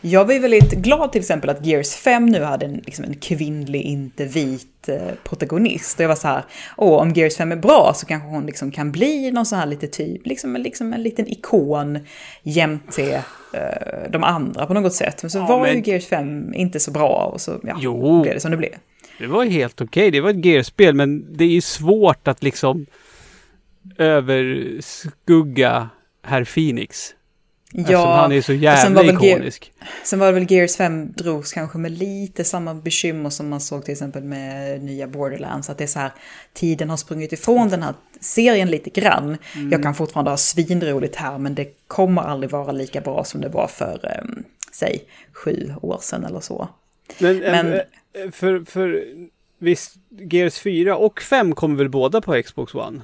Jag var ju väldigt glad till exempel att Gears 5 nu hade en, liksom en kvinnlig, inte vit eh, protagonist. Och jag var så här, åh om Gears 5 är bra så kanske hon liksom kan bli någon så här lite typ, liksom, en- liksom en liten ikon jämte eh, de andra på något sätt. Men så Ja, var men- ju Gears 5 inte så bra och så ja, Jo. blev det som det blev. Det var helt okej. Det var ett Gears-spel men det är ju svårt att liksom överskugga herr Phoenix. Eftersom han är så sen jävla var väl Ge- ikonisk. Sen var det väl Gears 5 drogs kanske med lite samma bekymmer som man såg till exempel med nya Borderlands. Att det är så här, tiden har sprungit ifrån den här serien lite grann. Jag kan fortfarande ha svinroligt här men det kommer aldrig vara lika bra som det var för, um, säg, sju år sedan eller så. Men, Men- eh, för, för visst, Gears 4 och 5 kom väl båda på Xbox One?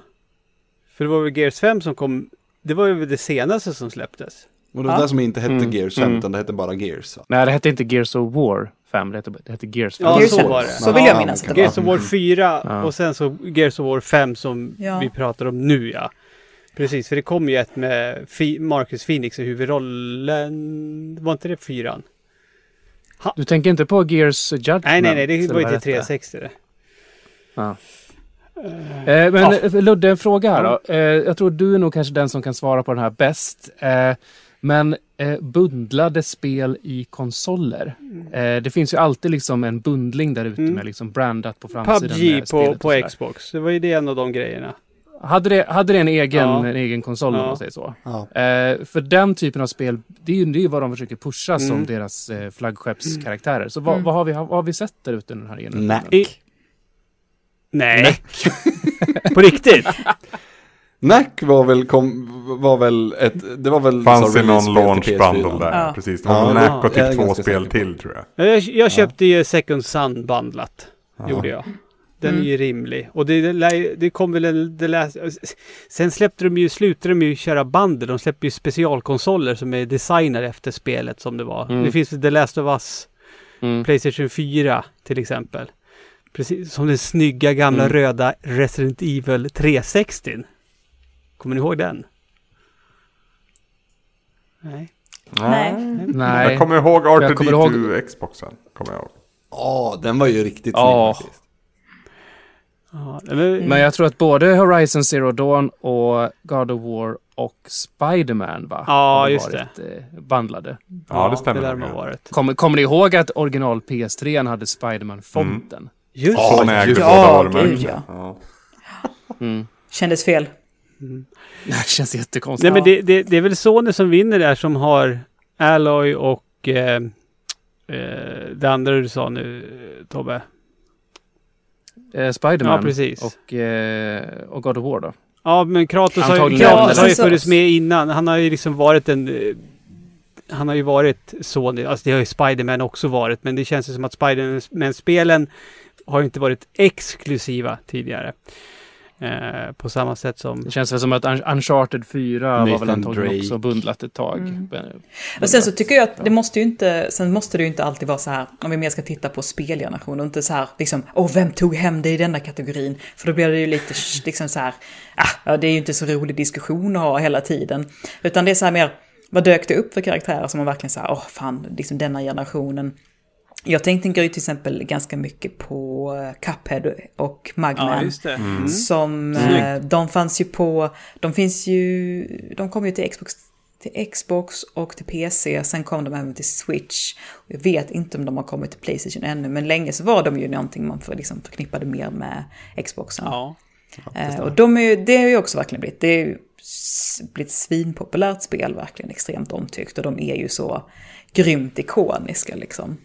För det var väl Gears 5 som kom, det var ju det senaste som släpptes. Och det var Ja. det som inte hette Mm, Gears 5 mm. utan det hette bara Gears. Va? Nej, det hette inte Gears of War 5, det hette, det hette Gears 5. Ja, Gears så 5. var det. Så vill jag Ja, minnas att det var. Gears of War 4 Ja. och sen så Gears of War 5 som Ja. vi pratar om nu ja. Precis, för det kom ju ett med Marcus Phoenix i huvudrollen. Var inte det fyran? Du tänker inte på Gears Judgment? Nej, nej, nej, det var ju till hette? 360 det. Ja. Eh, men eh, Ludde, en fråga här då. Eh, jag tror du är nog kanske den som kan svara på den här bäst. Eh, men eh, bundlade spel i konsoler. Eh, det finns ju alltid liksom en bundling där ute Mm. med liksom brandat på framsidan. PubG på, på. Xbox. Det var ju det en av de grejerna. Hade det, hade det en egen, Ja. en egen konsol om Ja. man säger så? Ja. Eh, för den typen av spel, det är ju det är ju vad de försöker pusha som Mm. deras eh, flaggskeppskaraktärer. Så vad, vad, har vi, vad har vi sett där ute den här generationen? Nack. Nej. på riktigt? Nack var väl, kom, var väl ett, det var väl Fanns så det någon launch bundle PS4. där? Ja. Precis. Det var Ja, Nack och typ två spel säker. till tror jag. Jag, jag köpte ju Second Sun bandlat. Gjorde jag. Den Mm. är ju rimlig. Och det, det, det kom väl en... Det lär, sen släppte de ju, slutade de ju köra bundle. De släpper ju specialkonsoler som är designade efter spelet som det var. Mm. Det finns The Last of Us, Mm. Playstation 4 till exempel. Precis som den snygga gamla Mm. röda Resident Evil 360. Kommer ni ihåg den? Nej. Nej. Nej. Jag kommer ihåg Jag kommer R2D2 Xboxen. Kommer jag ihåg. Ja, den var ju riktigt Ja. snygg faktiskt. Ja, men, Men jag tror att både Horizon Zero Dawn och God of War och Spider-Man va? Ja, har just varit, Eh, bandlade. Ja, det stämmer Det ja. varit. Kommer, kommer ni ihåg att original PS3 hade Spider-Man-fonten? Just Ja, ägde just- båda ja, varumärkena. gud, ja. Ja. Mm. Kändes fel. Det känns jättekonstigt. Nej men det, det, det är väl Sony som vinner där som har Alloy och eh, eh, det andra du sa nu Tobbe. Eh, Spider-Man Ja, precis. och, eh, och God of War då? Ja men Kratos har. Kratos har ju så- funnits med innan. Han har ju liksom varit en... eh, Han har ju varit Sony, alltså det har ju Spider-Man också varit, men det känns ju som att Spider-Man-spelen har ju inte varit exklusiva tidigare. Eh, på samma sätt som... Det känns väl som att Un- Uncharted 4 var Nathan väl antagligen Drake. också bundlat ett tag. Mm. Men- Och sen så tycker jag att det måste ju inte, sen måste det ju inte alltid vara så här, om vi mer ska titta på spelgeneration och inte så här, liksom, åh, vem tog hem det i denna kategorin? För då blir det ju lite, liksom så här, ah, det är ju inte så rolig diskussion att ha hela tiden. Utan det är så här mer, vad dök det upp för karaktärer som man verkligen så här, åh, fan, liksom denna generationen. Jag tänker ju till exempel ganska mycket på Cuphead och Mugman. det. Mm. Som, eh, de fanns ju på, de finns ju, de kom ju till Xbox, till Xbox och till PC, sen kom de även till Switch. Jag vet inte om de har kommit till Playstation ännu, men länge så var de ju någonting man för, liksom, förknippade mer med Xboxen. Ja. Eh, och de är ju, det har ju också verkligen blivit, det är blivit svinpopulärt spel, verkligen extremt omtyckt. Och de är ju så grymt ikoniska liksom.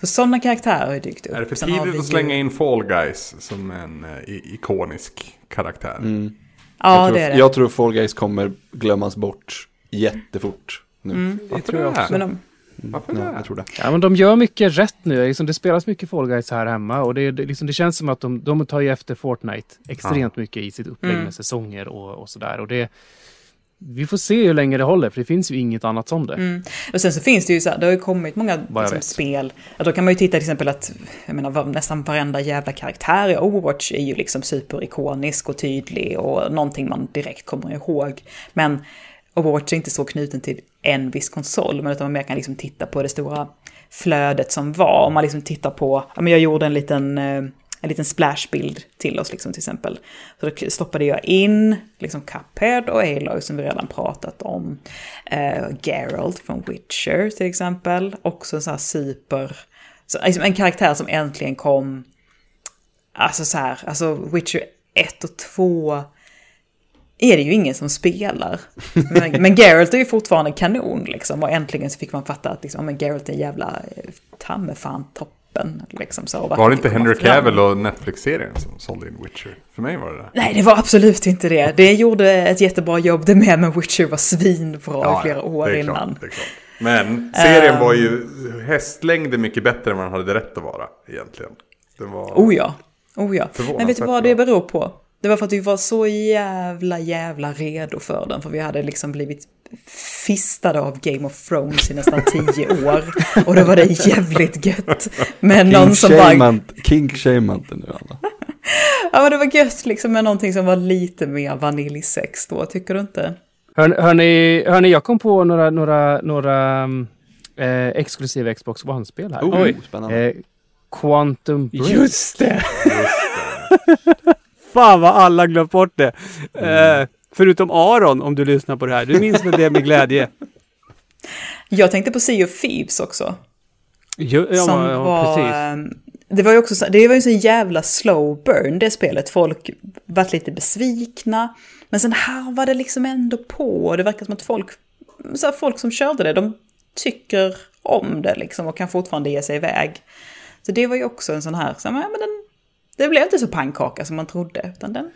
Så sådana karaktärer har ju dykt upp. Är det för tidigt att slänga in Fall Guys som en i- ikonisk karaktär? Mm. Ja, jag, tror, det är det. jag tror Fall Guys kommer glömmas bort jättefort nu. Det tror jag också. Men de, Varför Ja, det? jag tror det. Ja, men de gör mycket rätt nu. Liksom, det spelas mycket Fall Guys här hemma och det, det, liksom, det känns som att de, de tar ju efter Fortnite extremt mycket i sitt upplägg Mm. med säsonger och, och sådär. Och det, vi får se hur länge det håller, för det finns ju inget annat som det. Mm. Och sen så finns det ju så här, det har ju kommit många liksom, spel. Ja, då kan man ju titta till exempel att, jag menar nästan varenda jävla karaktär i Overwatch är ju liksom superikonisk och tydlig och någonting man direkt kommer ihåg. Men Overwatch är inte så knuten till en viss konsol, men utan man mer kan liksom titta på det stora flödet som var. Om man liksom tittar på, ja men jag gjorde en liten eh, en liten splashbild till oss liksom till exempel. Så då stoppade jag in liksom Cuphead och Aloy som vi redan pratat om. Eh, Geralt från Witcher till exempel. Också en sån här super, så, liksom en karaktär som äntligen kom, alltså så här, alltså Witcher 1 och 2 är det ju ingen som spelar. Men, men Geralt är ju fortfarande kanon liksom. Och äntligen så fick man fatta att liksom, men Geralt är en jävla eh, ta mig fan toppen. Liksom, så, Var det inte Henry. Cavill och Netflix-serien som sålde in Witcher? För mig var det det. Nej, det var absolut inte det. Det gjorde ett jättebra jobb det med, men Witcher var svinbra i flera år innan. Klart, det är klart. Men serien Ehm. var ju hästlängder mycket bättre än vad den hade rätt att vara egentligen. Den var... Oh ja, oh ja. Men vet du vad det beror på? Det var för att vi var så jävla, jävla redo för den. För vi hade liksom blivit fistade av Game of Thrones i nästan tio år. Och då var det jävligt gött. Men någon King som bara... King Shaman nu Anna. Ja men det var gött liksom med någonting som var lite mer vaniljsex då, tycker du inte? Hör, hörni, hörni, jag kom på några, några, några mm, eh, exklusiva Xbox One-spel här. Oh, Oj. spännande. Eh, Quantum Break. Just det! fan vad alla glömt bort det. Eh, förutom Aron, om du lyssnar på det här. Du minns väl det med glädje? Jag tänkte på Sea of Thieves också. Jo, ja, som ja, var, precis. ehm, det var ju också så, det var ju så jävla slow burn det spelet. Folk vart lite besvikna. Men sen här var det liksom ändå på. Det verkar som att folk, så här, folk som körde det, de tycker om det liksom och kan fortfarande ge sig iväg. Så det var ju också en sån här, så, här, men den, det blev inte så pannkaka som man trodde. Utan den,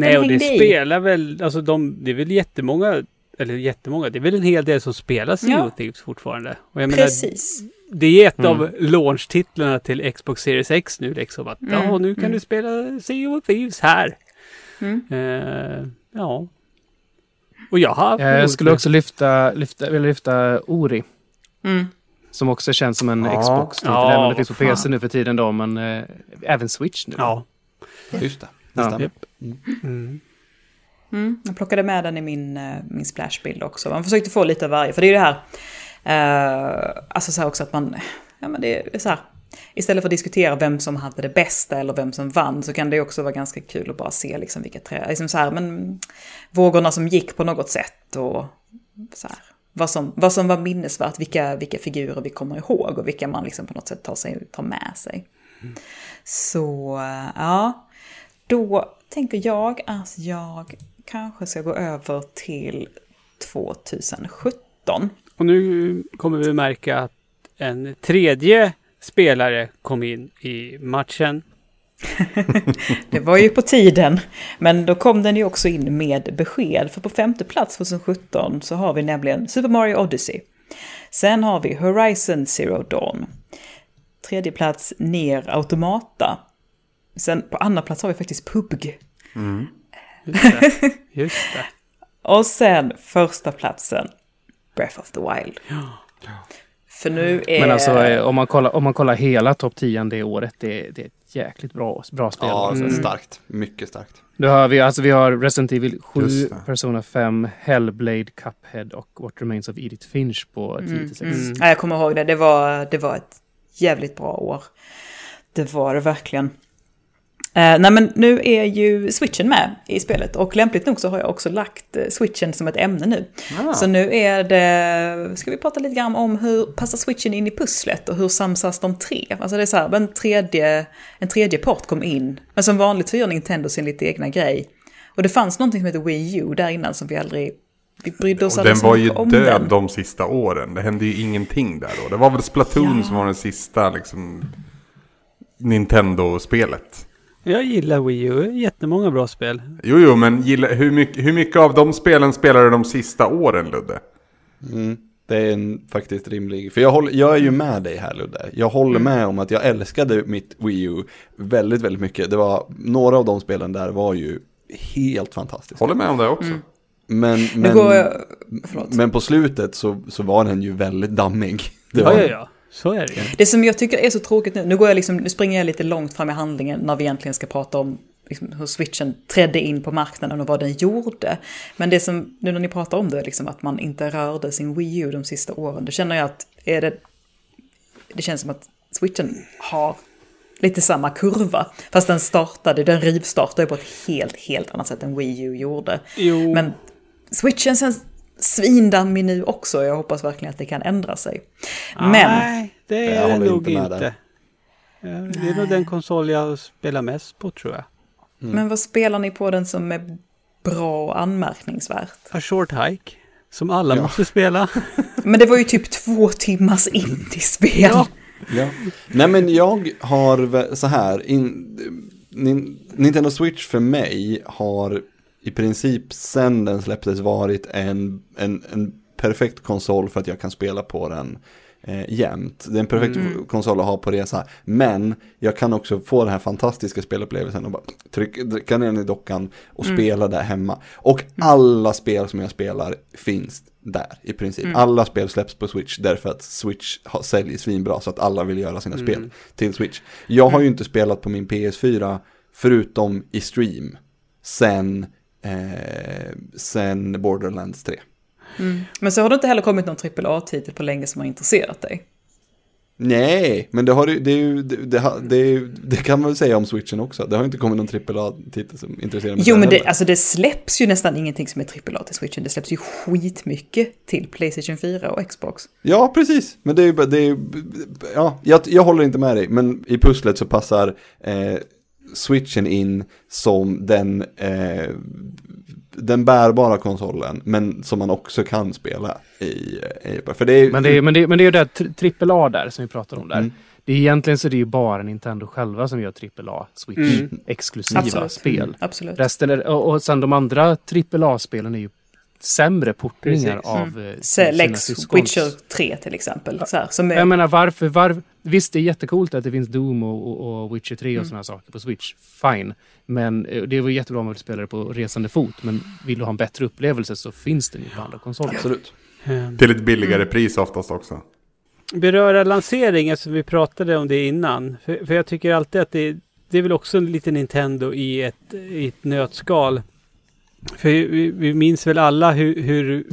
Nej, och det i. spelar väl, alltså de, det är väl jättemånga, eller jättemånga, det är väl en hel del som spelar Sea Ja. Thieves fortfarande. Och jag menar, precis. det är ett av launch-titlarna till Xbox Series X nu liksom. Att ja, nu kan du spela Sea of Thieves här. Eh, ja. Och jag har Eh, Jag skulle också lyfta, lyfta, vilja lyfta Ori. Mm. Som också känns som en Ja. Xbox-titel, Ja, även om det finns på fan. PC nu för tiden då, men eh, även Switch nu. Ja. Just det Ja. Japp. Mm. Mm, jag plockade med den i min, eh, min splashbild också. Man försökte få lite av varje, för det är ju det här, eh, alltså så här också att man, ja men det är så här, istället för att diskutera vem som hade det bästa eller vem som vann så kan det också vara ganska kul att bara se liksom vilka trä, liksom så här, men vågorna som gick på något sätt och så här, vad som, vad som var minnesvärt, vilka, vilka figurer vi kommer ihåg och vilka man liksom på något sätt tar, sig, tar med sig. Så eh, ja, då tänker jag att jag kanske ska gå över till 2017. Och nu kommer vi märka att en tredje spelare kom in i matchen. Det var ju på tiden, men då kom den ju också in med besked. För på femte plats 2017 så har vi nämligen Super Mario Odyssey. Sen har vi Horizon Zero Dawn. Tredje plats Ner Automata. Sen på andra plats har vi faktiskt PUBG. Just det. Just det. Och sen första platsen Breath of the Wild. För nu är... Men alltså eh, om man kollar, om man kollar hela topp 10 det året, det, det är ett jäkligt bra, bra spel. Ja, alltså. alltså, starkt. Mycket starkt. Då har vi, alltså vi har Resident Evil 7, Just det. Persona 5, Hellblade, Cuphead och What Remains of Edith Finch på 10 6. Mm. Ja, jag kommer ihåg det. Det var, det var ett jävligt bra år. Det var det verkligen. Eh, nej men nu är ju switchen med i spelet och lämpligt nog så har jag också lagt eh, switchen som ett ämne nu. Så nu är det, ska vi prata lite grann om hur passar switchen in i pusslet och hur samsas de tre? Alltså det är så här, en tredje, en tredje part kom in. Men som vanligt så gör Nintendo sin lite egna grej. Och det fanns någonting som heter Wii U där innan som vi aldrig, vi brydde oss Och den var ju död den. de sista åren. Det hände ju ingenting där då. Det var väl Splatoon Ja. som var den sista liksom Nintendo-spelet. Jag gillar Wii U. Jättemånga bra spel. Jo, jo, men gilla, hur, mycket, hur mycket av de spelen spelade du de sista åren, Ludde? Mm. Det är en faktiskt rimlig, för jag, håller, jag är ju med dig här Ludde. Jag håller med om att jag älskade mitt Wii U väldigt, väldigt mycket. Det var, några av de spelen där var ju helt fantastiska. Håller med om det också. Men, Nu men, går jag, förlåt. men på slutet så, så var den ju väldigt dammig. Det var Ja, ja, ja. Så är det ju. Det som jag tycker är så tråkigt nu, nu, går jag liksom, nu springer jag lite långt fram i handlingen när vi egentligen ska prata om liksom, hur switchen trädde in på marknaden och vad den gjorde. Men det som, nu när ni pratar om det, liksom, att man inte rörde sin Wii U de sista åren, då känner jag att är det, det känns som att switchen har lite samma kurva. Fast den startade, den rivstartade på ett helt, helt annat sätt än Wii U gjorde. Jo. Men switchen känns svindammig nu också, jag hoppas verkligen att det kan ändra sig. Men... Nej, det Jag är det håller nog inte med inte. Ja, Det är nog den konsol jag spelar mest på tror jag. Men vad spelar ni på den som är bra och anmärkningsvärt? A Short Hike. Som alla måste spela. Men det var ju typ två timmars indiespel. Ja. Ja. Nej men jag har så här, in, nin, Nintendo Switch för mig har i princip sen den släpptes varit en, en, en perfekt konsol för att jag kan spela på den eh, jämt. Det är en perfekt konsol att ha på resa. Men jag kan också få den här fantastiska spelupplevelsen och bara trycka, trycka ner den i dockan och spela där hemma. Och alla spel som jag spelar finns där i princip. Alla spel släpps på Switch därför att Switch har, säljer svinbra så att alla vill göra sina spel till Switch. Jag har ju inte spelat på min PS4 förutom i stream sen, eh, sen Borderlands 3. Men så har det inte heller kommit någon AAA-titel på länge som har intresserat dig. Nej, men det, har, det, ju, det, det, det, kan man väl säga om switchen också. Det har inte kommit någon AAA-titel som intresserar mig. Jo, men det, alltså det släpps ju nästan ingenting som är AAA till Switchen. Det släpps ju skitmycket till Playstation 4 och Xbox. Ja, precis. Men det är ju bara- det är, ju- ja, jag, jag håller inte med dig. Men i pusslet så passar eh, switchen in som den, eh, den bärbara konsolen. Men som man också kan spela i, i för det är, Men det är, men det, men det är ju det här trippel A där som vi pratar om där. Mm. Det är egentligen så är det ju bara Nintendo själva som gör trippel A Switch Mm. exklusiva Absolut. spel. Absolut. Resten är, och, och sen de andra trippel A-spelen är ju sämre portningar Precis. av Mm. eh, sina Lex syskons- Witcher 3 till exempel. Så här, som är, Jag menar varför, var, visst det är jättecoolt att det finns Doom och, och, och Witcher 3 och Mm. sådana saker på Switch. Fine. Men eh, det var jättebra om man vill spela det på resande fot. Men vill du ha en bättre upplevelse så finns den ju på andra konsoler. Absolut. Eh, Till ett billigare pris oftast också. beröra lanseringen som vi pratade om det innan. För, för jag tycker alltid att det, det är väl också en liten Nintendo i ett, i ett nötskal. För vi, vi minns väl alla hur, hur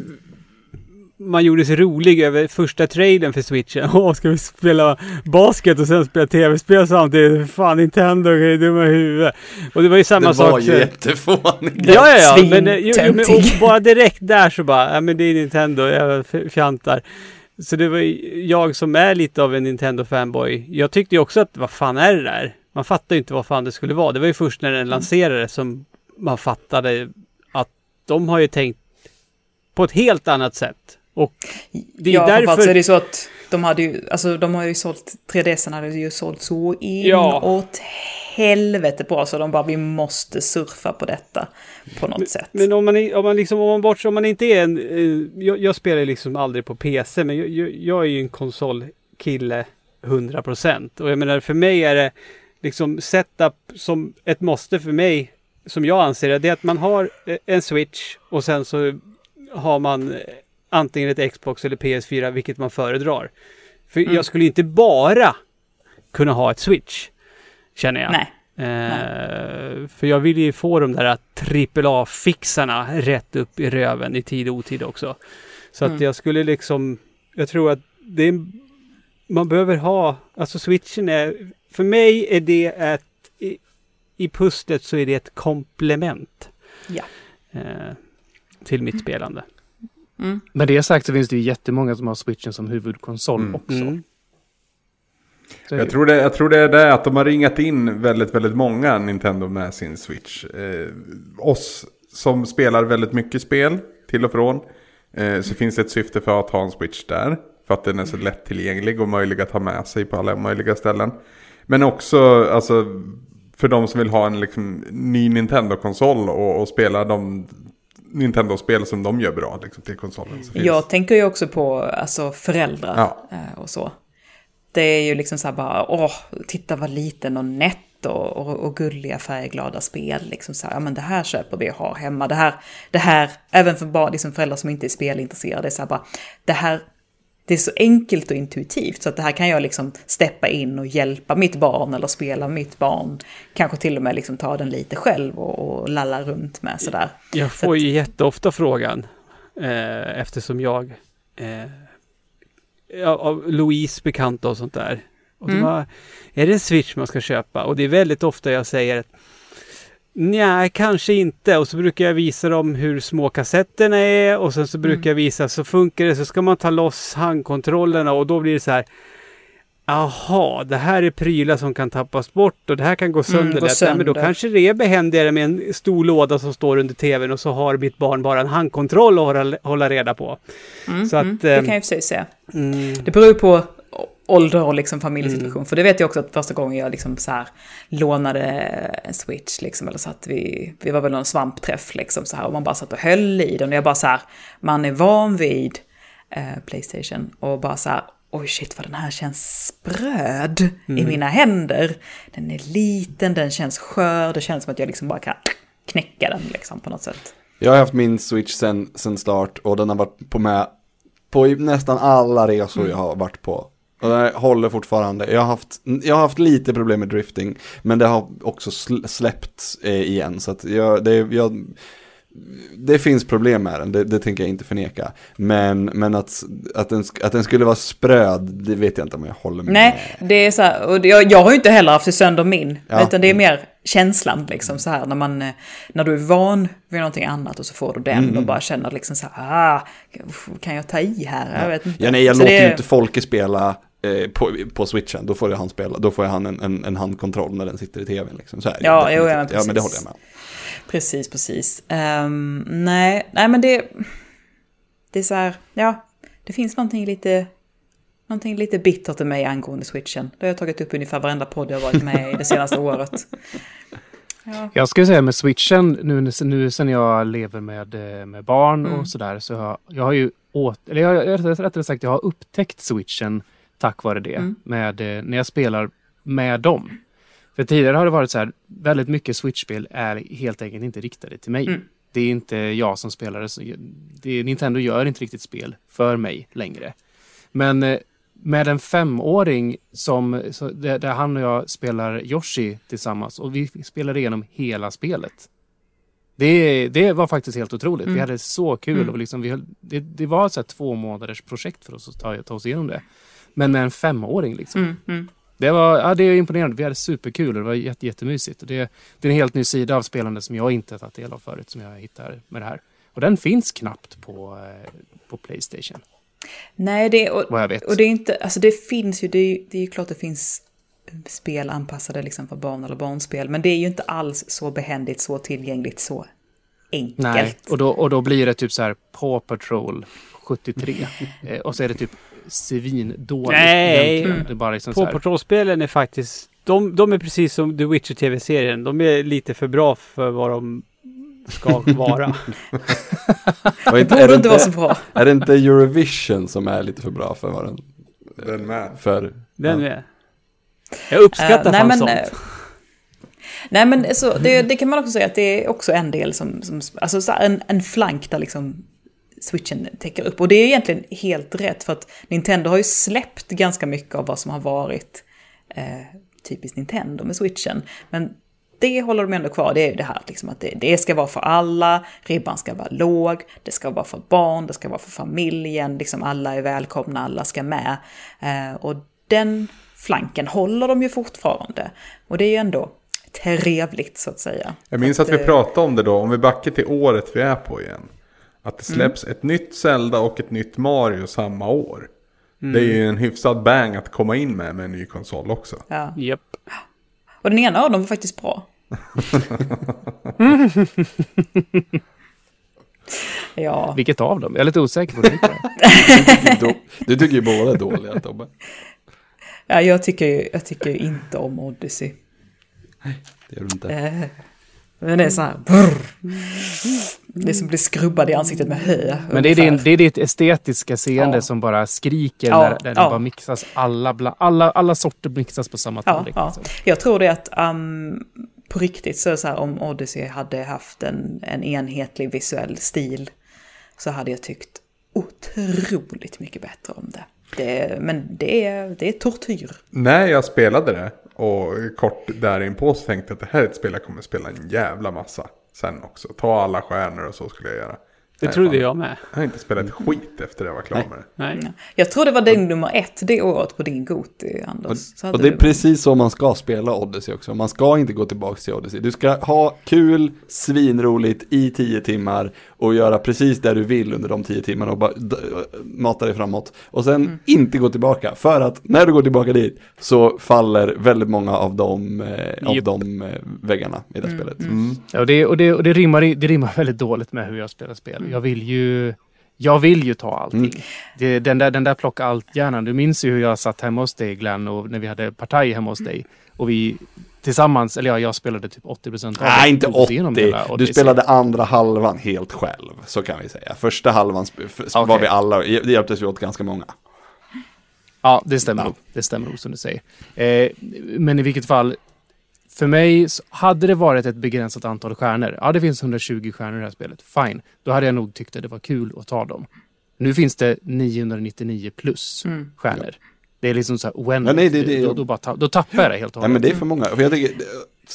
man gjorde sig rolig över första trailern för switchen. Åh, ska vi spela basket och sen spela tv-spel samtidigt? Fan, Nintendo är dumma i huvudet. Och det var ju samma det sak. var ju så- jättefånigt. Ja, ja, ja. Men, eh, jo, men bara direkt där så bara, ja men det är Nintendo, jag fjantar. Så det var ju jag som är lite av en Nintendo-fanboy. Jag tyckte ju också att, vad fan är det där? Man fattar ju inte vad fan det skulle vara. Det var ju först när den lanserades som man fattade att de har ju tänkt på ett helt annat sätt. Och det är ja, därför- därför... är det så att de hade ju, alltså de har ju sålt, 3DSen hade ju sålt så in Ja. helvete bra så de bara, vi måste surfa på detta på något sätt. Men om man, är- om man liksom, om man bortser, om man inte är en, eh, jag, jag spelar liksom aldrig på PC, men jag, jag, jag är ju en konsolkille 100%. Och jag menar, för mig är det liksom setup som ett måste för mig, som jag anser det, det är att man har eh, en switch och sen så har man eh, antingen ett Xbox eller PS4, vilket man föredrar. För jag skulle inte bara kunna ha ett switch, känner jag. Nej. Eh, för jag vill ju få de där AAA-fixarna rätt upp i röven i tid och otid också. Så att Mm. jag skulle liksom, jag tror att det är, man behöver ha, alltså switchen är, för mig är det ett, i, pusslet så är det ett komplement. Ja. Eh, till mitt spelande. Mm. Med det sagt så finns det ju jättemånga som har switchen som huvudkonsol Mm. också. Mm. Jag tror, det, jag tror det är det att de har ringat in väldigt, väldigt många Nintendo med sin Switch. Eh, oss som spelar väldigt mycket spel till och från. Eh, så finns det ett syfte för att ha en Switch där. För att den är så lättillgänglig och möjlig att ha med sig på alla möjliga ställen. Men också alltså, för de som vill ha en liksom, ny Nintendo-konsol och, och spela de Nintendo-spel som de gör bra liksom, till konsolen. Jag tänker ju också på alltså, föräldrar Ja. eh, och så. Det är ju liksom så här bara, åh, titta vad liten och nätt och, och, och gulliga färgglada spel. Liksom så här, ja men det här köper vi och har hemma. Det här, det här även för bara liksom föräldrar som inte är spelintresserade, det är så här bara, det här, det är så enkelt och intuitivt så att det här kan jag liksom steppa in och hjälpa mitt barn eller spela mitt barn. Kanske till och med liksom ta den lite själv och, och lalla runt med sådär. Jag får ju jätteofta frågan eh, eftersom jag eh, ja, av Louise bekanta och sånt där. Och de Mm. bara, är det en switch man ska köpa? Och det är väldigt ofta jag säger att Nej, kanske inte. Och så brukar jag visa dem hur små kassetterna är och sen så brukar jag visa så funkar det så ska man ta loss handkontrollerna och då blir det så här. Aha, det här är prylar som kan tappas bort och det här kan gå sönder gå lätt. Nej, men då sönder. kanske det är behändigare med en stor låda som står under tvn och så har mitt barn bara en handkontroll att hålla, hålla reda på. Mm, Så att, mm, det ehm, kan jag i och för sig se. Mm, Det beror på ålder och liksom familjesituation. För det vet jag också att första gången jag liksom så här lånade en switch liksom, eller så att vi, vi var väl någon svampträff liksom så här och man bara satt och höll i den och jag bara så här, man är van vid eh, Playstation och bara så här, oj shit vad den här känns spröd i mina händer. Den är liten, den känns skör, det känns som att jag liksom bara kan knäcka den liksom på något sätt. Jag har haft min Switch sen, sen start och den har varit på med på nästan alla resor jag har varit på. Och den håller fortfarande. Jag har, haft, jag har haft lite problem med drifting, men det har också sl- släppt eh, igen. Så att jag, det, jag, det finns problem med den, det, det tänker jag inte förneka. Men, men att, att, den, att den skulle vara spröd, det vet jag inte om jag håller med. Nej, det är så här, och jag, jag har ju inte heller haft sönder min. Ja. Utan det är mer känslan liksom så här när man, eh, när du är van vid någonting annat och så får du den Mm. och bara känner liksom så här, ah, kan jag ta i här? Jag vet inte. Ja, nej, jag Så låter det ju inte Folke spela eh, på, på switchen, då får han spela, då får han en, en, en handkontroll när den sitter i tvn. Liksom. Så är det ju Ja, jo, definitivt. ja, ja, men det precis. håller jag med om. Precis, precis. Ehm, nej, nej men det... Det är så här, ja, det finns någonting lite... Någonting lite bittert i mig angående switchen. Det har jag tagit upp ungefär varenda podd jag har varit med i det senaste året. Jag skulle säga med switchen, nu, nu sen jag lever med, eh, med barn Mm. och sådär, så har jag har ju åt, eller jag, jag, rättare rättare sagt, jag har upptäckt switchen tack vare det. Mm. Med, eh, när jag spelar med dem. För tidigare har det varit så här, väldigt mycket switchspel är helt enkelt inte riktade till mig. Mm. Det är inte jag som spelare. så- Det, Nintendo gör inte riktigt spel för mig längre. Men eh, med en femåring som, så, där, där han och jag spelar Yoshi tillsammans och vi spelar igenom hela spelet. Det, det var faktiskt helt otroligt. Vi hade så kul och liksom vi höll, det, det var ett så här två månaders projekt för oss att ta, ta oss igenom det. Men med en femåring liksom. Mm, mm. Det var ja, det är imponerande. Vi hade superkul och det var jätte, jättemysigt. Det, det är en helt ny sida av spelande som jag inte tagit del av förut som jag hittar med det här. Och den finns knappt på, eh, på Playstation. Nej, det, och, Vad jag vet. och det är inte, alltså det finns ju, det är, ju- det är ju klart det finns spel anpassade liksom för barn eller barnspel, men det är ju inte alls så behändigt, så tillgängligt, så enkelt. Nej, och då, och då blir det typ så här Paw Patrol 73. eh, och så är det typ svindåligt. Nej. egentligen. Det är bara liksom. Patrol-spelen är faktiskt, de, de är precis som The Witcher TV-serien. De är lite för bra för vad de ska vara. Var Det inte, är, borde det inte vara så bra. är det inte Eurovision som är lite för bra för vad den... Den med. För, Den ja. är. Jag uppskattar Eh, nej, fan men, sånt. eh, Nej men så, det, det kan man också säga att det är också en del som, som alltså en, en flank där liksom switchen täcker upp. Och det är egentligen helt rätt för att Nintendo har ju släppt ganska mycket av vad som har varit eh, typiskt Nintendo med switchen. Men det håller de ändå kvar, det är ju det här liksom att det, det ska vara för alla, ribban ska vara låg, det ska vara för barn, det ska vara för familjen, liksom alla är välkomna, alla ska med. Eh, och den flanken håller de ju fortfarande. Och det är ju ändå trevligt så att säga. Jag minns Så att vi eh, pratade om det då, om vi backar till året vi är på igen. Att det släpps ett nytt Zelda och ett nytt Mario samma år. Det är ju en hyfsad bang att komma in med med en ny konsol också. Ja. Japp. Och den ena av dem var faktiskt bra. ja, Vilket av dem? Jag är lite osäker på det. Du, du tycker ju båda är dåliga Tobbe. ja jag, tycker ju, jag tycker inte om Odyssey. Det gör du inte. Eh, men det är så här... Brr. Det är som blir skrubbad i ansiktet med hö. Men det är, din, det är ditt estetiska seende Ja. som bara skriker Ja, när, när det ja. bara mixas. Alla, bla, alla, alla sorter mixas på samma tallrik. ja. liksom. Jag tror det att um, på riktigt så är det så här om Odyssey hade haft en, en enhetlig visuell stil så hade jag tyckt otroligt mycket bättre om det. det men det är, det är tortyr. När jag spelade det och kort därinpå så tänkte jag att det här är ett spel jag kommer spela en jävla massa sen också. Ta alla stjärnor och så skulle jag göra. Det Nej, trodde fan. jag med. Jag har inte spelat ett skit efter jag var klar med det. Nej. Jag tror det var din nummer ett det året på din Goti, Anders. Och, och det är du- precis så man ska spela Odyssey också. Man ska inte gå tillbaka till Odyssey. Du ska ha kul, svinroligt i tio timmar och göra precis det du vill under de tio timmarna och bara mata dig framåt. Och sen Mm. inte gå tillbaka. För att när du går tillbaka dit så faller väldigt många av de, eh, av de eh, väggarna i det spelet. Mm. Ja, och det, och det, och det, rimmar, det rimmar väldigt dåligt med hur jag spelar spel. Jag vill ju, jag vill ju ta allting. Mm. Det, den, där, den där plocka allt-hjärnan. Du minns ju hur jag satt hemma hos dig Glenn och när vi hade partaj hemma hos dig. Och vi tillsammans, eller ja, jag spelade typ 80 procent av Nej, inte Drog igenom 80. hela Du spelade andra halvan helt själv, så kan vi säga. Första halvan f- var vi alla, det hjälptes vi åt ganska många. Ja, det stämmer nog. Det stämmer nog som du säger. Eh, men i vilket fall, för mig hade det varit ett begränsat antal stjärnor. Ja, det finns 120 stjärnor i det här spelet. Fine. Då hade jag nog tyckt att det var kul att ta dem. Nu finns det 999 plus Mm. stjärnor. Det är liksom så här oändligt. Ja, nej, det- det- då, då, bara ta, då tappar jag det helt och Nej men hållet. det är för många. För jag tycker,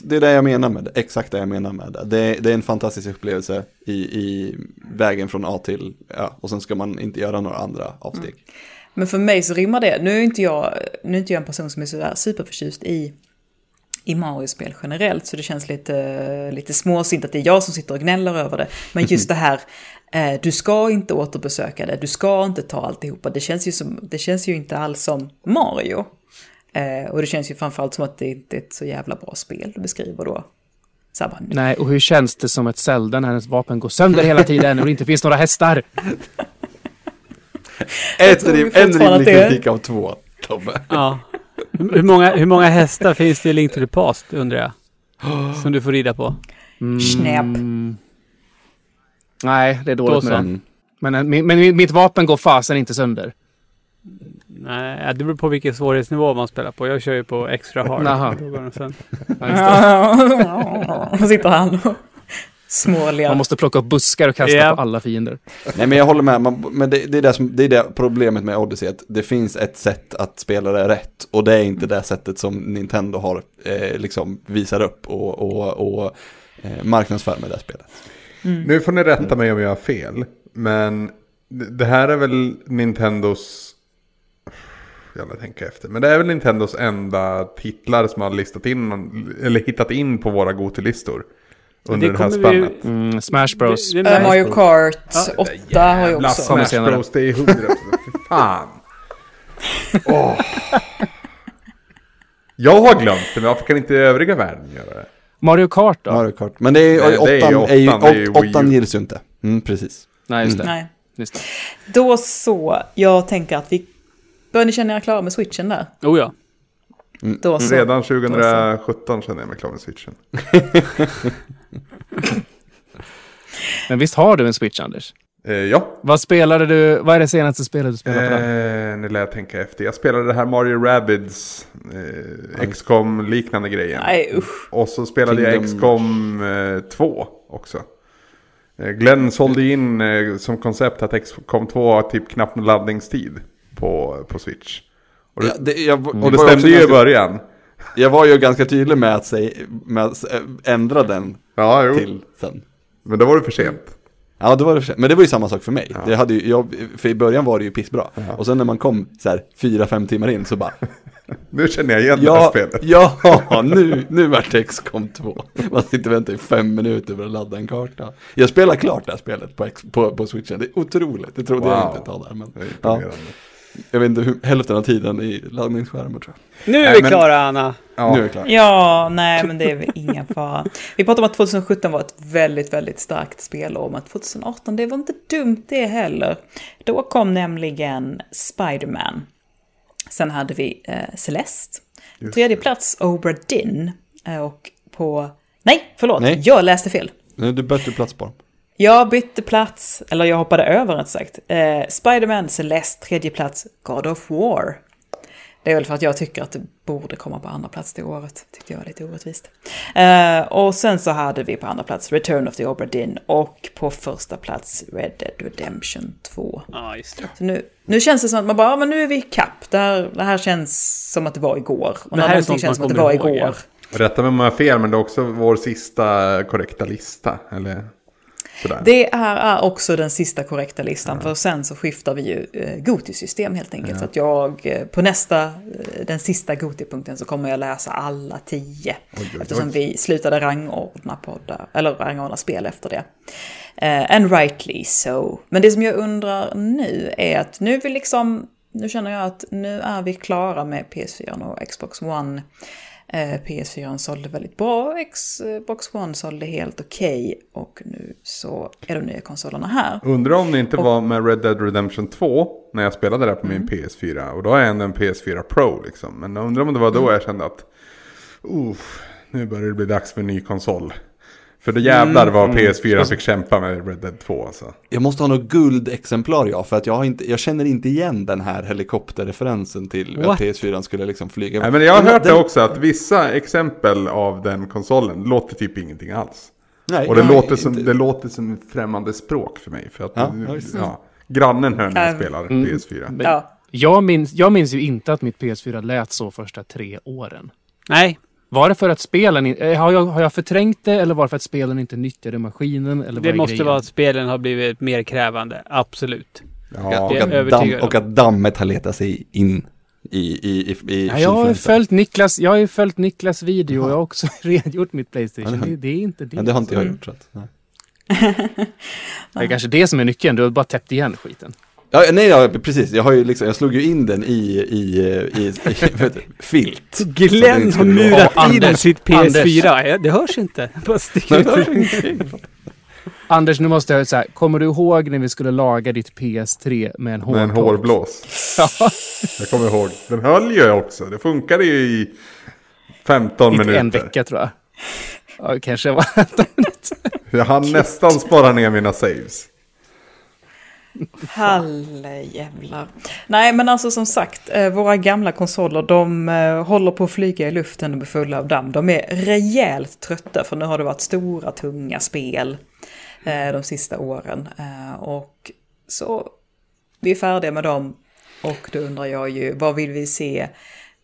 det- är det jag menar med det. Exakt det jag menar med det. Det, är- det är en fantastisk upplevelse i, i vägen från A till ja, och sen ska man inte göra några andra avsteg. Men för mig så rimmar det. Nu är inte jag, nu är inte jag en person som är sådär superförtjust i, i Mario-spel generellt. Så det känns lite, lite småsint att det är jag som sitter och gnäller över det. Men just det här, eh, du ska inte återbesöka det, du ska inte ta alltihopa. Det känns ju, som, det känns ju inte alls som Mario. Eh, och det känns ju framförallt som att det inte är ett så jävla bra spel du beskriver då. Bara, Nej, och hur känns det som ett Zelda när ens vapen går sönder hela tiden och det inte finns några hästar? Ett rim, en rimlig kritik av två, Tobbe. Ja. Hur många, hur många hästar finns det i Link to the Past, undrar jag? Som du får rida på. Snäpp. Mm. Nej, det är Då dåligt så. med. Mm. Men, eh, men, men mitt vapen går fasen inte sönder. Nej, det beror på vilken svårighetsnivå man spelar på. Jag kör ju på extra hard. Naha. Då går den sen. Då sitter han småler. Man måste plocka upp buskar och kasta Ja. på alla fiender. Nej men jag håller med, man, men det, det, är det, som, det är det problemet med Odyssey, att det finns ett sätt att spela det rätt och det är inte det sättet som Nintendo har eh, liksom visar upp och, och, och eh, marknadsför med det spelet. Nu får ni rätta mig om jag har fel. Men det här är väl Nintendos... Jävla tänka efter. Men det är väl Nintendos enda titlar som har listat in, eller hittat in på våra Gotilistor. Under Det det här kommer vi- spannet. Mm, Smash Bros. Det, det Eh, Mario Kart Ja, 8 har ju Jävla också. Smash senare. Bros, det är hundra Fy fan. Åh. Jag har glömt det, men varför kan inte övriga världen göra det? Mario Kart då? Mario Kart. Men det är, Nej, det är ju åttan, är ju, åttan, åttan gills ju inte. Mm, precis. Nej, just det. Nej. Just det. Då så, jag tänker att vi... Bör ni känna er klara med switchen där? Oh ja. Då så. Redan 2017 känner jag mig klar med switchen. Men visst har du en Switch, Anders? Eh, ja, Vad spelade du? Vad är det senaste spelet du spelade på den? eh, nu lär jag tänka efter. Jag spelade det här Mario Rabbids eh, XCOM liknande grejen. Nej usch. Och så spelade jag Kingdom- XCOM eh, 2 också. Eh, Glenn sålde in eh, som koncept att XCOM 2 har typ knappt någon laddningstid på, på Switch. Och det, Ja, det, jag, och det stämde ju i ganska- början. Jag var ju ganska tydlig med att, säga, med att äh, ändra den Ja, jo. till sen. Men då var det för sent. Ja, det var det för sig. Men det var ju samma sak för mig. Det hade ju, jag, för i början var det ju pissbra. Och sen när man kom så här fyra, fem timmar in så bara Nu känner jag igen det här Ja, spelet. ja nu, nu vart det XCOM 2. Man sitter och väntar i fem minuter för att ladda en karta. Jag spelar klart det här spelet på, på, på switchen. Det är otroligt. Det trodde jag Wow. inte ett tag där. Men, Det är ja. Jag vet inte hur, hälften av tiden i laddningsskärmar tror jag. Nu är Nej, vi men- klara, Anna. Ja. Nu är jag klar. Ja, nej men det är väl ingen fara. Vi pratade om att 2017 var ett väldigt, väldigt starkt spelår. Men 2018, det var inte dumt det heller. Då kom nämligen Spider-Man. Sen hade vi eh, Celeste. Tredje plats Obra Dinn. Eh, och på... Nej, förlåt. Nej. Jag läste fel. Nu, Du bytte plats på dem. Jag bytte plats, eller jag hoppade över rätt sagt. Eh, Spider-Man, Celeste, tredje plats, God of War. Det är väl för att jag tycker att det borde komma på andra plats det året. Tyckte jag var lite orättvist. Eh, och sen så hade vi på andra plats Return of the Obra Dinn och på första plats Red Dead Redemption 2. Ja, just det. Så nu, nu känns det som att man bara, ja, men nu är vi i kapp. Det här, det här känns som att det var igår. Och Det här är sånt känns som att det var ihåg, igår. ja. Rätta mig om jag har fel, men det är också vår sista korrekta lista. Eller sådär. Det här är också den sista korrekta listan, för sen så skiftar vi ju eh, Goti-system helt enkelt. Så att jag eh, på nästa, eh, den sista Goti-punkten så kommer jag läsa alla tio. oj, eftersom oj. vi slutade rangordna poddar, eller rangordna spel efter det. Eh, and rightly so. Men det som jag undrar nu är att nu är vi liksom, nu känner jag att nu är vi klara med PS4 och Xbox One. Eh, PS4 sålde väldigt bra, Xbox One sålde helt okej och nu så är de nya konsolerna här. Undrar om det inte var med Red Dead Redemption 2 när jag spelade där på min PS4. Och då har jag ändå en PS4 Pro liksom. Men undrar om det var då jag kände att nu börjar det bli dags för en ny konsol. För det jävlar vad PS4 fick kämpa med Red Dead 2 alltså. Jag måste ha något guldexemplar ja, för att jag, har inte, jag känner inte igen den här helikopterreferensen till What? att PS4 skulle liksom flyga. Nej, men jag har Den- hört det den- också att vissa exempel av den konsolen låter typ ingenting alls. Nej, Och det, nej, låter som, inte- det låter som främmande språk för mig. För att Ja, ja, grannen hör när jag Ja. spelar Mm. PS4. Ja, Jag minns, jag minns ju inte att mitt PS4 lät så första tre åren. Nej, Var det för att spelen... eh, Har jag, har jag förträngt det eller var det för att spelen inte nyttjade maskinen? Eller det måste grejen? vara att spelen har blivit mer krävande. Absolut. Och, Ja, att, och, att damm, och att dammet har letat sig in i, i, i, i Ja, jag har följt Niklas, jag har ju följt Niklas video och jag har också redogjort mitt Ja, Playstation. det har- det, det är inte det. Men det har inte jag alltså. gjort. Så att, nej. Det är kanske det som är nyckeln. Du har bara täppt igen skiten. Ja, nej, ja, precis. Jag, har ju liksom, jag slog ju in den i, i, i, i det? filt. Glenn har murat Ja, in Anders, sitt Anders. PS4. Ja, det hörs inte. Det bara sticker ut. Anders, nu måste jag säga, kommer du ihåg när vi skulle laga ditt PS3 med en Med en hårblås. Ja, Jag kommer ihåg. Den höll ju också. Det funkade ju i 15 inte minuter. en vecka tror jag. Ja, kanske var Jag hann nästan spara ner mina saves. Herrejävlar. Nej men alltså som sagt, eh, våra gamla konsoler de eh, håller på att flyga i luften och blir fulla av damm. De är rejält trötta för nu har det varit stora tunga spel eh, de sista åren. Och så vi är färdiga med dem och då undrar jag ju vad vill vi se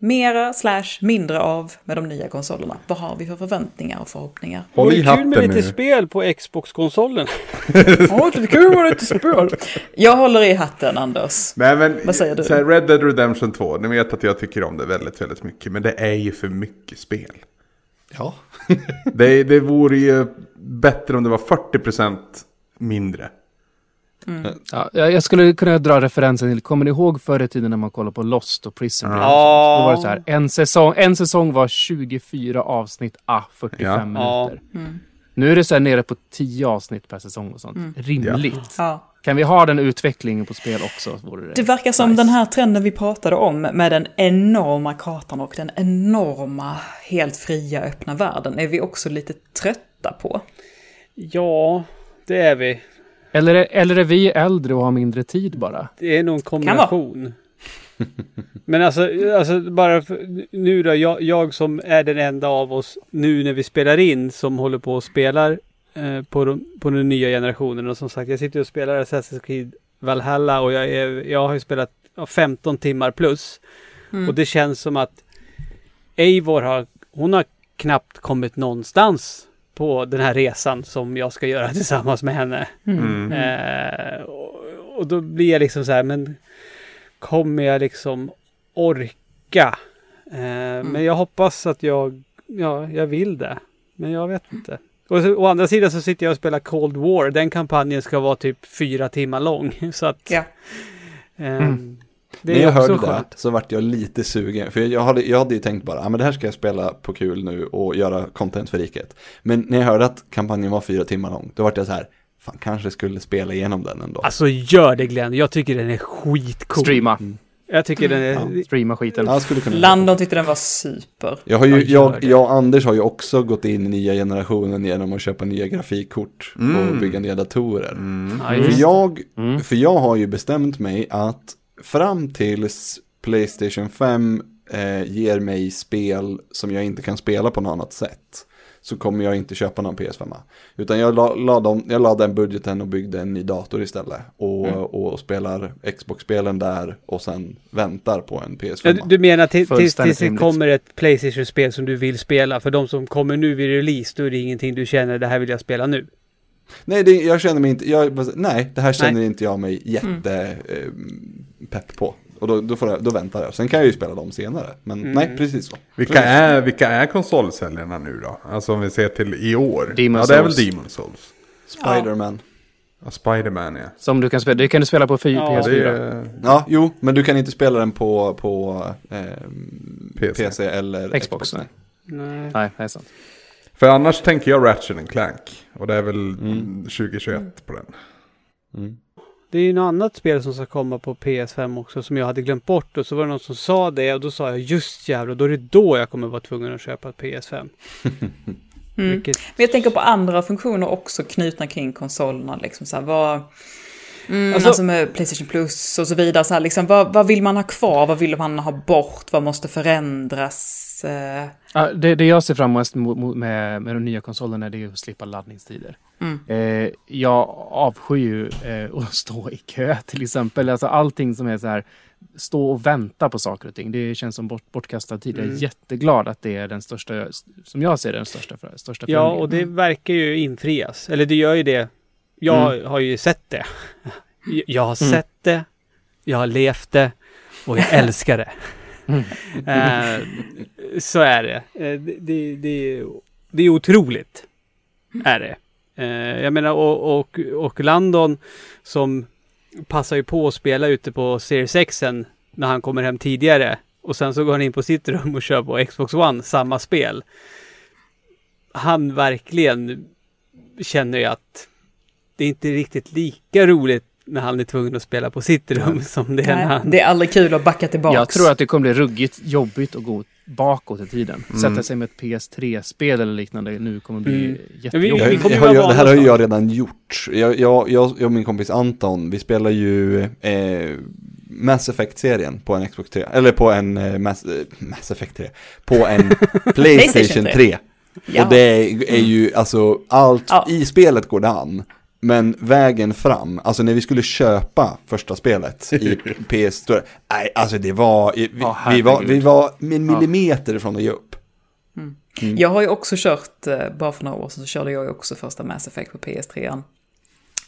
mera slash mindre av med de nya konsolerna? Vad har vi för förväntningar och förhoppningar? Håll i Vore kul med lite nu. spel på Xbox-konsolen. Åh, det är kul med lite spel! Jag håller i hatten Anders. Nej men, Vad säger du? Så här, Red Dead Redemption 2, ni vet att jag tycker om det väldigt, väldigt mycket. Men det är ju för mycket spel. Ja. Det, det vore ju bättre om det var 40% mindre. Ja, jag skulle kunna dra referensen till, kommer ni ihåg förr i tiden när man kollade på Lost och Prison Break? Ja. Då var det så här, en säsong, en säsong var 24 avsnitt, ah, 45 Ja. minuter. Mm. Nu är det så här nere på 10 avsnitt per säsong och sånt. Rimligt. Ja. Kan vi ha den utvecklingen på spel också? Vore det, Det verkar som nice. den här trenden vi pratade om med den enorma kartan och den enorma helt fria öppna världen är vi också lite trötta på. Ja, det är vi. Eller, är- eller är vi äldre och har mindre tid bara? Det är nog en kombination. Men alltså, alltså bara för, nu då, jag, jag som är den enda av oss nu när vi spelar in som håller på och spelar eh, på, de, på den nya generationen. Och som sagt, jag sitter och spelar Assassin's Creed Valhalla och jag, är, jag har ju spelat ja, 15 timmar plus. Och det känns som att Eivor har, hon har knappt kommit någonstans på den här resan som jag ska göra tillsammans med henne. Mm. Eh, och, och då blir jag liksom så här, men kommer jag liksom orka? Eh, Men jag hoppas att jag, ja, jag vill det. Men jag vet inte. Och så, å andra sidan så sitter jag och spelar Cold War. Den kampanjen ska vara typ fyra timmar lång. Så att... Ja. eh, Det När är jag hörde skönt. det så vart jag lite sugen. För jag hade, jag hade ju tänkt bara, ah, men det här ska jag spela på kul nu och göra content för riket. Men när jag hörde att kampanjen var fyra timmar lång, då vart jag så här, fan kanske skulle spela igenom den ändå. Alltså gör det Glenn. Jag tycker den är skitcool. Streama. Jag tycker den är... Streama skiten. Ja, Landon tyckte den var super. Jag, har ju, Ja, jag, jag och Anders har ju också gått in i nya generationen genom att köpa nya grafikkort och bygga nya datorer. Ja, För, jag, Mm. för jag har ju bestämt mig att fram tills Playstation 5 eh, ger mig spel som jag inte kan spela på något annat sätt så kommer jag inte köpa någon PS5. Utan jag la, la, dem, jag la den budgeten och byggde en ny dator istället. Och, Mm. och spelar Xbox-spelen där och sen väntar på en PS5. Ja, du- du menar till, tills, Fullständigt tills det rimligt. kommer ett Playstation-spel som du vill spela? För de som kommer nu vid release, då är det ingenting du känner, det här vill jag spela nu. Nej, det, jag känner mig inte, jag, nej, det här känner Nej. inte jag mig jätte eh, pepp på. Och då, då, får jag, då väntar jag. Sen kan jag ju spela dem senare. Men Mm. nej, precis så. Vilka är, vilka är konsolsäljarna nu då? Alltså om vi ser till i år. Demon's ja, det är väl. Demon Souls. Spiderman. Ja, Spiderman ja. Som du kan spela, det kan du spela på fy- Ja, PS4. Det är, Ja, jo, men du kan inte spela den på, på ehm, PC. PC. eller Xbox, nej. Nej. Nej, det är sant. för annars tänker jag Ratchet and Clank. Och det är väl 2021 på den. Det är ju något annat spel som ska komma på PS5 också som jag hade glömt bort och så var det någon som sa det och då sa jag just jävlar, då är det då jag kommer vara tvungen att köpa ett PS5. Vilket, Men jag tänker på andra funktioner också knutna kring konsolerna. Liksom så här, vad, mm, Alltså- alltså, med Playstation Plus och så vidare. Så här, liksom, vad, vad vill man ha kvar? Vad vill man ha bort? Vad måste förändras? Eh, Ja, det, det jag ser fram emot mot- med, med de nya konsolerna det är ju att slippa laddningstider. Mm. Eh, jag avskyr ju eh, att stå i kö till exempel. Alltså allting som är så här stå och vänta på saker och ting. Det känns som bort, bortkastad tid. Jag Mm. är jätteglad att det är den största, som jag ser det, den största, största Ja, och det verkar ju infrias. Eller det gör ju det. Jag Mm. har ju sett det. Jag har sett det. Jag har levt det. Och jag älskar det. Eh, så är det. Eh, det, det, det, det är otroligt. Är det. Eh, jag menar och, och, och Landon som passar ju på att spela ute på Series X när han kommer hem tidigare. Och sen så går han in på sitt rum och kör på Xbox One samma spel. Han verkligen känner ju att det är inte riktigt lika roligt när han är tvungen att spela på sitt rum som det är när Nej, han... det är aldrig kul att backa tillbaks. Jag tror att det kommer bli ruggigt jobbigt att gå bakåt i tiden. Mm. Sätta sig med ett PS3-spel eller liknande nu kommer bli Mm. jättejobbigt. Ja, vi Jag, jag, det här har ju jag redan gjort. Jag, jag, jag, jag och min kompis Anton, vi spelar ju eh, Mass Effect-serien på en Xbox 3, eller på en eh, Mass, eh, Mass Effect 3, på en Playstation 3. Ja. Och det är, är ju, alltså, allt Ja. i spelet går det an. Men vägen fram, alltså när vi skulle köpa första spelet i PS, nej alltså det var, vi, Ja, vi, var, vi var en millimeter ifrån att ge upp. Jag har ju också kört, eh, bara för några år sedan så körde jag ju också första Mass Effect på PS3.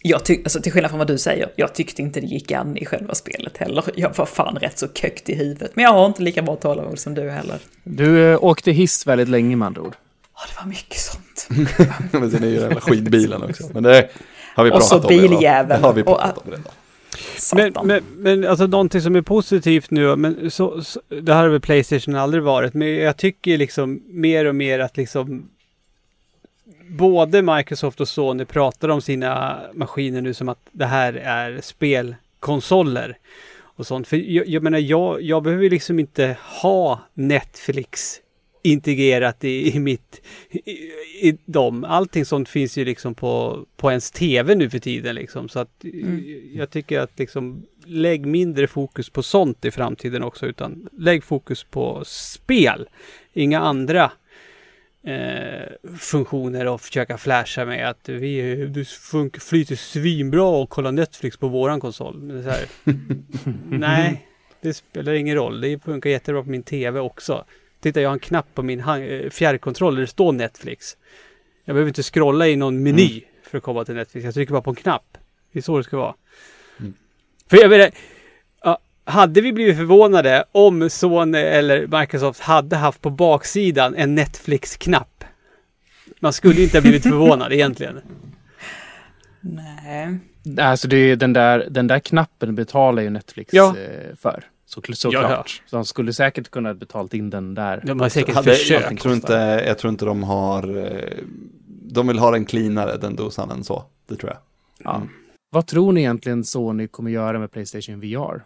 Jag tyck, alltså till skillnad från vad du säger, jag tyckte inte det gick an i själva spelet heller. Jag var fan rätt så kökt i huvudet. Men jag har inte lika bra tålamod som du heller. Du eh, åkte hiss väldigt länge med andra ord. Ja, det var mycket sånt. Men sen är ju den skitbilen också. Men det har vi Och pratat så om redan. biljäveln. Har vi Och pratat om redan. Men, men, men alltså någonting som är positivt nu, men så, så, det här har väl Playstation aldrig varit, men jag tycker liksom mer och mer att liksom både Microsoft och Sony pratar om sina maskiner nu som att det här är spelkonsoler och sånt. För jag, jag menar, jag, jag behöver liksom inte ha Netflix integrerat i, i mitt, i, i dem. Allting sånt finns ju liksom på, på ens tv nu för tiden liksom. Så att jag tycker att liksom lägg mindre fokus på sånt i framtiden också, utan lägg fokus på spel. Inga andra eh, funktioner och försöka flasha med att vi du fun- flyter svinbra och kolla Netflix på våran konsol. Men det är så här, nej, det spelar ingen roll. Det funkar jättebra på min tv också. Titta, jag har en knapp på min eh, fjärrkontroll där det står Netflix. Jag behöver inte scrolla i någon meny för att komma till Netflix. Jag trycker bara på en knapp. Det är så det ska vara. För jag menar, hade vi blivit förvånade om Sony eller Microsoft hade haft på baksidan en Netflix-knapp? Man skulle inte ha blivit förvånad egentligen. Nej. Alltså det är den där, den där knappen betalar ju Netflix Ja. eh, för. Så, Ja, såklart. Så de skulle säkert kunna betalt in den där. De har säkert Hade, försökt. jag, tror inte, jag tror inte de har, eh, de vill ha den cleanare den dosan än så. Det tror jag. Ja. Vad tror ni egentligen Sony kommer göra med Playstation VR?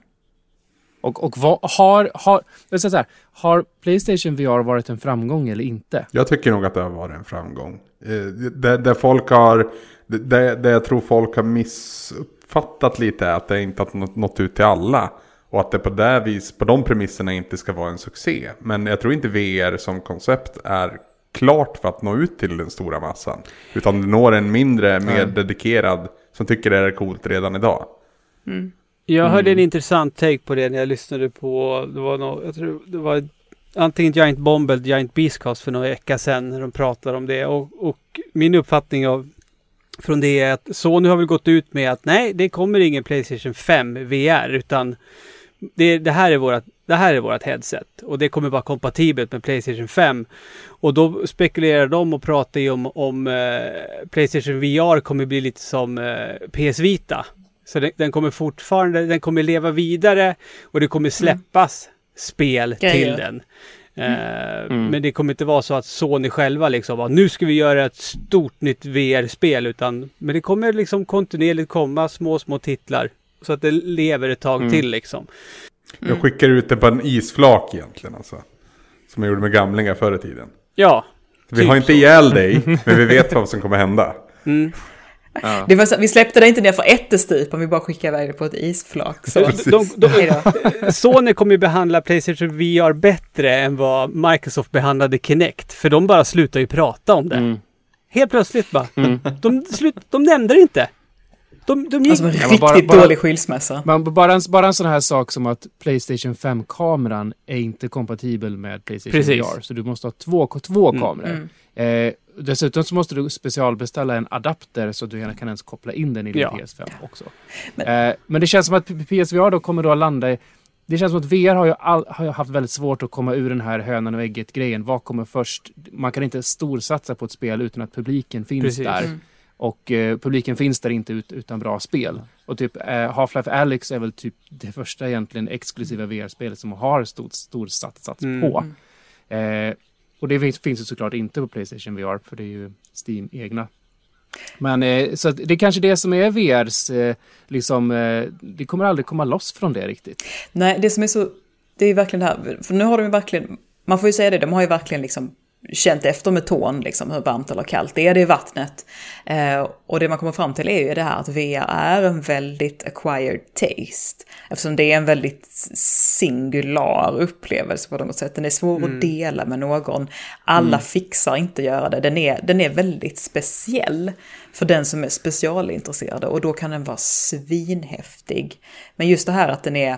Och, och vad har, har, jag säger så här, har Playstation VR varit en framgång eller inte? Jag tycker nog att det har varit en framgång. Eh, Där, där folk har, där, där jag tror folk har missuppfattat lite är att det inte har nått ut till alla. Och att det på, det vis, på de premisserna inte ska vara en succé. Men jag tror inte VR som koncept är klart för att nå ut till den stora massan. Utan det når en mindre, mer dedikerad som tycker det är coolt redan idag. Jag hörde en intressant take på det när jag lyssnade på, det var nog, jag tror det var antingen Giant Bomb eller Giant Beastcast för några vecka sedan när de pratade om det. Och, och min uppfattning av från det är att Sony har väl gått ut med att nej, det kommer ingen Playstation 5 VR utan det, det, här är vårat, det här är vårat headset och det kommer vara kompatibelt med Playstation 5. Och då spekulerar de och pratar ju om, om eh, Playstation VR kommer bli lite som eh, PS Vita. Så den, den kommer fortfarande, den kommer leva vidare och det kommer släppas spel Grejer. till den. Eh, Men det kommer inte vara så att Sony själva liksom nu ska vi göra ett stort nytt VR-spel utan men det kommer liksom kontinuerligt komma små, små titlar så att det lever ett tag till liksom. Jag skickar ut det på en isflak egentligen alltså. Som jag gjorde med gamlingar förr i tiden. Ja, Vi Typ har inte så. ihjäl dig, men vi vet vad som kommer hända. Det var så, vi släppte det inte ner för ättestupan, vi bara skickade iväg det på ett isflak. Så. de, de, Hej då. Sony kommer ju behandla Playstation VR bättre än vad Microsoft behandlade Kinect. För de bara slutar ju prata om det. Mm. Helt plötsligt bara. De, slut, de nämnde det inte. De, de gick... Alltså en riktigt men bara- bara- dålig skilsmässa. Man, bara, en, bara en sån här sak som att Playstation 5-kameran är inte kompatibel med Playstation Precis. VR. Så du måste ha två, två Mm. kameror. Eh, dessutom så måste du specialbeställa en adapter så att du gärna kan ens koppla in den i din Ja. PS5 också. Men- eh, men det känns som att PSVR då kommer då att landa i det känns som att VR har ju, all, har ju haft väldigt svårt att komma ur den här hönan och ägget grejen. Vad kommer först? Man kan inte storsatsa på ett spel utan att publiken finns Precis. där. Mm. Och eh, publiken finns där inte ut, utan bra spel. Och typ eh, Half-Life Alyx är väl typ det första egentligen exklusiva VR-spelet som har stort, stor satsats Mm. på. Eh, och det finns, finns ju såklart inte på Playstation VR, för det är ju Steam egna. Men eh, så det är kanske det som är VRs, eh, liksom, eh, det kommer aldrig komma loss från det riktigt. Nej, det som är så, det är verkligen det här, för nu har de ju verkligen, man får ju säga det, de har ju verkligen liksom känt efter med tån, liksom hur varmt eller kallt det är det i vattnet. Eh, och det man kommer fram till är ju det här att VR är en väldigt acquired taste. Eftersom det är en väldigt singular upplevelse på något sätt. Den är svår att dela med någon. Alla fixar inte göra det. Den är, den är väldigt speciell för den som är specialintresserad och då kan den vara svinhäftig. Men just det här att den är,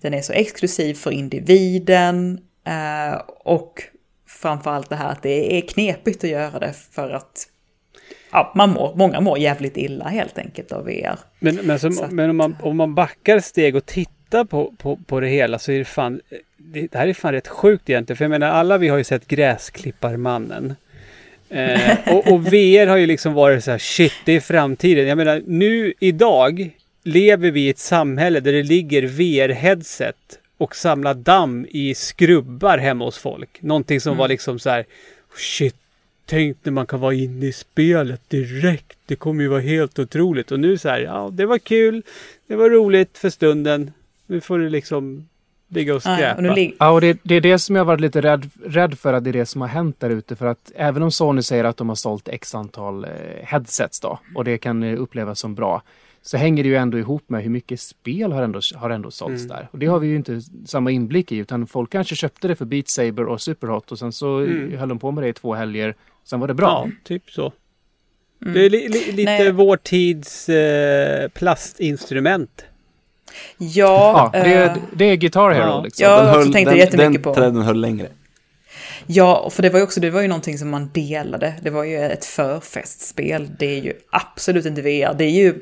den är så exklusiv för individen eh, och framförallt det här att det är knepigt att göra det för att ja, man mår, många mår jävligt illa helt enkelt av VR. Men, men, som, att- men om, man, om man backar steg och tittar på, på, på det hela så är det fan... Det, det här är fan rätt sjukt egentligen. För jag menar alla vi har ju sett Gräsklipparmannen. Eh, och, och VR har ju liksom varit så här shit, det är framtiden. Jag menar nu idag lever vi i ett samhälle där det ligger VR-headset och samlar damm i skrubbar hemma hos folk. Någonting som var liksom så här shit, tänk när man kan vara inne i spelet direkt. Det kommer ju vara helt otroligt. Och nu så här, ja det var kul, det var roligt för stunden. Nu får du liksom ligga och skräpa. och nu lig- Ja, och det, det är det som jag varit lite rädd, rädd för att det är det som har hänt där ute. För att även om Sony säger att de har sålt x antal eh, headsets då, och det kan eh, upplevas som bra, så hänger det ju ändå ihop med hur mycket spel har ändå, har ändå sålts Mm. där. Och det har vi ju inte samma inblick i, utan folk kanske köpte det för Beat Saber och Superhot och sen så Mm. höll de på med det i två helger, sen var det bra. Ja, typ så. Det är li, li, lite Nej. vår tids eh, plastinstrument. Ja, Ja, det, eh, är, det är Guitar Hero ja. liksom. Ja, den jag också höll, tänkte den, jättemycket den på. trenden höll längre. Ja, för det var ju också det var ju någonting som man delade. Det var ju ett förfestspel. Det är ju absolut inte VR. Det är ju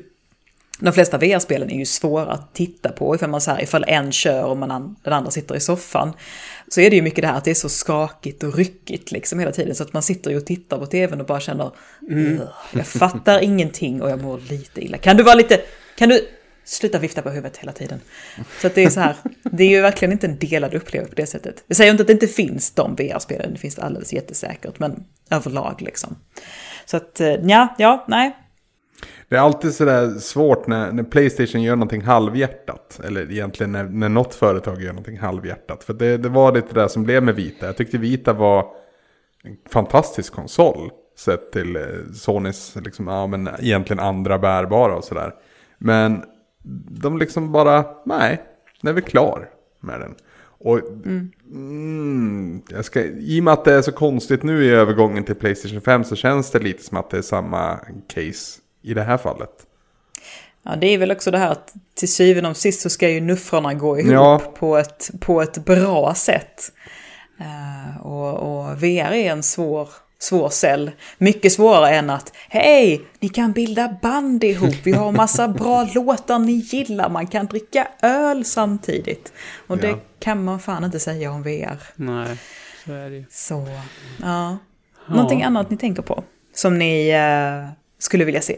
de flesta VR-spelen är ju svåra att titta på ifall man så här, ifall en kör och man an, den andra sitter i soffan. Så är det ju mycket det här att det är så skakigt och ryckigt liksom hela tiden så att man sitter ju och tittar på tvn och bara känner "Ugh, jag fattar ingenting och jag mår lite illa. Kan du vara lite, kan du sluta vifta på huvudet hela tiden? Så att det är så här, det är ju verkligen inte en delad upplevelse på det sättet. Jag säger inte att det inte finns de VR-spelen, det finns alldeles jättesäkert, men överlag liksom. Så att eh, ja, ja, nej, det är alltid sådär svårt när, när Playstation gör någonting halvhjärtat. Eller egentligen när, när något företag gör någonting halvhjärtat. För det, det var lite det som blev med Vita. Jag tyckte Vita var en fantastisk konsol. Sett till eh, Sonys, liksom, ja men egentligen andra bärbara och sådär. Men de liksom bara, nej, nu är vi klar med den. Och mm, jag ska, i och med att det är så konstigt nu i övergången till Playstation 5 så känns det lite som att det är samma case i det här fallet. Ja, det är väl också det här att till syvende och sist så ska ju nuffrarna gå ihop Ja. på, ett, på ett bra sätt. Eh, och, och VR är en svår, svår cell. Mycket svårare än att hej, ni kan bilda band ihop, vi har massa bra låtar ni gillar, man kan dricka öl samtidigt. Och det Ja. kan man fan inte säga om VR. Nej, så är det ju. Så, ja. Någonting annat ni tänker på? Som ni eh, skulle vilja se?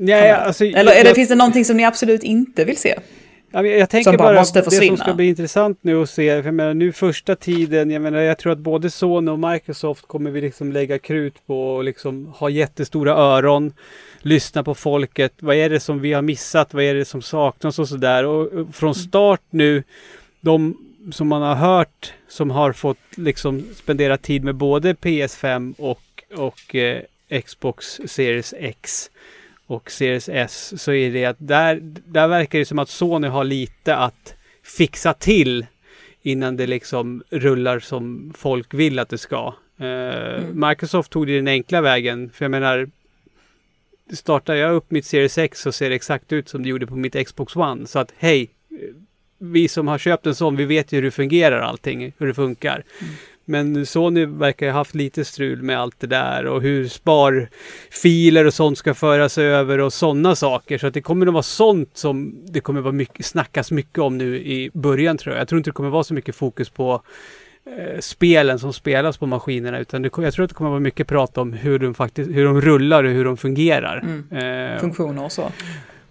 Ja, alltså, Eller är det, jag- finns det någonting som ni absolut inte vill se? Ja, men jag tänker som bara bara, måste det som ska bli intressant nu att se. För jag menar, nu första tiden, jag menar, jag tror att både Sony och Microsoft kommer vi liksom lägga krut på och liksom ha jättestora öron. Lyssna på folket. Vad är det som vi har missat? Vad är det som saknas och sådär. Och och från start nu, de som man har hört som har fått liksom spendera tid med både PS5 och, och eh, Xbox Series X och Series S så är det att där, där verkar det som att Sony har lite att fixa till innan det liksom rullar som folk vill att det ska. Eh, Microsoft tog det den enkla vägen, för jag menar startar jag upp mitt Series X så ser det exakt ut som det gjorde på mitt Xbox One. Så att hej, vi som har köpt en sån, vi vet ju hur det fungerar allting, hur det funkar. Men Sony verkar ha haft lite strul med allt det där och hur sparfiler och sånt ska föras över och sådana saker. Så att det kommer att vara sånt som det kommer att vara mycket, snackas mycket om nu i början tror jag. Jag tror inte det kommer att vara så mycket fokus på eh, spelen som spelas på maskinerna utan det, jag tror att det kommer att vara mycket prat om hur de faktiskt, hur de rullar och hur de fungerar. Eh, Funktioner och så.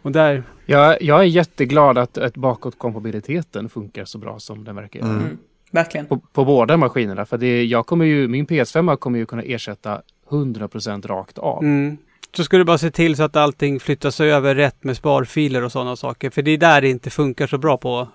och där, Jag, jag är jätteglad att, att bakåtkompatibiliteten funkar så bra som den verkar göra. Mm. Verkligen. På, på båda maskinerna. För det, jag kommer ju, min PS5 kommer ju kunna ersätta 100% rakt av. Mm. Så ska du bara se till så att allting flyttas över rätt med sparfiler och sådana saker. För det är där det inte funkar så bra på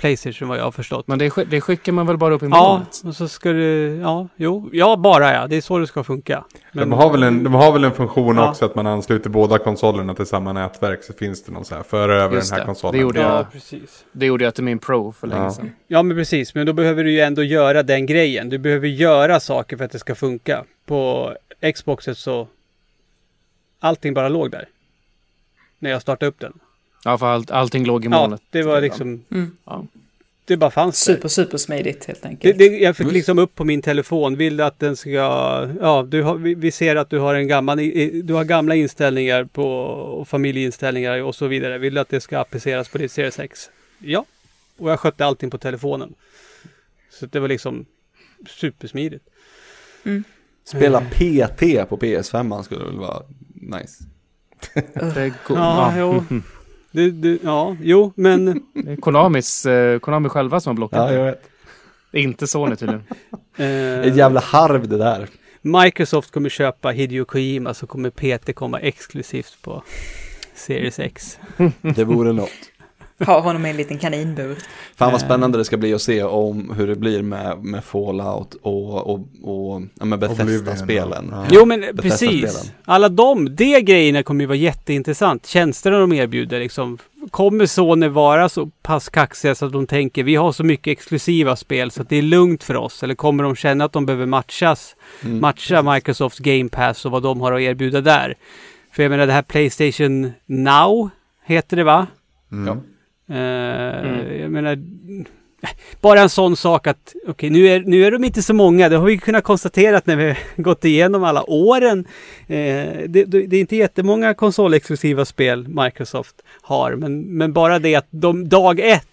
Playstation vad jag har förstått. Men det, det skickar man väl bara upp i ja, molnet? och så ska du, ja, jo, ja bara ja, det är så det ska funka. de, har väl en, de har väl en funktion Ja. också att man ansluter båda konsolerna till samma nätverk så finns det någon så här, föra över Just den här det, konsolen. det gjorde jag. Ja, precis. Det gjorde jag till min Pro för länge Ja. sedan. Ja, men precis. Men då behöver du ju ändå göra den grejen. Du behöver göra saker för att det ska funka. På Xboxet så allting bara låg där. När jag startade upp den. Ja, för allt, allting låg i Ja, molnet. det var liksom... Mm. Ja. Det bara fanns där. Super, super smidigt helt Det, enkelt. det, jag fick liksom upp på min telefon. Vill du att den ska... Ja, du har, vi, vi ser att du har en gammal... Du har gamla inställningar på och familjeinställningar och så vidare. Vill du att det ska appliceras på ditt Series X? Ja. Och jag skötte allting på telefonen. Så det var liksom supersmidigt. Spela PT på PS5 skulle väl vara nice. Det är go- Ja, ja. Du, du, ja, jo, men Det är Konamis, eh, Konami själva som har blockat Ja, jag vet. Inte Sony tydligen. eh, Ett jävla harv det där. Microsoft kommer köpa Hideo Kojima så kommer PT komma exklusivt på Series X. Det vore något. Ha honom i en liten kaninbur. Fan vad Eh. spännande det ska bli att se om hur det blir med, med Fallout och, och, och ja, med Bethesda-spelen. Oblivion, Jo men Bethesda-spelen. precis. Alla de, de grejerna kommer ju vara jätteintressant. Tjänsterna de erbjuder liksom. Kommer Sony vara så pass kaxiga så att de tänker vi har så mycket exklusiva spel så att det är lugnt för oss? Eller kommer de känna att de behöver matchas? Mm. Matcha Microsofts Game Pass och vad de har att erbjuda där. För jag menar det här Playstation Now heter det va? Ja. Eh, Jag menar, bara en sån sak att, okej nu, är, nu är de inte så många, det har vi kunnat konstatera när vi gått igenom alla åren. Eh, det, det, det är inte jättemånga konsolexklusiva spel Microsoft har, men, men bara det att de dag ett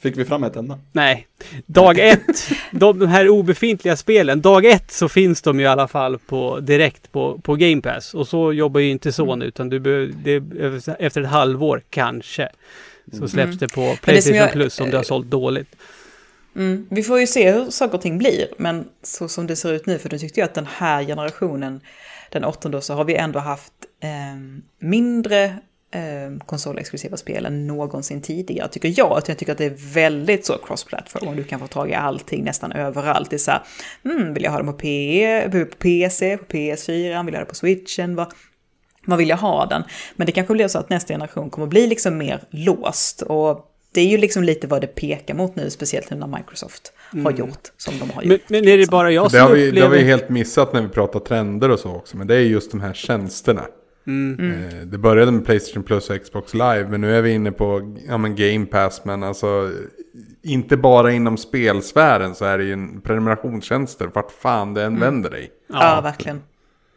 Fick vi fram ett enda? Nej, dag ett, de, de här obefintliga spelen, dag ett så finns de ju i alla fall på, direkt på, på Game Pass. Och så jobbar ju inte Sony utan du behöver, det, efter ett halvår kanske. Så släpps det på Playstation jag- Plus om det har sålt dåligt. Mm. Vi får ju se hur saker och ting blir, men så som det ser ut nu, för då tyckte jag att den här generationen, den åttonde, så har vi ändå haft eh, mindre eh, konsolexklusiva spel än någonsin tidigare, tycker jag. Att Jag tycker att det är väldigt så cross-platform, du kan få tag i allting nästan överallt. Det är så här, mm, vill jag ha dem på, P, på PC, på PS4, vill jag ha det på switchen, vad, vad vill jag ha den? Men det kanske blir så att nästa generation kommer bli liksom mer låst. Och det är ju liksom lite vad det pekar mot nu, speciellt nu när Microsoft har gjort som de har gjort. Men, men är det bara jag Det som har, vi, det upplever... har vi helt missat när vi pratar trender och så också. Men det är just de här tjänsterna. Eh, Det började med Playstation Plus och Xbox Live. Men nu är vi inne på ja, men Game Pass. Men alltså inte bara inom spelsfären så är det ju en prenumerationstjänster. Vart fan det än vänder dig. ja. verkligen.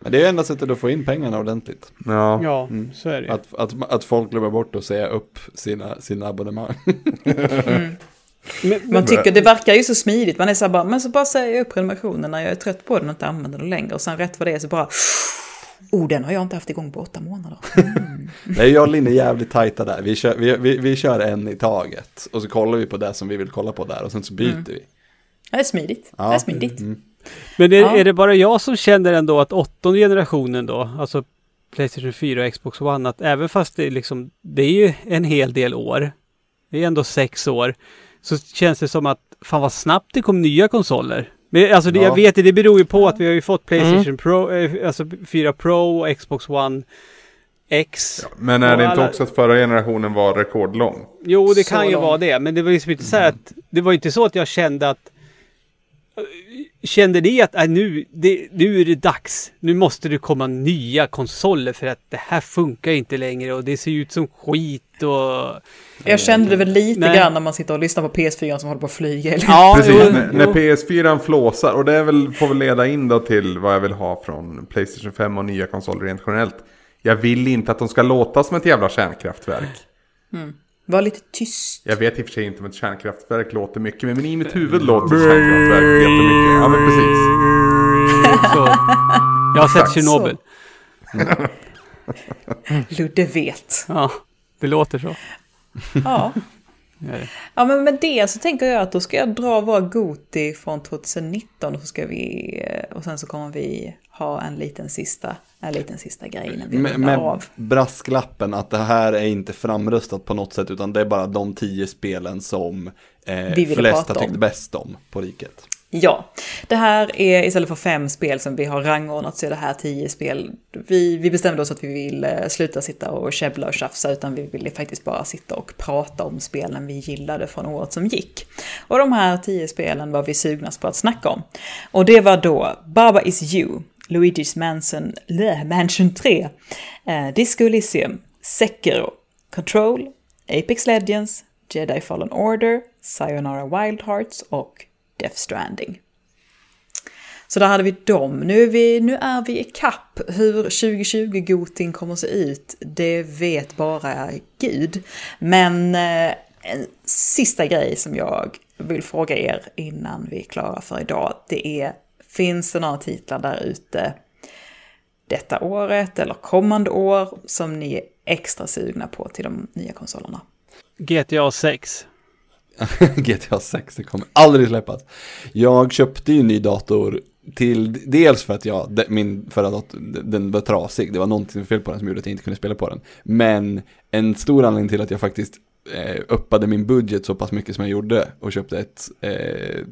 Men det är enda sättet att få in pengarna ordentligt. Ja. Ja, så är det. Att, att, att folk glömmer bort att säga upp sina, sina abonnemang. Men, Man tycker det verkar ju så smidigt. Man är så här bara, men så bara säger jag upp prenumerationen när jag är trött på den och inte använder den längre. Och sen rätt vad det är så bara, oh den har jag inte haft igång på åtta månader. Nej, jag och Linn är jävligt tajta där. Vi kör, vi, vi, vi kör en i taget. Och så kollar vi på det som vi vill kolla på där. Och sen så byter vi. Det är smidigt. Det Ja. är smidigt. Men är, Ja. är det bara jag som känner ändå att åttonde generationen då, alltså Playstation 4 och Xbox One, att även fast det är liksom, det är ju en hel del år, det är ändå sex år, så känns det som att fan vad snabbt det kom nya konsoler. Men alltså det, Ja. jag vet det, det beror ju på att vi har ju fått Playstation Pro, eh, alltså 4 Pro och Xbox One X. Men är det inte alla- också att förra generationen var rekordlång? Jo, det Så kan ju långt. vara det, men det var liksom inte så här att, det var inte så att jag kände att Kände ni att äh, nu, det, nu är det dags? Nu måste det komma nya konsoler för att det här funkar inte längre och det ser ut som skit och... Jag kände det väl lite Nej. grann när man sitter och lyssnar på PS4 som håller på att flyga. Ja, Precis, jo, när, när jo. PS4 flåsar, och det är väl, får väl leda in då till vad jag vill ha från Playstation 5 och nya konsoler rent generellt. Jag vill inte att de ska låta som ett jävla kärnkraftverk. Var lite tyst. Jag vet i och för sig inte om ett kärnkraftverk låter mycket, men i mitt huvud låter kärnkraftverk jättemycket. Ja, men precis. Så, jag har sett. Tjernobyl. Ludde vet. Ja, det låter så. Ja. Ja men med det så tänker jag att då ska jag dra våra Goti från 2019 och så ska vi eh, och sen så kommer vi ha en liten sista, en liten sista grej innan vi Med, med av. brasklappen att det här är inte framröstat på något sätt utan det är bara de tio spelen som eh, Vi ville flest prata har tyckt om. bäst om på riket. Ja, det här är istället för fem spel som vi har rangordnat så är det här tio spel. Vi, vi bestämde oss att vi vill eh, sluta sitta och käbbla och tjafsa utan vi ville faktiskt bara sitta och prata om spelen vi gillade från året som gick. Och de här tio spelen var vi sugnast på att snacka om. Och det var då Baba Is You, Luigi's Mansion, Le Mansion 3, eh, Disco Elysium, Sekiro, Control, Apex Legends, Jedi Fallen Order, Sayonara Wild Hearts och Death Stranding. Så där hade vi dem. Nu är vi, nu är vi i kapp. Hur 2020-gotin kommer att se ut, det vet bara Gud. Men eh, en sista grej som jag vill fråga er innan vi är klara för idag, det är finns det några titlar där ute detta året eller kommande år som ni är extra sugna på till de nya konsolerna? GTA 6. GTA 6, det kommer aldrig släppas. Jag köpte ju en ny dator till, dels för att jag, de- min förra dator, den var trasig, det var någonting fel på den som gjorde att jag inte kunde spela på den. Men en stor anledning till att jag faktiskt eh, uppade min budget så pass mycket som jag gjorde och köpte ett eh,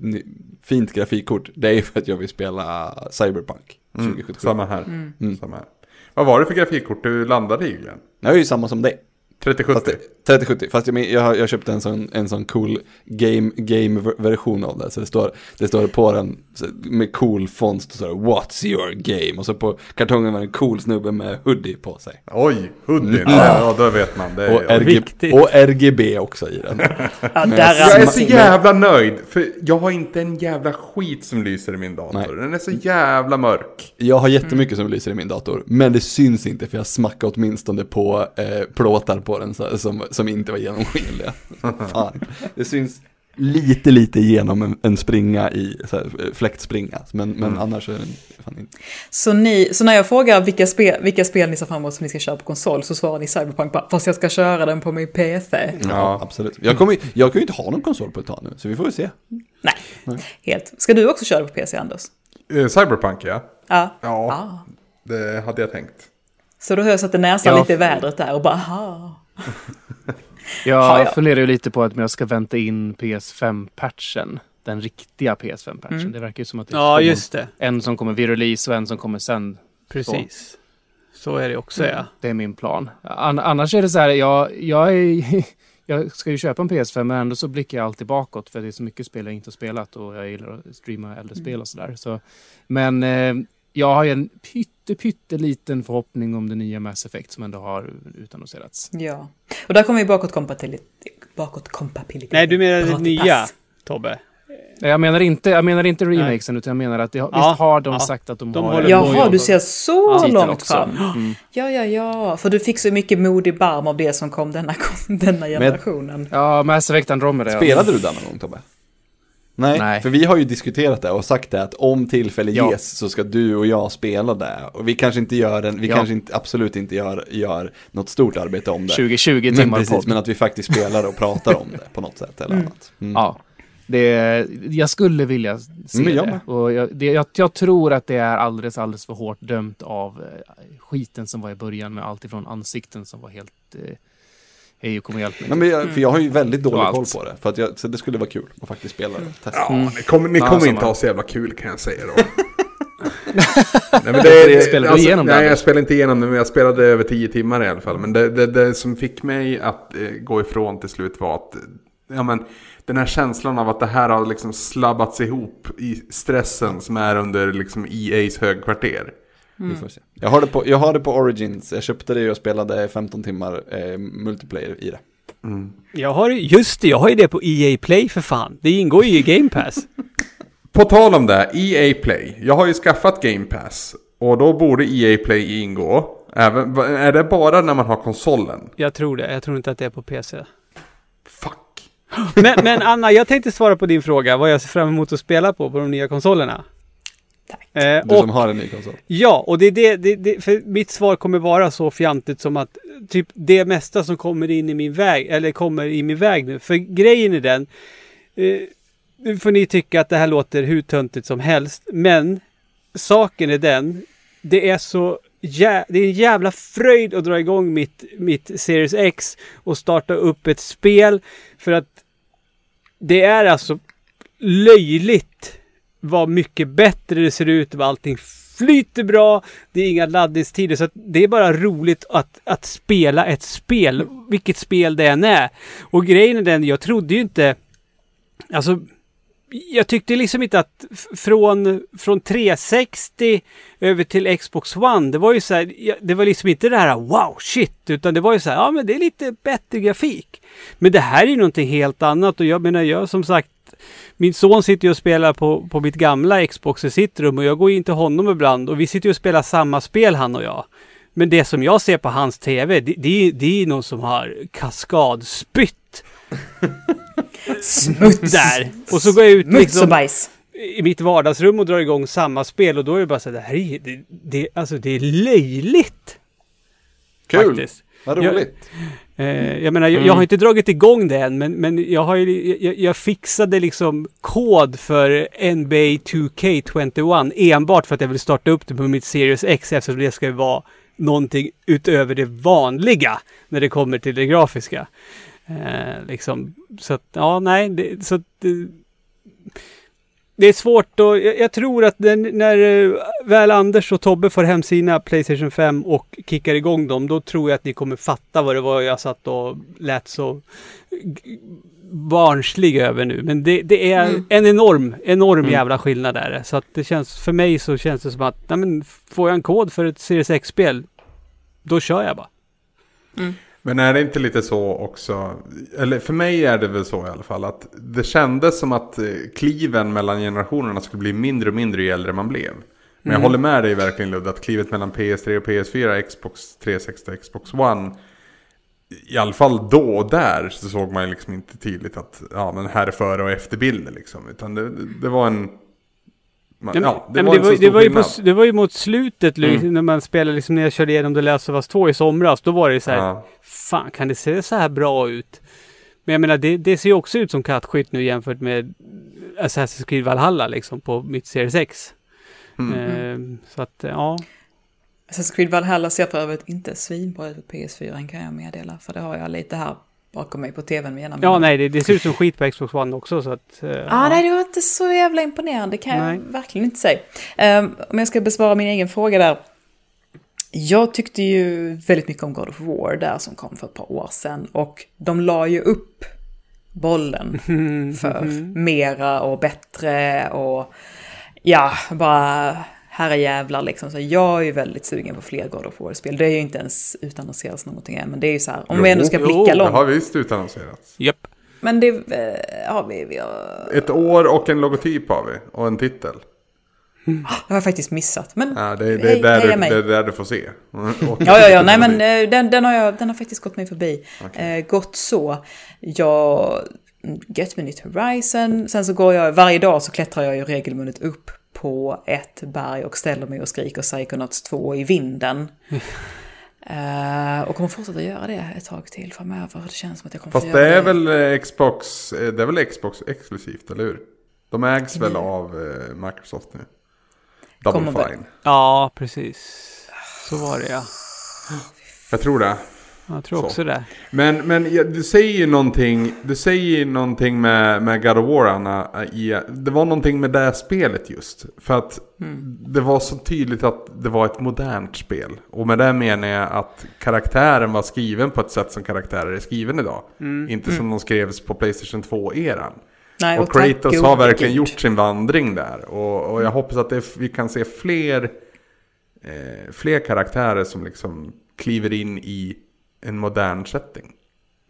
fint grafikkort, det är för att jag vill spela Cyberpunk 2077. Samma här. Samma här. Vad var det för grafikkort du landade i? Det är ju samma som dig. 3070? Fast, 3070, fast jag, jag, jag köpte en sån, en sån cool game, game-version av det. Så det står, det står på den så, med cool font, så står det What's your game? Och så på kartongen var det en cool snubbe med hoodie på sig. Oj, hoodien. Ja, då vet man. Det är, Och. RG, viktigt. och RGB också i den. Ja, där Jag är så jävla nöjd, för jag har inte en jävla skit som lyser i min dator. Nej. Den är så jävla mörk. Jag har jättemycket som lyser i min dator, men det syns inte för jag smackade åtminstone på eh, plåtar på den så, som, som inte var genomskinliga. Fan. Det syns lite, lite genom en, en springa i, så här, fläktspringa, men, men annars är den fan inte. Så, ni, så när jag frågar vilka spel, vilka spel ni ser fram emot som ni ska köra på konsol så svarar ni Cyberpunk bara, fast jag ska köra den på min PC. Ja, absolut. Jag, kommer, jag kan ju inte ha någon konsol på ett tag nu, så vi får väl se. Nej, helt. Ska du också köra på PC, Anders? Eh, Cyberpunk ja. Ja. Ja, Ah. det hade jag tänkt. Så då hör jag så att det nästan Ja, lite i vädret där och bara, aha. Jag funderar ju lite på att jag ska vänta in PS5-patchen. Den riktiga PS5-patchen. Mm. Det verkar ju som att det är Ja, just det. En som kommer vid release och en som kommer sen. Precis. Så är det också, ja. Det är min plan. An- annars är det så här, jag, jag, är, jag ska ju köpa en PS5 men ändå så blickar jag alltid bakåt för det är så mycket spel jag inte har spelat och jag gillar att streama äldre spel och sådär. Så, men eh, jag har ju en pytte, pytteliten förhoppning om det nya Mass Effect som ändå har utannonserats. Ja. Och där kommer ju bakåtkompatibilitet. Bakåtkompatibilitet. Nej, du menar det nya. Tobbe? Jag menar inte, jag menar inte remakesen utan jag menar att det, har- Ja, visst har de ja. sagt att de, De har Jaha, du ser så långt fram. Mm. Ja, ja, ja. För du fick så mycket mod i barm av det som kom denna, denna generationen. Ja, Mass Effect Andromeda. Spelade du den någon gång Tobbe? Nej, Nej. för vi har ju diskuterat det och sagt det att om tillfälle Ja. ges så ska du och jag spela det. Och vi kanske inte gör en, vi Ja. kanske inte, absolut inte gör, gör något stort arbete om det. 20-20 men, timmar precis, podd. men att vi faktiskt spelar och pratar om det på något sätt eller annat. Mm. Ja. Det, jag skulle vilja se Men jag det. Och jag, det jag, jag tror att det är alldeles, alldeles för hårt dömt av eh, skiten som var i början med allt ifrån ansikten som var helt... Eh, hej och kom och hjälp mig. Nej, men jag, för jag har ju väldigt dålig koll på det. För att jag, så det skulle vara kul att faktiskt spela det. Testa. Ja, ni kommer, ni kommer inte ha så jävla kul kan jag säga då. nej, men det, det, Spelar du igenom det, Nej, jag spelade inte igenom det, men jag spelade över tio timmar i alla fall. Men det, det, det som fick mig att eh, gå ifrån till slut var att, eh, ja men, den här känslan av att det här har liksom slabbats ihop i stressen som är under liksom EA's högkvarter. Vi får se. Jag, har det på, jag har det på Origins, jag köpte det och spelade 15 timmar eh, multiplayer i det. Jag har just det, jag har ju det på EA Play för fan. Det ingår ju i Game Pass. På tal om det, EA Play. Jag har ju skaffat Game Pass. Och då borde EA Play ingå. Även, är det bara när man har konsolen? Jag tror det, jag tror inte att det är på PC. Fuck. Men, men Anna, jag tänkte svara på din fråga, vad jag ser fram emot att spela på på de nya konsolerna. Tack. Eh, Du och, som har en ny konsol. Ja, och det är det, det, det, för mitt svar kommer vara så fjantigt som att typ det mesta som kommer in i min väg, eller kommer i min väg nu. För grejen är den, eh, nu får ni tycka att det här låter hur töntigt som helst, men saken är den, det är så jä, det är en jävla fröjd att dra igång mitt, mitt Series X och starta upp ett spel för att det är alltså löjligt vad mycket bättre det ser ut, vad allting flyter bra, det är inga laddningstider, så att det är bara roligt att, att spela ett spel, vilket spel det än är. Och grejen är den, jag trodde ju inte, alltså, jag tyckte liksom inte att från, från 360 över till Xbox One, det var ju så här, det var liksom inte det här wow shit, utan det var ju så här, ja men det är lite bättre grafik. Men det här är ju någonting helt annat och jag menar, jag som sagt, min son sitter ju och spelar på, på mitt gamla Xbox i sitt rum och jag går in till honom ibland och vi sitter ju och spelar samma spel han och jag. Men det som jag ser på hans TV, det, det, är- det är någon som har kaskadspytt Smuts! där. Och så går jag ut Smuts och liksom bajs. i mitt vardagsrum och drar igång samma spel och då är det bara så här, det här är, det, det, alltså det är löjligt. Kul! Faktiskt. Vad Jag- roligt. Eh, jag menar, jag, jag har inte dragit igång det än, men, men jag, har ju, jag, jag fixade liksom kod för NBA 2K21 enbart för att jag vill starta upp det på mitt Series X eftersom det ska vara någonting utöver det vanliga när det kommer till det grafiska. Eh, liksom, så att, ja, nej, det, så att, det, det är svårt och jag, jag tror att när, när eh, väl Anders och Tobbe får hem sina Playstation 5 och kickar igång dem, då tror jag att ni kommer fatta vad det var jag satt och lät så barnslig över nu. Men det, det är en enorm, enorm jävla skillnad där. Så att det känns, för mig så känns det som att, nej men får jag en kod för ett Series X-spel, då kör jag bara. Men är det inte lite så också, eller för mig är det väl så i alla fall, att det kändes som att eh, kliven mellan generationerna skulle bli mindre och mindre ju äldre man blev. Men jag håller med dig verkligen Ludde, att klivet mellan PS3 och PS4, Xbox 360 och Xbox One, i alla fall då och där så såg man ju liksom inte tydligt att ja, men här är före och efterbilder liksom. Utan det, det var en... Men- ja, det var en så det, var ju på, det var ju mot slutet liksom, när man spelade, liksom när jag körde igenom The Last of Us 2 i somras, då var det så här, Ja. fan kan det se så här bra ut? Men jag menar, det, det ser ju också ut som kattskit nu jämfört med Assassin's Creed Valhalla liksom på mitt Series X. Mm. Ehm, så att, ja. Assassin's Creed Valhalla ser för övrigt inte svinbra ut på PS4 kan jag meddela. För det har jag lite här bakom mig på tvn jämna Ja, nej, det, det ser ut som skit på Xbox One också så att... eh, Ah, nej, det var inte så jävla imponerande kan Nej. jag verkligen inte säga. Ehm, om jag ska besvara min egen fråga där. Jag tyckte ju väldigt mycket om God of War där som kom för ett par år sedan. Och de la ju upp bollen för mera och bättre och ja, bara herrejävlar liksom. Så jag är ju väldigt sugen på fler God of War-spel. Det är ju inte ens utannonserats någonting än, men det är ju så här, om Jo, vi ändå ska jo, blicka Det långt. har visst utannonserats. Japp. Men det eh, har vi, vi har, Ett år och en logotyp har vi. Och en titel. det har jag faktiskt missat. Men Ja, det, det, hej- är där du, mig. det är där du får se. Ja, ja, ja, nej men eh, den, den, har jag, den har faktiskt gått mig förbi. Okej. Eh, gott så. Jag Get Me Nytt Horizon. Sen så går jag, varje dag så klättrar jag ju regelbundet upp på ett berg och ställer mig och skriker Psychonauts 2 i vinden. Eh, och kommer fortsätta göra det ett tag till framöver. Det känns som att jag kommer Fast få det göra är väl eh, Xbox, eh, det är väl Xbox exklusivt, eller hur? De ägs väl av eh, Microsoft nu? Double Kommer. Fine. Ja, precis. Så var det ja. Jag tror det. Jag tror Så. också det. Men, men ja, du säger ju någonting, du säger ju någonting med, med God of War, Anna. I, det var någonting med det här spelet just. För att det var så tydligt att det var ett modernt spel. Och med det menar jag att karaktären var skriven på ett sätt som karaktärer är skriven idag. Inte som de skrevs på Playstation 2-eran. Nej, och tack Kratos har verkligen gjort sin vandring där. Och, och jag hoppas att det, vi kan se fler, eh, fler karaktärer som liksom kliver in i en modern setting.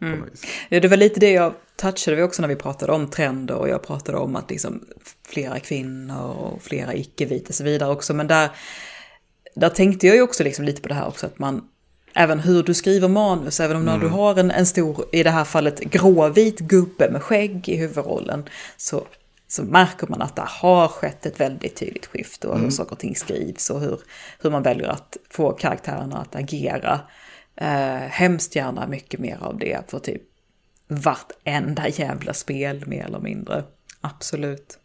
Mm. Ja, Det var lite det jag touchade vid också när vi pratade om trender och jag pratade om att liksom flera kvinnor och flera icke-vita och så vidare också. Men där, där tänkte jag ju också liksom lite på det här också att man, även hur du skriver manus, även om när du har en, en stor, i det här fallet gråvit gubbe med skägg i huvudrollen, så, så märker man att det har skett ett väldigt tydligt skifte och hur saker och ting skrivs och hur, hur man väljer att få karaktärerna att agera. Eh, hemskt gärna mycket mer av det för typ vartenda jävla spel mer eller mindre. Absolut.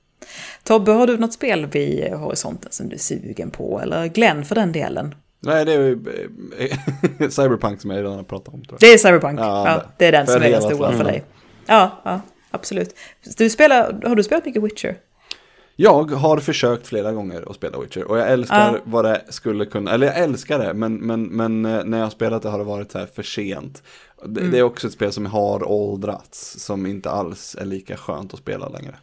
Tobbe, har du något spel vid horisonten som du är sugen på? Eller Glenn för den delen? Nej, det är eh, Cyberpunk som jag redan har pratat om. Det är Cyberpunk. Ja, Ja, det- det är den som är den stora för dig. Ja, ja, absolut. Du spelar, har du spelat mycket Witcher? Jag har försökt flera gånger att spela Witcher och jag älskar Ja. vad det skulle kunna, eller jag älskar det, men, men, men eh, när jag har spelat det har det varit så här för sent. Det, Mm. det är också ett spel som har åldrats, som inte alls är lika skönt att spela längre.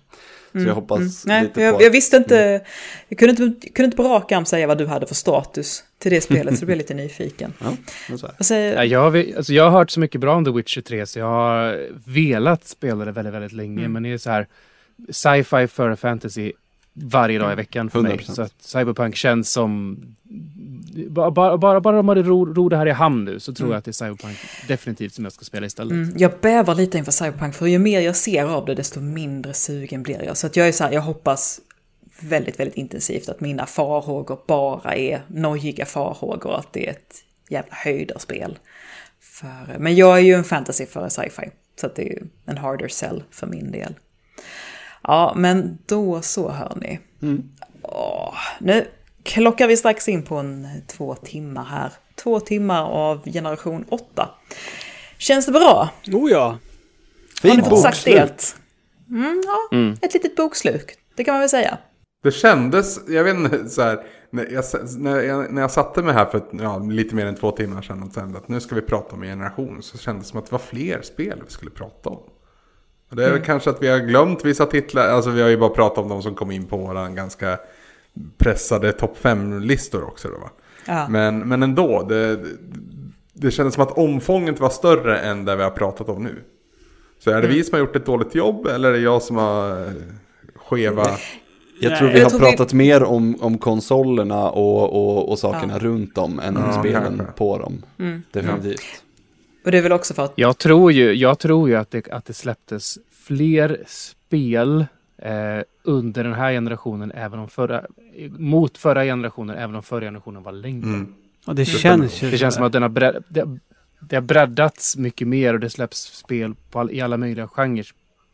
Så jag hoppas Mm. Nej, lite på jag, jag visste inte, jag kunde inte, kunde inte på rak arm säga vad du hade för status till det spelet, så jag blev lite nyfiken. Ja. Vad säger, Ja, jag, har, alltså, jag har hört så mycket bra om The Witcher 3 så jag har velat spela det väldigt, väldigt länge. Mm. Men det är så här sci-fi före fantasy varje dag i veckan för mig. 100%. Så att Cyberpunk känns som... Bara, bara, bara, bara de hade ro, ro det här i hamn nu så tror jag att det är Cyberpunk definitivt som jag ska spela istället. Mm, jag bävar lite inför Cyberpunk, för ju mer jag ser av det, desto mindre sugen blir jag. Så att jag är så här, jag hoppas väldigt, väldigt intensivt att mina farhågor bara är nojiga farhågor, att det är ett jävla höjdarspel. För, men jag är ju en fantasy för sci-fi, så det är ju en harder sell för min del. Ja, men då så hörni. Åh, nu klockar vi strax in på en två timmar här. Två timmar av generation 8. Känns det bra? Oh ja. Har ni Fint fått sagt ert? Mm, ja, ett litet bokslut. Det kan man väl säga. Det kändes, jag vet inte, så här, när jag, när jag, när jag satte mig här för ja, lite mer än två timmar sedan och kände att nu ska vi prata om en generation så kändes det som att det var fler spel vi skulle prata om. Det är väl kanske att vi har glömt vissa titlar, alltså vi har ju bara pratat om de som kom in på våra ganska pressade topp 5-listor också då va. Ja. Men, men ändå, det, det kändes som att omfånget var större än det vi har pratat om nu. Så är det vi som har gjort ett dåligt jobb eller är det jag som har eh, skeva... Jag tror vi Jag har tror vi- pratat mer om, om konsolerna och, och, och sakerna runt dem än om Ja, spelen kanske. på dem. Mm. Definitivt. Och det är väl också för att... Jag tror ju, jag tror ju att, det, att det släpptes fler spel eh, under den här generationen även om förra, mot förra generationen, även om förra generationen var längre. Mm. Och det känns ju Det känns som att den har bredd, det, det har breddats mycket mer och det släpps spel på all, i alla möjliga genrer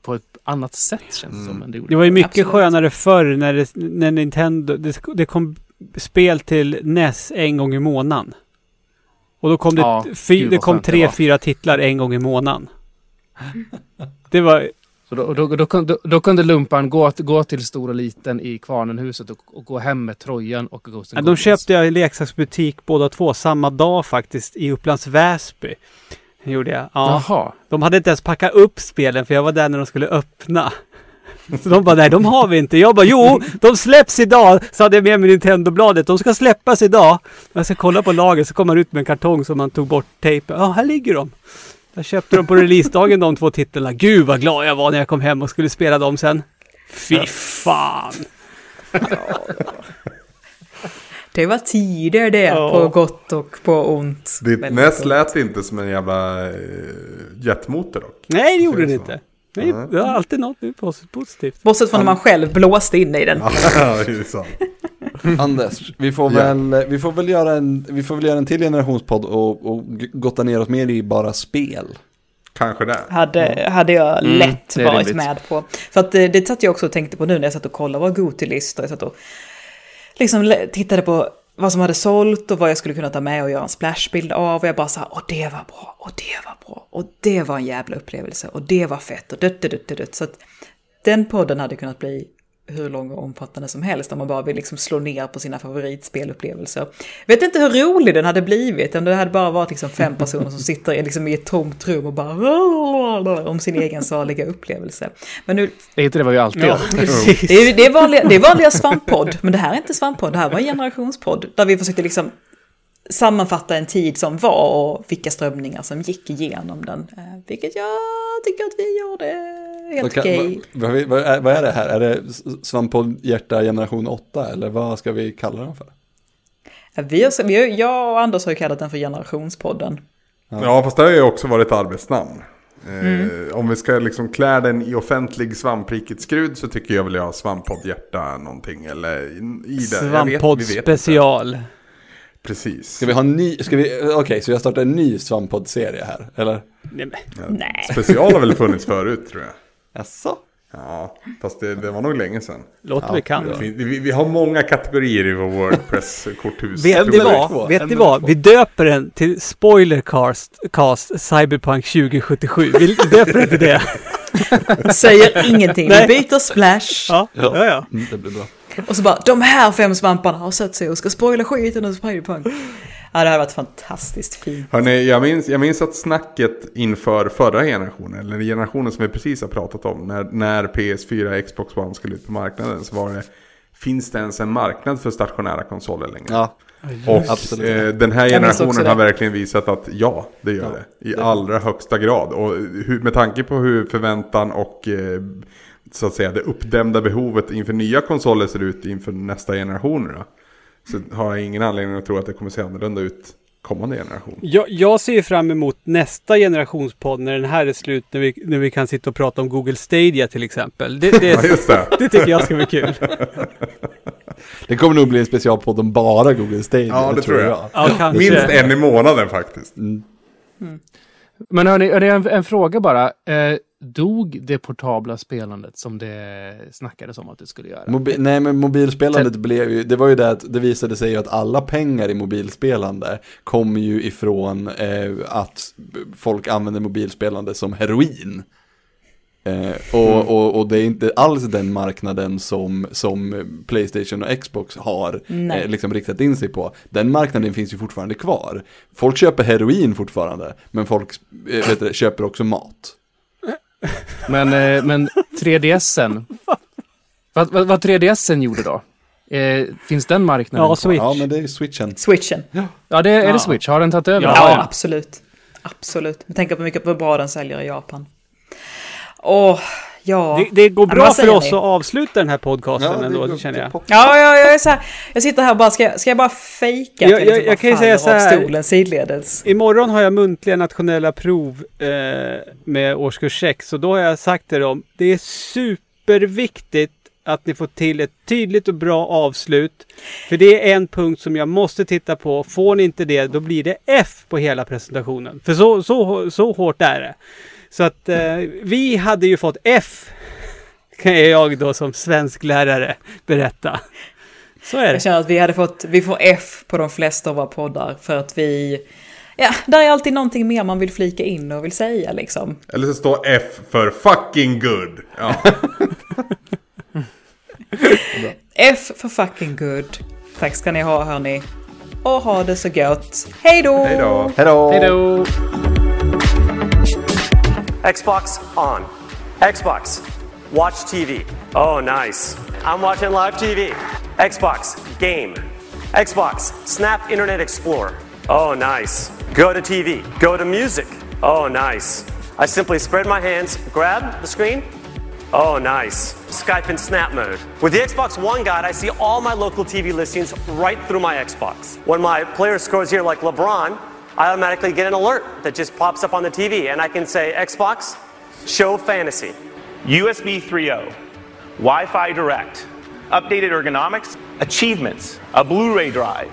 på ett annat sätt känns det som. än gjorde. Det var ju mycket Absolut. skönare förr när, det, när Nintendo, det, det kom spel till NES en gång i månaden. Och då kom det, Ja, fy, gud det kom det tre, var. fyra titlar en gång i månaden. Det var, Så då, då, då, kunde, då kunde lumpan gå, gå till stor och liten i Kvarnenhuset och, och gå hem med Trojan och Ghost ja, de köpte jag i leksaksbutik båda två samma dag faktiskt i Upplands Väsby. Det gjorde jag. Ja. Jaha. De hade inte ens packat upp spelen för jag var där när de skulle öppna. Så de bara, nej de har vi inte. Jag bara, jo, de släpps idag. Så hade jag med mig Nintendo-bladet. De ska släppas idag. Jag ska kolla på lagret så kom man ut med en kartong som man tog bort tejpen. Ja, här ligger de. Jag köpte dem på releasedagen de två titlarna. Gud vad glad jag var när jag kom hem och skulle spela dem sen. Fy fan. Det var tider det, Ja. på gott och på ont. Ditt NES gott. lät inte som en jävla eh, jetmotor dock. Nej, det gjorde det inte. Nej, det har alltid något pos- positivt. Bortsett från när man själv blåste in i den. Ja. Anders, vi får, Ja. väl, vi, får väl göra en, vi får väl göra en till generationspodd och, och gotta ner oss mer i bara spel. Kanske det. Hade, hade jag Mm, lätt är varit rimligt. med på. För att det, det satt jag också och tänkte på nu när jag satt och kollade våra Goty-listor. Jag satt och liksom tittade på vad som hade sålt och vad jag skulle kunna ta med och göra en splashbild av. Och jag bara sa åh och det var bra, och det var bra, och det var en jävla upplevelse, och det var fett, och dött, dött, dött, dött. Så att den podden hade kunnat bli hur lång och omfattande som helst om man bara vill liksom slå ner på sina favoritspelupplevelser. Vet inte hur rolig den hade blivit om det hade bara varit liksom fem personer som sitter i, liksom i ett tomt rum och bara om sin egen saliga upplevelse. Men nu... Det heter det var ju alltid. Ja, precis. Det är, det är vanliga, det är vanliga svamppodd, men det här är inte svamppodd, det här var en generationspodd där vi försökte liksom sammanfatta en tid som var och vilka strömningar som gick igenom den. Eh, Vilket jag tycker att vi gjorde helt Vad, kan, okej. vad, vad, vad, är, vad är det här? Är det Svamppodd Hjärta generation 8 eller vad ska vi kalla den för? Ja, Vi har, vi har, jag och Anders har ju kallat den för generationspodden. Ja, fast det har ju också varit arbetsnamn. Eh, Om vi ska liksom klä den i offentlig svamprikets skrud så tycker jag väl jag har svamppodd hjärta någonting eller i i det. Jag vet- Svamppodd vet inte. Precis. Ska vi ha en ny, ska vi, okej så jag startar en ny Svamppodd-serie här, eller? Nej, Nej. Special har väl funnits förut tror jag. Jaså? Ja, fast det, det var nog länge sedan. låter bekant. Vi, vi, vi har många kategorier i vår Wordpress-korthus. Vet ni vad? Vet ni vad? Vi döper den till Spoilercast cast Cyberpunk 2077. Vi döper den till det. Säger ingenting, vi Nej. byter splash. Ja, ja, ja. Mm, det blir bra. Och så bara, de här fem svamparna har sett sig och ska spoila skiten ur Spiderpunk. Ja, det hade varit fantastiskt fint. Hörrni, jag minns, jag minns att snacket inför förra generationen, eller generationen som vi precis har pratat om, när, när PS4 och Xbox One skulle ut på marknaden, så var det Finns det ens en marknad för stationära konsoler längre? Ja, Och Absolut. eh, den här generationen det. har verkligen visat att ja, det gör det. I allra högsta grad. Och hur, med tanke på hur förväntan och eh, så att säga det uppdämda behovet inför nya konsoler ser ut inför nästa generation. Då, så har jag ingen anledning att tro att det kommer se annorlunda ut kommande generation. Jag, jag ser ju fram emot nästa generationspodd när den här är slut. När vi, när vi kan sitta och prata om Google Stadia till exempel. Det, Ja, det, just det. det tycker jag ska bli kul. det kommer nog bli en specialpodd om bara Google Stadia. Ja, det tror jag. Ja, kanske. Minst en i månaden faktiskt. Men hörni, hörni en, en fråga bara. Eh, dog det portabla spelandet som det snackades om att det skulle göra? Mobi- nej men mobilspelandet blev ju, det var ju det att det visade sig ju att alla pengar i mobilspelande kommer ju ifrån eh, att folk använder mobilspelande som heroin. Eh, och, och, och det är inte alls den marknaden som, som Playstation och Xbox har eh, liksom riktat in sig på. Den marknaden finns ju fortfarande kvar. Folk köper heroin fortfarande, men folk eh, du, köper också mat. Men, eh, men 3DSen. vad, vad, vad 3DSen gjorde då? Eh, finns den marknaden Ja? Switch. Ja, men det är switchen. Switchen. Ja, det, är Ja. det Switch? Har den tagit över? Ja, Ja, ja. absolut. Absolut. Men tänk på hur mycket hur bra den säljer i Japan. Åh, ja. Det, det går Ja, bra för oss ni? att avsluta den här podcasten ändå, det känner jag. Ja, ja, jag är så här, jag sitter här och bara, ska, jag- ska jag bara fejka att Jag- jag, liksom jag- jag kan ju säga så här. stolen sidledes? Imorgon har jag muntliga nationella prov eh, med årskurs 6 och då har jag sagt till dem, det är superviktigt att ni får till ett tydligt och bra avslut. För det är en punkt som jag måste titta på. Får ni inte det, då blir det F på hela presentationen. För så, så, så hårt är det. Så att eh, vi hade ju fått F, kan jag då som svensk lärare berätta. Så är Jag det. känner att vi hade fått, vi får F på de flesta av våra poddar för att vi, ja, där är alltid någonting mer man vill flika in och vill säga liksom. Eller så står F för fucking good. Ja. F för fucking good. Tack ska ni ha hörni. Och ha det så gott. Hej då! Hej då. Hej då! Xbox on. Xbox. Watch TV. Oh, nice. I'm watching live TV. Xbox. Game. Xbox. Snap Internet Explorer. Oh, nice. Go to TV. Go to music. Oh, nice. I simply spread my hands, grab the screen. Oh, nice. Skype in Snap mode. With the Xbox One Guide, I see all my local TV listings right through my Xbox. When my player scores here like LeBron, I automatically get an alert that just pops up on the TV, and I can say, Xbox, show fantasy. USB 3.0, Wi Fi Direct, updated ergonomics, achievements, a Blu ray drive,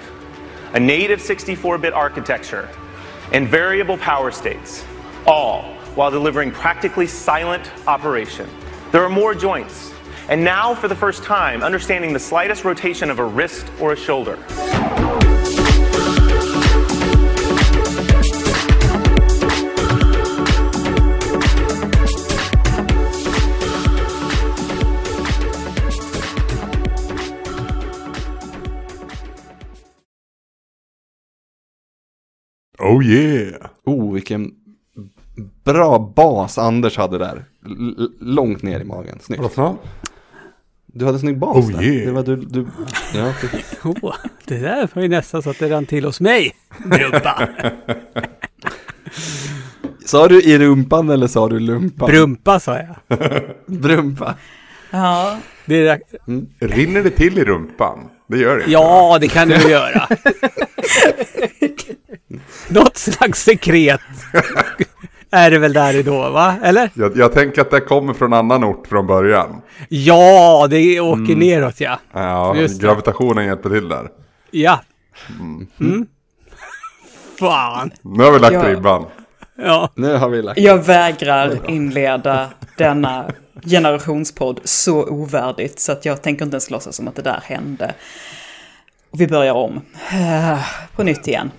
a native 64 bit architecture, and variable power states, all while delivering practically silent operation. There are more joints, and now for the first time, understanding the slightest rotation of a wrist or a shoulder. Oh yeah! Oh, vilken bra bas Anders hade där. L- långt ner i magen. Snyggt. Vadå? Du hade snygg bas Oh, där. yeah. Det var du, du, ja, precis. Åh, det där var ju nästan så att det rann till hos mig. Brumpa. Sa du i rumpan eller sa du lumpan? Brumpa sa jag. Brumpa. Ja, Det är, Rinner det till i rumpan? Det gör det ja, det kan du göra. Något slags sekret är det väl där då, va? Eller? Jag, jag tänker att det kommer från annan ort från början. Ja, det åker neråt ja. Ja, Just det. gravitationen hjälper till där. Ja. Mm. Fan. Nu har vi lagt Ja. ribban. Ja. Nu har vi lagt jag vägrar inleda denna generationspodd så ovärdigt så att jag tänker inte ens låtsas som att det där hände. Och vi börjar om. Eh, På nytt igen.